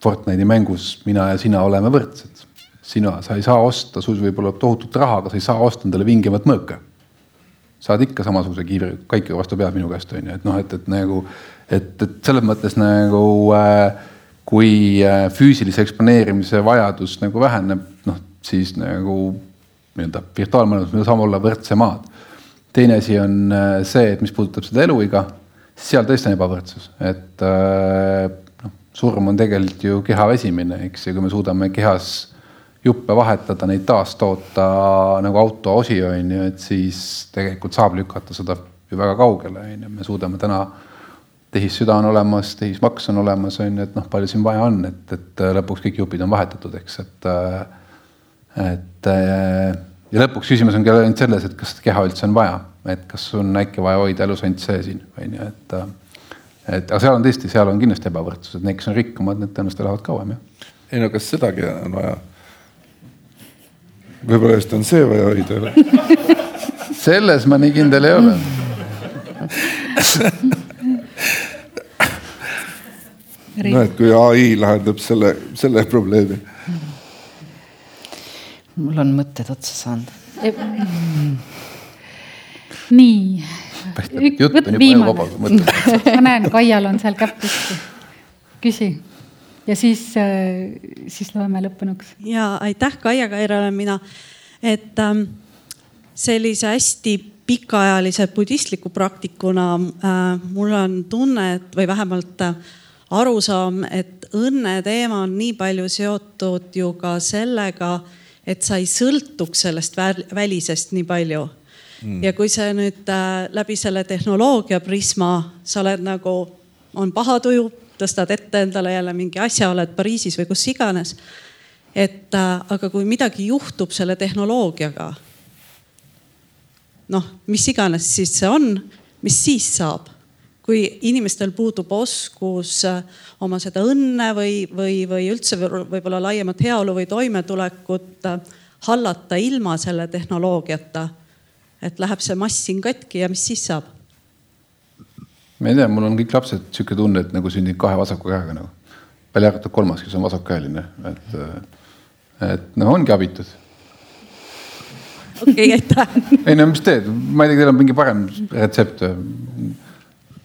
Fortnite'i mängus mina ja sina oleme võrdsed. sina, sa ei saa osta, sul võib olla tohutut raha, aga sa ei saa osta endale vingemat mõõka. saad ikka samasuguse kiivri kaikiga vastu pead minu käest on ju, et noh, et, et nagu, et, et selles mõttes nagu äh, kui äh, füüsilise eksponeerimise vajadus nagu väheneb, noh siis nagu nii-öelda virtuaalmaailmas me saame olla võrdsemad. teine asi on äh, see, et mis puudutab seda eluiga, seal tõesti on ebavõrdsus, et äh, noh, surm on tegelikult ju keha väsimine, eks, ja kui me suudame kehas juppe vahetada, neid taastoota nagu auto osi on ju, et siis tegelikult saab lükata seda ju väga kaugele, on ju, me suudame täna tehissüda on olemas, tehismaks on olemas, on ju, et noh, palju siin vaja on, et, et lõpuks kõik jupid on vahetatud, eks, et et ja lõpuks küsimus on ka ainult selles, et kas keha üldse on vaja, et kas on äkki vaja hoida elusant see siin, on ju, et. et aga seal on tõesti, seal on kindlasti ebavõrdsus, et need, kes on rikkamad, need tõenäoliselt elavad kauem, jah. ei no kas sedagi on vaja? võib-olla just on see vaja hoida selles ma nii kindel ei ole no et kui ai lahendab selle, selle probleemi mul on mõtted otsa saanud. nii. jutt on juba vaba mõte. ma näen, Kaial on seal käpp püsti. küsi ja siis, äh, siis loeme lõppenuks. ja aitäh, Kaia Kaira olen mina. et ähm, sellise hästi pikaajalise budistliku praktikuna äh, mul on tunne, et või vähemalt äh, arusaam, et õnne teema on nii palju seotud ju ka sellega, et sa ei sõltuks sellest välisest nii palju mm.. ja kui see nüüd äh, läbi selle tehnoloogia prisma, sa oled nagu, on paha tuju, tõstad ette endale jälle mingi asja, oled Pariisis või kus iganes. et äh, aga kui midagi juhtub selle tehnoloogiaga, noh, mis iganes siis see on, mis siis saab? Kui inimestel puudub oskus äh, oma seda õnne või, või, või üldse võib-olla laiemat heaolu või toimetulekut äh, hallata ilma selle tehnoloogiata. et läheb see mass siin katki ja mis siis saab? ma ei tea, mul on kõik lapsed sihuke tunne, et nagu sündinud kahe vasaku käega nagu. välja arvatud kolmas, kes on vasakkäeline, et, äh, et noh, ongi abitud okei okay,, aitäh. ei no mis teed, ma ei tea, teil on mingi parem retsept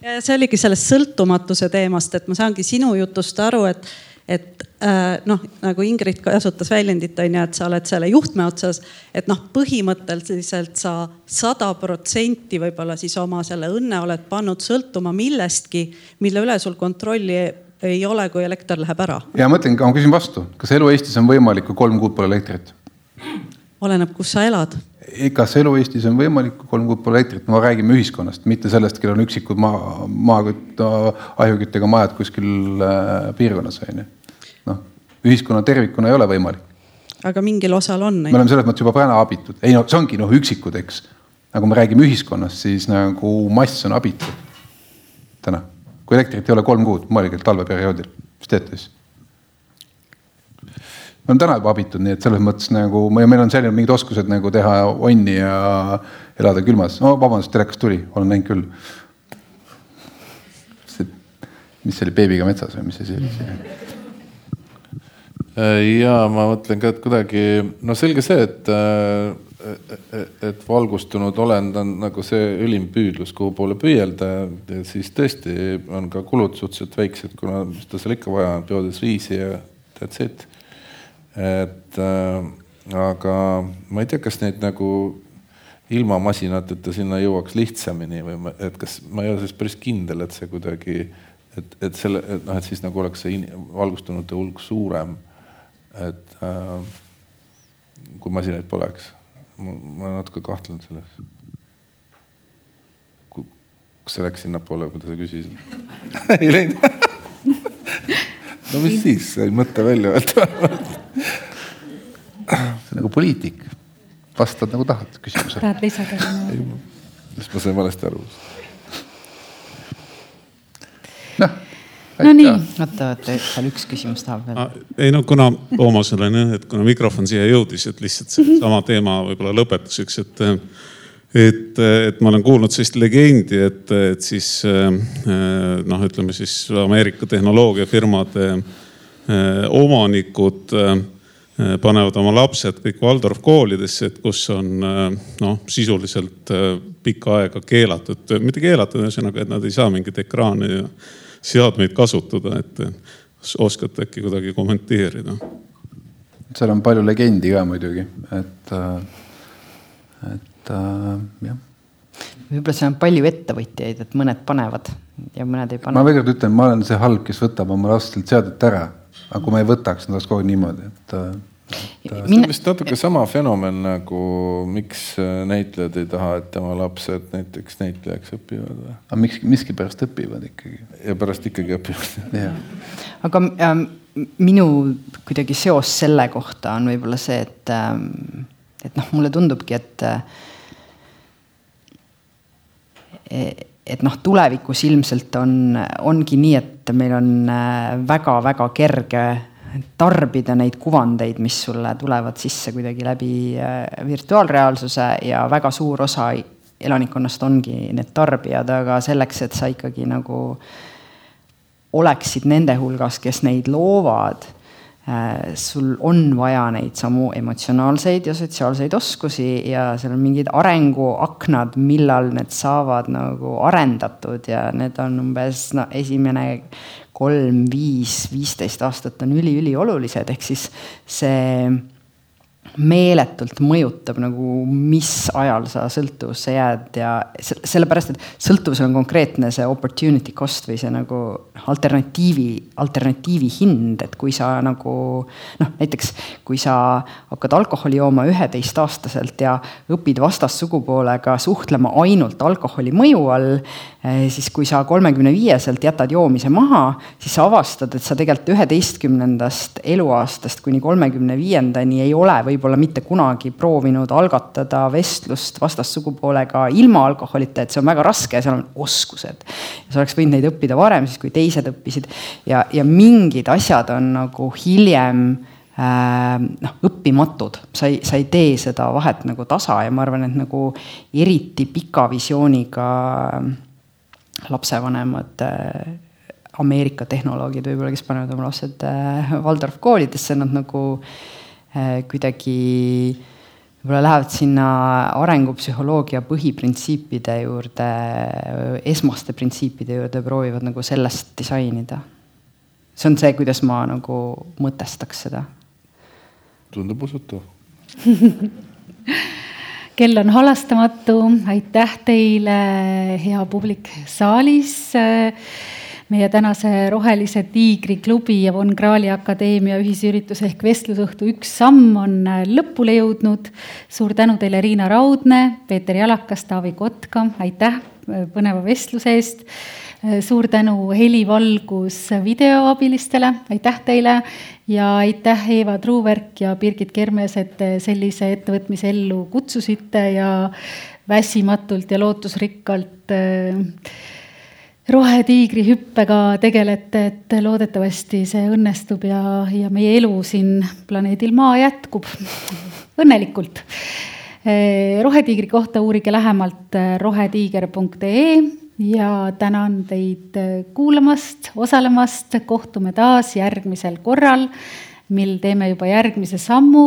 ja see oligi sellest sõltumatuse teemast, et ma saangi sinu jutust aru, et, et äh, noh, nagu Ingrid kasutas väljendit on ju, et sa oled selle juhtme otsas. et noh, põhimõtteliselt sa sada protsenti võib-olla siis oma selle õnne oled pannud sõltuma millestki, mille üle sul kontrolli ei ole, kui elekter läheb ära. ja mõtlengi, ma küsin vastu, kas elu Eestis on võimalik, kui kolm kuud pole elektrit? Oleneb, kus sa elad kas elu Eestis on võimalik, kui kolm kuud pole elektrit, me räägime ühiskonnast, mitte sellest, kellel on üksikud maa, maakütt, ahjuküttega majad kuskil äh, piirkonnas on ju. noh, ühiskonna tervikuna ei ole võimalik. aga mingil osal on. me oleme selles mõttes juba praegu abitud, ei no see ongi noh, üksikud, eks. nagu me räägime ühiskonnast, siis nagu mass on abitu täna. kui elektrit ei ole kolm kuud, mõelge talveperioodil, mis teete siis? Me oleme täna juba abitud, nii et selles mõttes nagu meil on selline mingid oskused nagu teha onni ja elada külmas. no vabandust, telekas tuli, olen näinud küll. mis see oli, beebiga metsas või mis asi oli see? Ja ma mõtlen ka, et kuidagi no selge see, et, äh, et valgustunud olend on nagu see ülim püüdlus, kuhu poole püüelda. siis tõesti on ka kulud suhteliselt väiksed, kuna mis ta seal ikka vaja on, peodes viisi ja that's it et äh, aga ma ei tea, kas neid nagu ilma masinateta sinna jõuaks lihtsamini või ma, et kas ma ei ole selles päris kindel, et see kuidagi, et, et selle, et noh, et siis nagu oleks see valgustunute hulk suurem. et äh, kui masinaid poleks, ma natuke kahtlen selles. kas see läks sinnapoole, mida sa küsisid ei läinud no mis siis, sai mõtte välja öelda nagu poliitik, vastad nagu tahad küsimusele. tahad lisada? siis ma sain valesti aru. noh. no nii. oota, oota, seal üks küsimus tahab veel. Ah, ei no kuna Toomasel on jah, et kuna mikrofon siia jõudis, et lihtsalt sama teema võib-olla lõpetuseks, et et, et ma olen kuulnud sellist legendi, et, et siis noh, ütleme siis Ameerika tehnoloogiafirmade eh, omanikud eh, panevad oma lapsed kõik Waldorf koolidesse, et kus on noh, sisuliselt pikka aega keelatud, mitte keelatud, ühesõnaga, et nad ei saa mingeid ekraane ja seadmeid kasutada, et oskate äkki kuidagi kommenteerida? seal on palju legendi ka muidugi, et, et äh, jah. võib-olla seal on palju ettevõtjaid, et mõned panevad ja mõned ei pane. ma veel kord ütlen, ma olen see halb, kes võtab oma lastelt seadet ära, aga kui ma ei võtaks, nad oleks kogu aeg niimoodi, et äh, et äh, see on vist natuke sama fenomen nagu miks näitlejad ei taha, et tema lapsed näiteks näitlejaks õpivad või? aga miks, miskipärast õpivad ikkagi. ja pärast ikkagi õpivad aga ähm, minu kuidagi seos selle kohta on võib-olla see, et ähm,, et noh, mulle tundubki, et äh, et noh, tulevikus ilmselt on, ongi nii, et meil on väga-väga äh, kerge tarbida neid kuvandeid, mis sulle tulevad sisse kuidagi läbi äh, virtuaalreaalsuse ja väga suur osa elanikkonnast ongi need tarbijad, aga selleks, et sa ikkagi nagu oleksid nende hulgas, kes neid loovad sul on vaja neid samu emotsionaalseid ja sotsiaalseid oskusi ja seal on mingid arenguaknad, millal need saavad nagu arendatud ja need on umbes no esimene kolm, viis, viisteist aastat on üli-üliolulised, ehk siis see meeletult mõjutab nagu, mis ajal sa sõltuvusse jääd ja sellepärast, et sõltuvusel on konkreetne see opportunity cost või see nagu alternatiivi, alternatiivi hind, et kui sa nagu noh, näiteks kui sa hakkad alkoholi jooma üheteistaastaselt ja õpid vastassugupoolega suhtlema ainult alkoholi mõju all, eh, siis kui sa kolmekümne viieselt jätad joomise maha, siis sa avastad, et sa tegelikult üheteistkümnendast eluaastast kuni kolmekümne viiendani ei ole võib-olla võib-olla mitte kunagi proovinud algatada vestlust vastassugupoolega ilma alkoholita, et see on väga raske ja seal on oskused. sa oleks võinud neid õppida varem, siis kui teised õppisid ja, ja mingid asjad on nagu hiljem äh, noh, õppimatud, sa ei, sa ei tee seda vahet nagu tasa ja ma arvan, et nagu eriti pika visiooniga lapsevanemad äh, Ameerika tehnoloogid võib-olla, kes panevad oma lapsed äh, Waldorf koolidesse, nad nagu äh, Äh, kuidagi võib-olla lähevad sinna arengupsühholoogia põhiprintsiipide juurde, esmaste printsiipide juurde, proovivad nagu sellest disainida. see on see, kuidas ma nagu mõtestaks seda. tundub usutav kell on halastamatu, aitäh teile, hea publik saalis meie tänase Rohelise Tiigri klubi ja Von Krahli Akadeemia ühisüritus ehk vestlusõhtu Üks samm on äh, lõpule jõudnud. suur tänu teile, Riina Raudne, Peeter Jalakas, Taavi Kotka, aitäh äh, põneva vestluse eest. Äh, suur tänu helivalgus videoabilistele, aitäh teile ja aitäh Eeva Truuverk ja Birgit Kermes, et te sellise ettevõtmise ellu kutsusite ja väsimatult ja lootusrikkalt äh, rohetiigri hüppega tegelete, et loodetavasti see õnnestub ja, ja meie elu siin planeedil Maa jätkub õnnelikult. Eh, rohetiigri kohta uurige lähemalt eh, rohetiiger.ee ja tänan teid eh, kuulamast, osalemast, kohtume taas järgmisel korral, mil teeme juba järgmise sammu